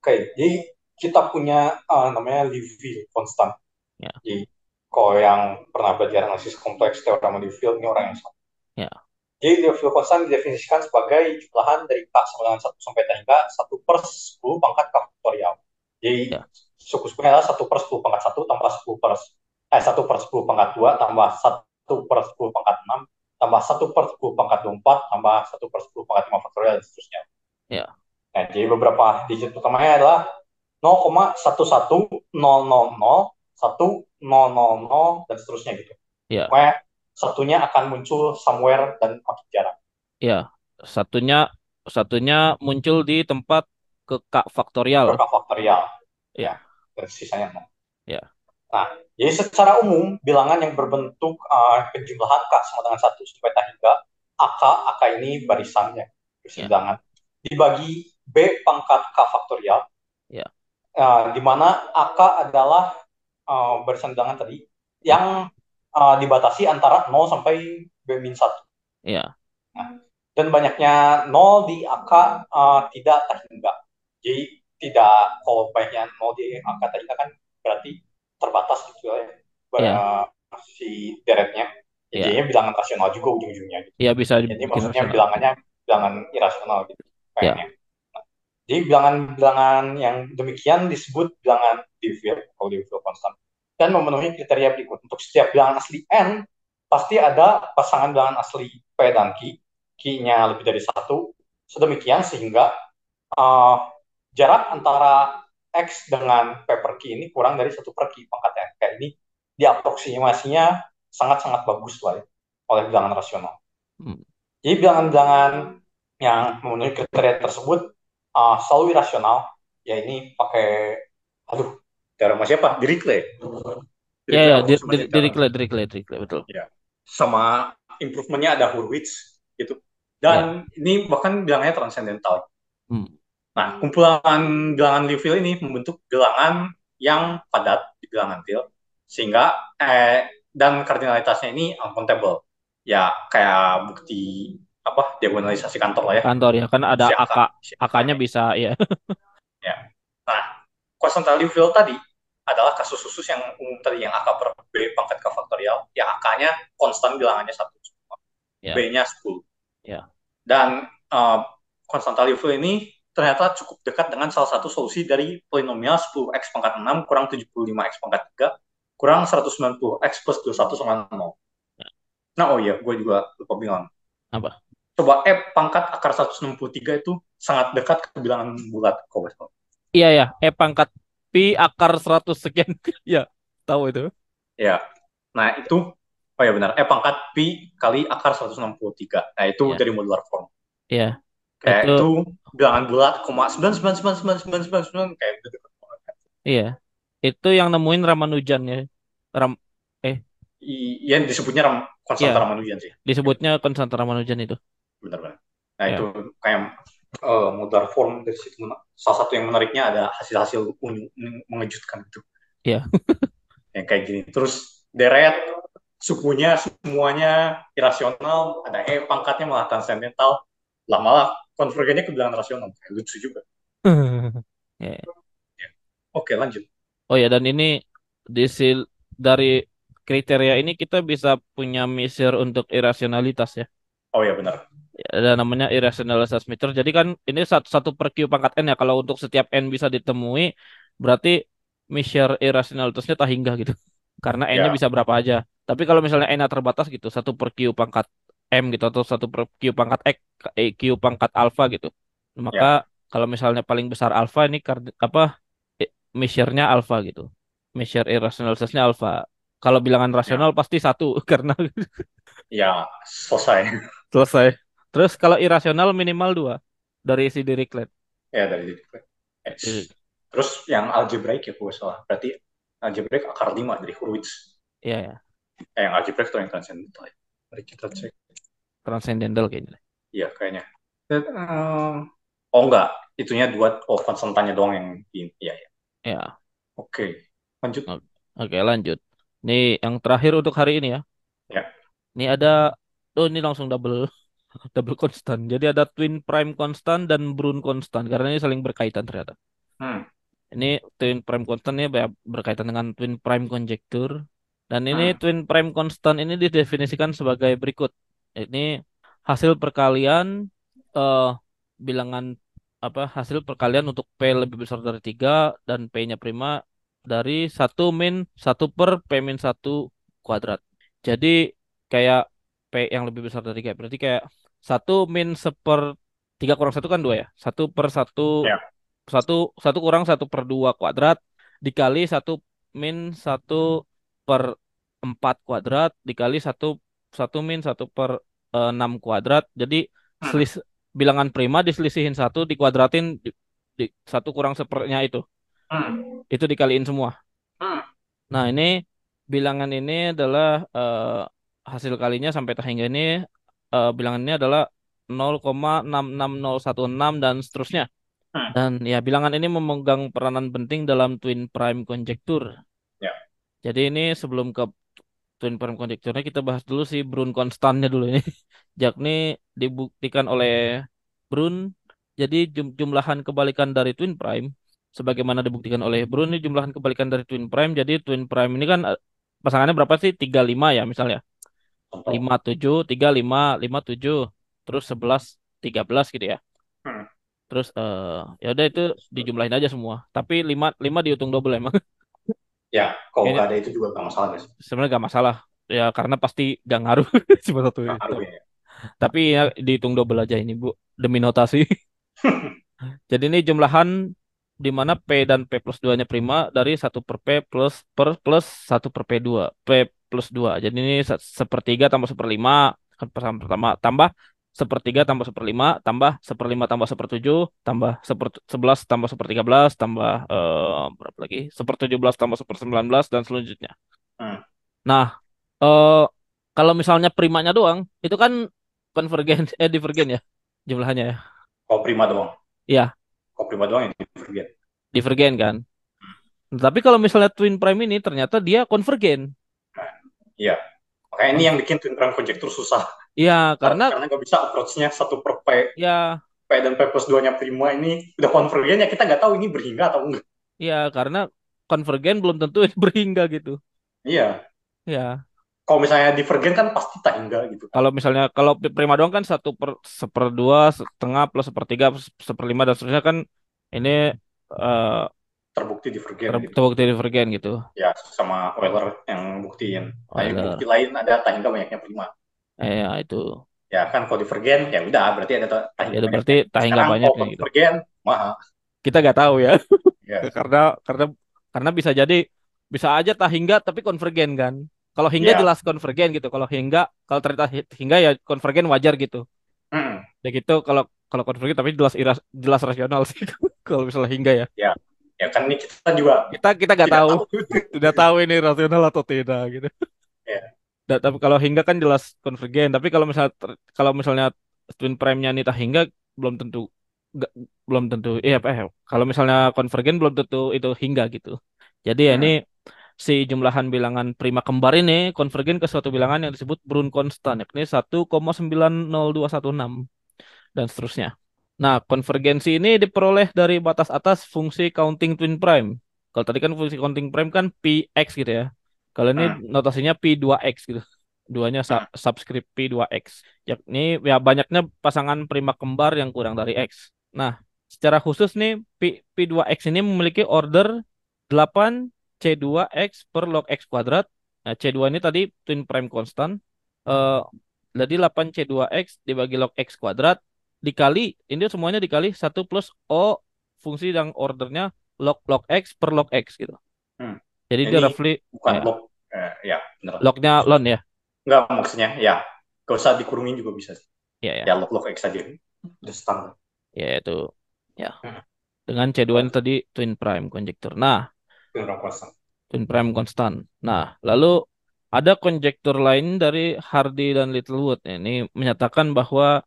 Oke, jadi kita punya uh, namanya Liouville constant. Ya. Jadi kalau yang pernah belajar analisis kompleks teorema Liouville ini orang yang sama. Ya. Jadi Liouville konstan didefinisikan sebagai jumlahan dari K sama dengan 1 sampai T hingga 1 per 10 pangkat K faktorial. Jadi Ya. suku-sukunya adalah 1 per 10 pangkat 1 tambah 10 per eh 1 per 10 pangkat 2 tambah 1 per 10 pangkat 6 tambah 1 per 10 pangkat 24 tambah 1 per 10 pangkat 5 faktorial dan seterusnya. Ya. Nah, jadi beberapa digit pertamanya adalah 0,11000 1000 dan seterusnya gitu. Ya. Pokoknya satunya akan muncul somewhere dan makin jarang. Ya, satunya satunya muncul di tempat ke K faktorial. Ke K faktorial. Ya. Dan sisanya 0. Ya. Nah, jadi secara umum bilangan yang berbentuk uh, penjumlahan K sama dengan 1 sampai hingga AK, AK ini barisannya, barisan Ya. bilangan, dibagi B pangkat K faktorial, Ya. uh, di mana AK adalah uh, barisan bilangan tadi yang uh, dibatasi antara 0 sampai B-1. Ya. Dan banyaknya 0 di AK uh, tidak tak hingga. Jadi tidak, kalau banyaknya 0 di AK tak hingga kan berarti terbatas gitu ya. Ber- Ya. si deretnya. Ya. Jadinya bilangan rasional juga ujung-ujungnya. Gitu. Ya bisa Jadi maksudnya rasional. bilangannya bilangan irasional gitu. Ya. kayaknya. Nah, jadi bilangan-bilangan yang demikian disebut bilangan Liouville atau Liouville constant dan memenuhi kriteria berikut. Untuk setiap bilangan asli n pasti ada pasangan bilangan asli p dan q, q-nya lebih dari satu, sedemikian sehingga uh, jarak antara x dengan p per q ini kurang dari satu per q pangkat n. Kayak ini diaproksimasinya sangat-sangat bagus lah ya, oleh bilangan rasional. Hmm. Jadi bilangan-bilangan yang memenuhi kriteria tersebut uh, selalu irasional. Ya ini pakai, aduh, teorema siapa? Dirichlet. Ya, ya, aku di- sama di- dia Dirichlet, Dirichlet, Dirichlet, betul. Sama improvementnya ada Hurwitz gitu. Dan ini bahkan bilangnya transcendental. Hmm. Nah, kumpulan bilangan Liouville ini membentuk bilangan yang padat di bilangan Liouville sehingga eh, dan kardinalitasnya ini uncountable. Ya kayak bukti apa diagonalisasi kantor lah ya. Kantor ya, kan ada Si AK, AK-nya bisa ya. Quantile Liouville tadi adalah kasus khusus yang umum tadi yang AK per B pangkat K faktorial, yang AK-nya konstan bilangannya satu, Ya. B-nya 10. Ya. Dan uh, Quantile Liouville ini ternyata cukup dekat dengan salah satu solusi dari polinomial 10x pangkat 6 kurang 75x pangkat 3 kurang 190x plus 21 sama 0. Nah, oh iya, gue juga lupa bilang. Apa? Coba E pangkat akar 163 itu sangat dekat ke bilangan bulat, nggak salah. Iya ya, E pangkat pi akar 100 sekian. ya, tahu itu. Ya. Nah, itu oh ya benar. E pangkat pi kali akar 163. Nah, itu Ya. dari modular form. Iya. Kayak Itu- itu, bilangan bulat, koma 9999999 kayak gitu. Iya. Itu yang nemuin Ramanujan ya. Ram I- Yang disebutnya ram, konstanta Iya. Ramanujan sih. disebutnya konstanta Ramanujan itu. Benar-benar. Nah, Ya. itu kayak eh, modular form dari situ. Salah satu yang menariknya ada hasil-hasil mengejutkan itu. Iya. yang kayak gini. Terus deret sukunya semuanya irasional, ada E pangkatnya malah transcendental. Lah malah konvergennya ke bilangan rasional. Kayak lucu juga. Ya. Oke, lanjut. Oh ya, dan ini di sil- dari kriteria ini kita bisa punya measure untuk irasionalitas ya. Oh ya benar. Ada namanya irrationalitas meter. Jadi kan ini satu, satu per Q pangkat N ya. Kalau untuk setiap N bisa ditemui, berarti measure irrationalitasnya tak hingga gitu. Karena N-nya Ya. bisa berapa aja. Tapi kalau misalnya N-nya terbatas gitu, satu per Q pangkat M gitu atau satu per Q pangkat X, eh, Q pangkat alpha gitu. Maka kalau misalnya paling besar alpha ini kard- apa eh, measure-nya alpha gitu. Measure irrationalitasnya alpha. Kalau bilangan rasional pasti satu karena Ya, selesai. selesai. Terus kalau irasional minimal dua dari si Dirichlet. ya dari. Eh, Iya. Terus yang algebraik ya, gue salah. Berarti algebraik akar 5 dari Hurwitz. Iya ya, Eh, yang algebraik atau yang transcendental ya? Mari kita cek. transcendental kayaknya. Iya, kayaknya. Dan, eh, oh enggak, itunya dua, oh konstantannya doang yang. Iya, ya. Ya, Oke, lanjut. oke lanjut. Nih yang terakhir untuk hari ini ya. Ya. Ini ada, oh ini langsung double double konstan. Jadi ada twin prime konstan dan Brun konstan karena ini saling berkaitan ternyata. Hmm. Ini twin prime constant ini ber- berkaitan dengan twin prime conjecture. Dan ini Hmm. twin prime constant ini didefinisikan sebagai berikut. Ini hasil perkalian eh bilangan apa hasil perkalian untuk P lebih besar dari 3 dan P-nya prima dari satu min satu per P min satu kuadrat. Jadi kayak P yang lebih besar dari 3 berarti kayak satu min seper 3 kurang satu kan 2 ya. Satu per satu Ya. satu satu kurang satu per 2 kuadrat dikali satu min satu per 4 kuadrat dikali satu satu min satu per eh, 6 kuadrat. Jadi Hmm. selis bilangan prima diselisihin satu dikuadratin di, di satu kurang sepernya itu Hmm. itu dikaliin semua. Hmm. Nah ini bilangan ini adalah eh, hasil kalinya sampai hingga ini eh, bilangan ini adalah 0,66016 dan seterusnya. Hmm. Dan ya bilangan ini memegang peranan penting dalam twin prime konjektur. Ya. Jadi ini sebelum ke twin prime konjekturnya kita bahas dulu si Brun konstannya dulu ini. Yakni dibuktikan oleh Brun. Jadi jum- jumlahan kebalikan dari twin prime sebagaimana dibuktikan oleh Brun ini jumlahan kebalikan dari twin prime. Jadi twin prime ini kan eh, pasangannya berapa sih? 35 ya misalnya. 5 7 3 5 5 7 terus 11 13 gitu ya. Hmm. Terus eh ya udah itu dijumlahin aja semua. Tapi 5 5 dihitung double emang. Ya, kalau nggak ada itu juga nggak masalah guys. Sebenarnya gak masalah. Ya karena pasti gak ngaruh cuma satu Nggak itu. ngaruh ya. Tapi ya dihitung double aja ini Bu demi notasi. Jadi ini jumlahan di mana P dan P plus 2-nya prima dari 1 per P plus per plus 1 per P2. P plus 2. Jadi ini se- sepertiga tambah seperlima pertama tambah sepertiga tambah seperlima tambah seperlima tambah sepertujuh tambah seper sebelas tambah sepertiga belas tambah eh, berapa lagi sepertujuh belas tambah sepersembilan belas dan selanjutnya. Hmm. Nah eh kalau misalnya primanya doang itu kan konvergen eh divergen ya jumlahannya ya Kalau prima doang. Iya. Kalau prima doang yang divergen. divergen kan. Tapi kalau misalnya twin prime ini ternyata dia konvergen. Iya. Makanya ini yang bikin twin prime conjecture susah. Iya, karena karena nggak bisa approach-nya satu per P, ya P dan P plus 2-nya prima ini udah konvergen ya kita nggak tahu ini berhingga atau enggak. ya karena konvergen belum tentu berhingga gitu. Iya. Ya, Kalau misalnya divergen kan pasti tak hingga gitu. kalau misalnya kalau prima doang kan satu per seperdua setengah plus sepertiga seperlima dan seterusnya kan ini eh Terbukti divergen ter- gitu. terbukti divergen gitu. Ya, sama Euler yang buktiin. Nah, yang bukti lain ada tak hingga banyaknya prima. Eh, ya itu. Ya kan kalau divergen ya udah berarti ada tak Ya berarti Sekarang banyak kalau gitu. divergen mahal. Kita nggak tahu ya. Ya. karena karena karena bisa jadi bisa aja tak hingga tapi konvergen kan. Kalau hingga Iya. jelas konvergen gitu. Kalau hingga kalau ternyata hi- hingga ya konvergen wajar gitu. Hmm. Ya gitu kalau kalau konvergen tapi jelas iras, jelas rasional sih kalau misalnya hingga ya. Ya kan ini kita juga Kita kita nggak tahu, tahu. tidak tahu ini rasional atau tidak gitu. Da- tapi kalau hingga kan jelas konvergen. Tapi kalau misalnya kalau misalnya twin prime-nya nih tak hingga belum tentu nggak- belum tentu iya ya kalau misalnya konvergen belum tentu itu hingga gitu. Jadi ya Hmm. ini si jumlahan bilangan prima kembar ini konvergen ke suatu bilangan yang disebut Brun konstan yakni 1,90216 dan seterusnya. Nah, konvergensi ini diperoleh dari batas atas fungsi counting twin prime. Kalau tadi kan fungsi counting prime kan Px gitu ya. Kalau ini Hmm. notasinya P2x gitu. Duanya sa- subscript P2x. Yakni ya banyaknya pasangan prima kembar yang kurang dari x. Nah, secara khusus nih P, P2x ini memiliki order 8 C2x per log x kuadrat. Nah, C2 ini tadi twin prime constant. Eh jadi 8 C2x dibagi log x kuadrat dikali ini semuanya dikali 1 plus O fungsi yang ordernya log log x per log x gitu. Hmm. Jadi Ini dia roughly Bukan Ya. log. Eh, ya, benar. lognya lon ya. Enggak maksudnya ya. Gak usah dikurungin juga bisa sih. Ya ya. Ya log log X aja. Udah standar. Ya itu. Ya. Hmm. Dengan C2 ini tadi twin prime konjektur. Nah, Twin prime constant. twin prime konstan. Nah, lalu ada konjektur lain dari Hardy dan Littlewood. Ini menyatakan bahwa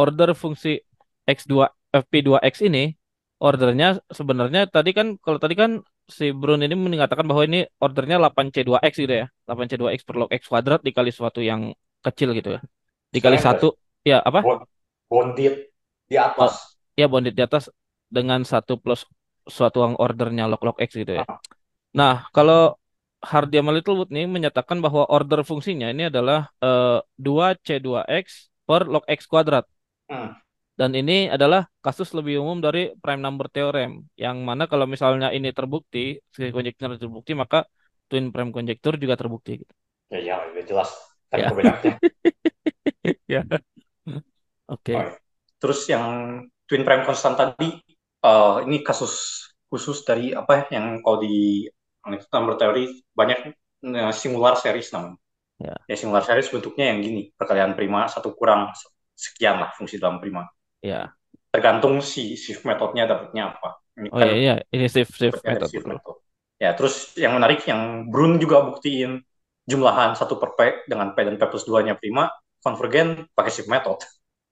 order fungsi x2 fp2x ini ordernya sebenarnya tadi kan kalau tadi kan si Brun ini mengatakan bahwa ini ordernya 8c2x gitu ya. 8c2x per log x kuadrat dikali suatu yang kecil gitu ya. Dikali satu ya apa? Bond, bonded di atas. ya bonded di atas dengan satu plus suatu yang ordernya log log x gitu ya. Nah, kalau Hardy sama Littlewood nih menyatakan bahwa order fungsinya ini adalah eh, 2C2X per log X kuadrat. Hmm. Dan ini adalah kasus lebih umum dari prime number theorem, yang mana kalau misalnya ini terbukti, si conjecture terbukti, maka twin prime conjecture juga terbukti. Gitu. Ya, ya, jelas. Kan Ya. Ya. Oke. Oh, Terus yang twin prime constant tadi, eh, ini kasus khusus dari apa ya, yang kalau di number theory banyak eh, singular series namanya. Ya. Ya singular series bentuknya yang gini, perkalian prima satu kurang sekian lah fungsi dalam prima. Ya. Tergantung si shift metodenya dapatnya apa. Ini Oh kan iya iya, ini shift shift method method. Ya, terus yang menarik yang Brun juga buktiin jumlahan satu per P dengan P dan P plus 2-nya prima, konvergen pakai shift method.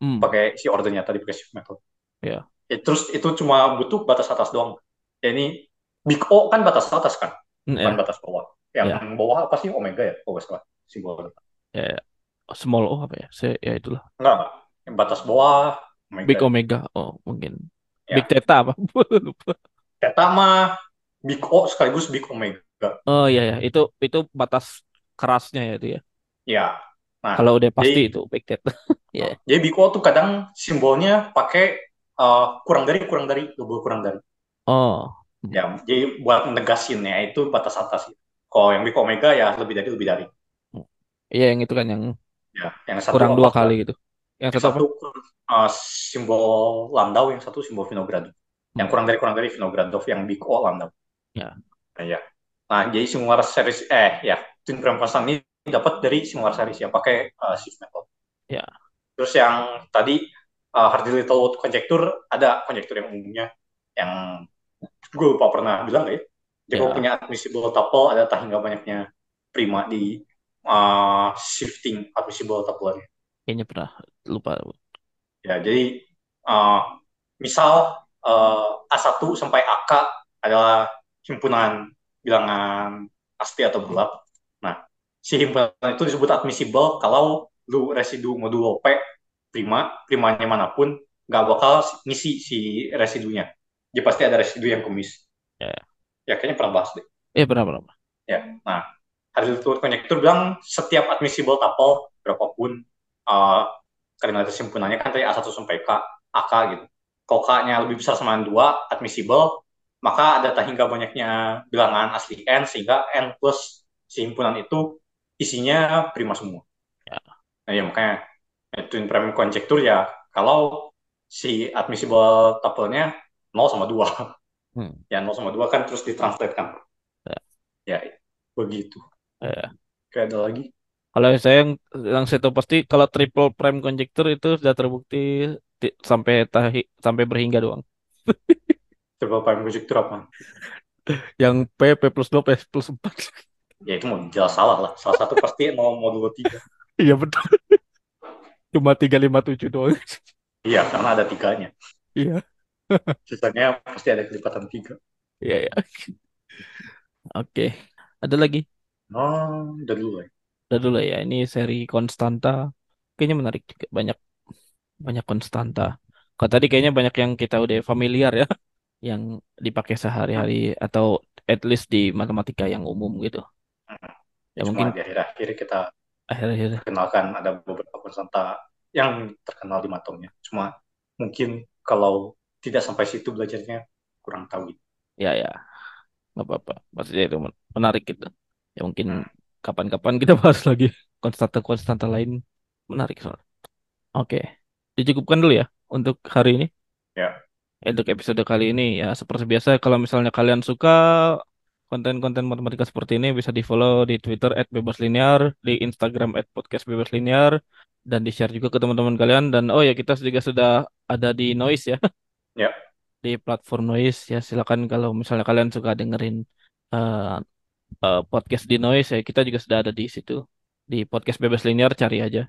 Hmm. pakai si ordernya tadi pakai shift method. Ya. Ya, terus itu cuma butuh batas atas doang. Ya, ini big O kan batas atas kan, Hmm, bukan ya. batas bawah. Yang Ya. bawah apa sih omega ya? Oh, salah simbolnya. Ya, ya. Small O apa ya? Saya ya itulah. Enggak, enggak. Yang batas bawah omega. Big Omega. Oh, mungkin. Ya. Big Theta apa? Lupa. Theta mah big O sekaligus big omega. Oh iya ya, itu itu batas kerasnya ya itu ya. Ya. Nah, Kalau udah pasti jadi- itu Big Theta. Ya. jadi big O tuh kadang simbolnya pakai eh, kurang dari kurang dari double kurang dari. Oh, Ya, jadi buat negasinnya itu batas atas. Kalau yang big omega ya lebih dari lebih dari. iya yang itu kan yang Ya, yang satu kurang dua kali gitu. Yang Yang satu uh, simbol Landau, yang satu simbol Vinogradov. Yang Hmm. kurang dari kurang dari Vinogradov, yang big O Landau. Ya. Nah, ya. Nah, jadi singular series eh ya, twin prime constant ini dapat dari singular series ya pakai uh, shift method. Ya. Terus yang tadi uh, Hardy-Littlewood conjecture ada conjecture yang umumnya yang gue lupa pernah bilang nggak ya? Jadi Ya. punya admissible tuple ada tak hingga banyaknya prima di uh, shifting admissible tuple Kayaknya pernah lupa. Ya, jadi uh, misal uh, A1 sampai AK adalah himpunan bilangan pasti atau bulat. Nah, si himpunan itu disebut admissible kalau lu residu modulo P prima, primanya mana pun, nggak bakal ngisi si residunya. Jadi pasti ada residu yang kumis. Ya. Ya, kayaknya pernah bahas deh. Eh pernah pernah. pernah. Ya, nah, Hardy-Littlewood Connector bilang setiap admissible tuple berapapun uh, kalimat simpunannya kan tadi A1 sampai K, AK gitu. Kalau K-nya lebih besar sama 2, admissible, maka ada hingga banyaknya bilangan asli N, sehingga N plus si himpunan itu isinya prima semua. Ya. Nah, ya makanya eh, twin prime conjecture ya, kalau si admissible tuple-nya 0 sama 2. Hmm. Ya, 0 sama 2 kan terus ditranslatekan. Ya. Ya, begitu. Ya. Kayak ada lagi. Kalau saya yang yang saya tahu pasti kalau triple prime conjecture itu sudah terbukti ti- sampai tahi, sampai berhingga doang. Triple prime conjecture apa? Yang P P plus 2 P plus 4. Ya itu mau jelas salah lah. Salah satu pasti 0 modulo 3. Iya betul. Cuma 357 doang. Iya, karena ada tiganya. Iya. Sisanya pasti ada kelipatan 3. Iya ya. Oke. Ada lagi? Oh, udah dulu ya. Udah dulu ya. Ini seri konstanta. Kayaknya menarik juga. Banyak banyak konstanta. Kalau tadi kayaknya banyak yang kita udah familiar ya. Yang dipakai sehari-hari atau at least di matematika yang umum gitu. Ya Cuma mungkin di akhir-akhir kita akhir-akhir kenalkan ada beberapa konstanta yang terkenal di matomnya. Cuma mungkin kalau tidak sampai situ belajarnya kurang tahu. ya ya nggak apa-apa. Maksudnya itu men- menarik gitu. Ya mungkin kapan-kapan kita bahas lagi konstanta-konstanta lain menarik soalnya. Oke, dicukupkan dulu ya untuk hari ini. Ya. Untuk episode kali ini ya seperti biasa kalau misalnya kalian suka konten-konten matematika seperti ini bisa di follow di Twitter @bebaslinear, di Instagram @podcastbebaslinear dan di share juga ke teman-teman kalian dan oh ya kita juga sudah ada di Noise ya. Ya. Di platform Noise ya silakan kalau misalnya kalian suka dengerin eh, eh, podcast di Noise ya kita juga sudah ada di situ di podcast bebas linear cari aja.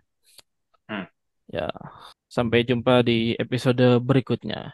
Hmm. Ya, sampai jumpa di episode berikutnya.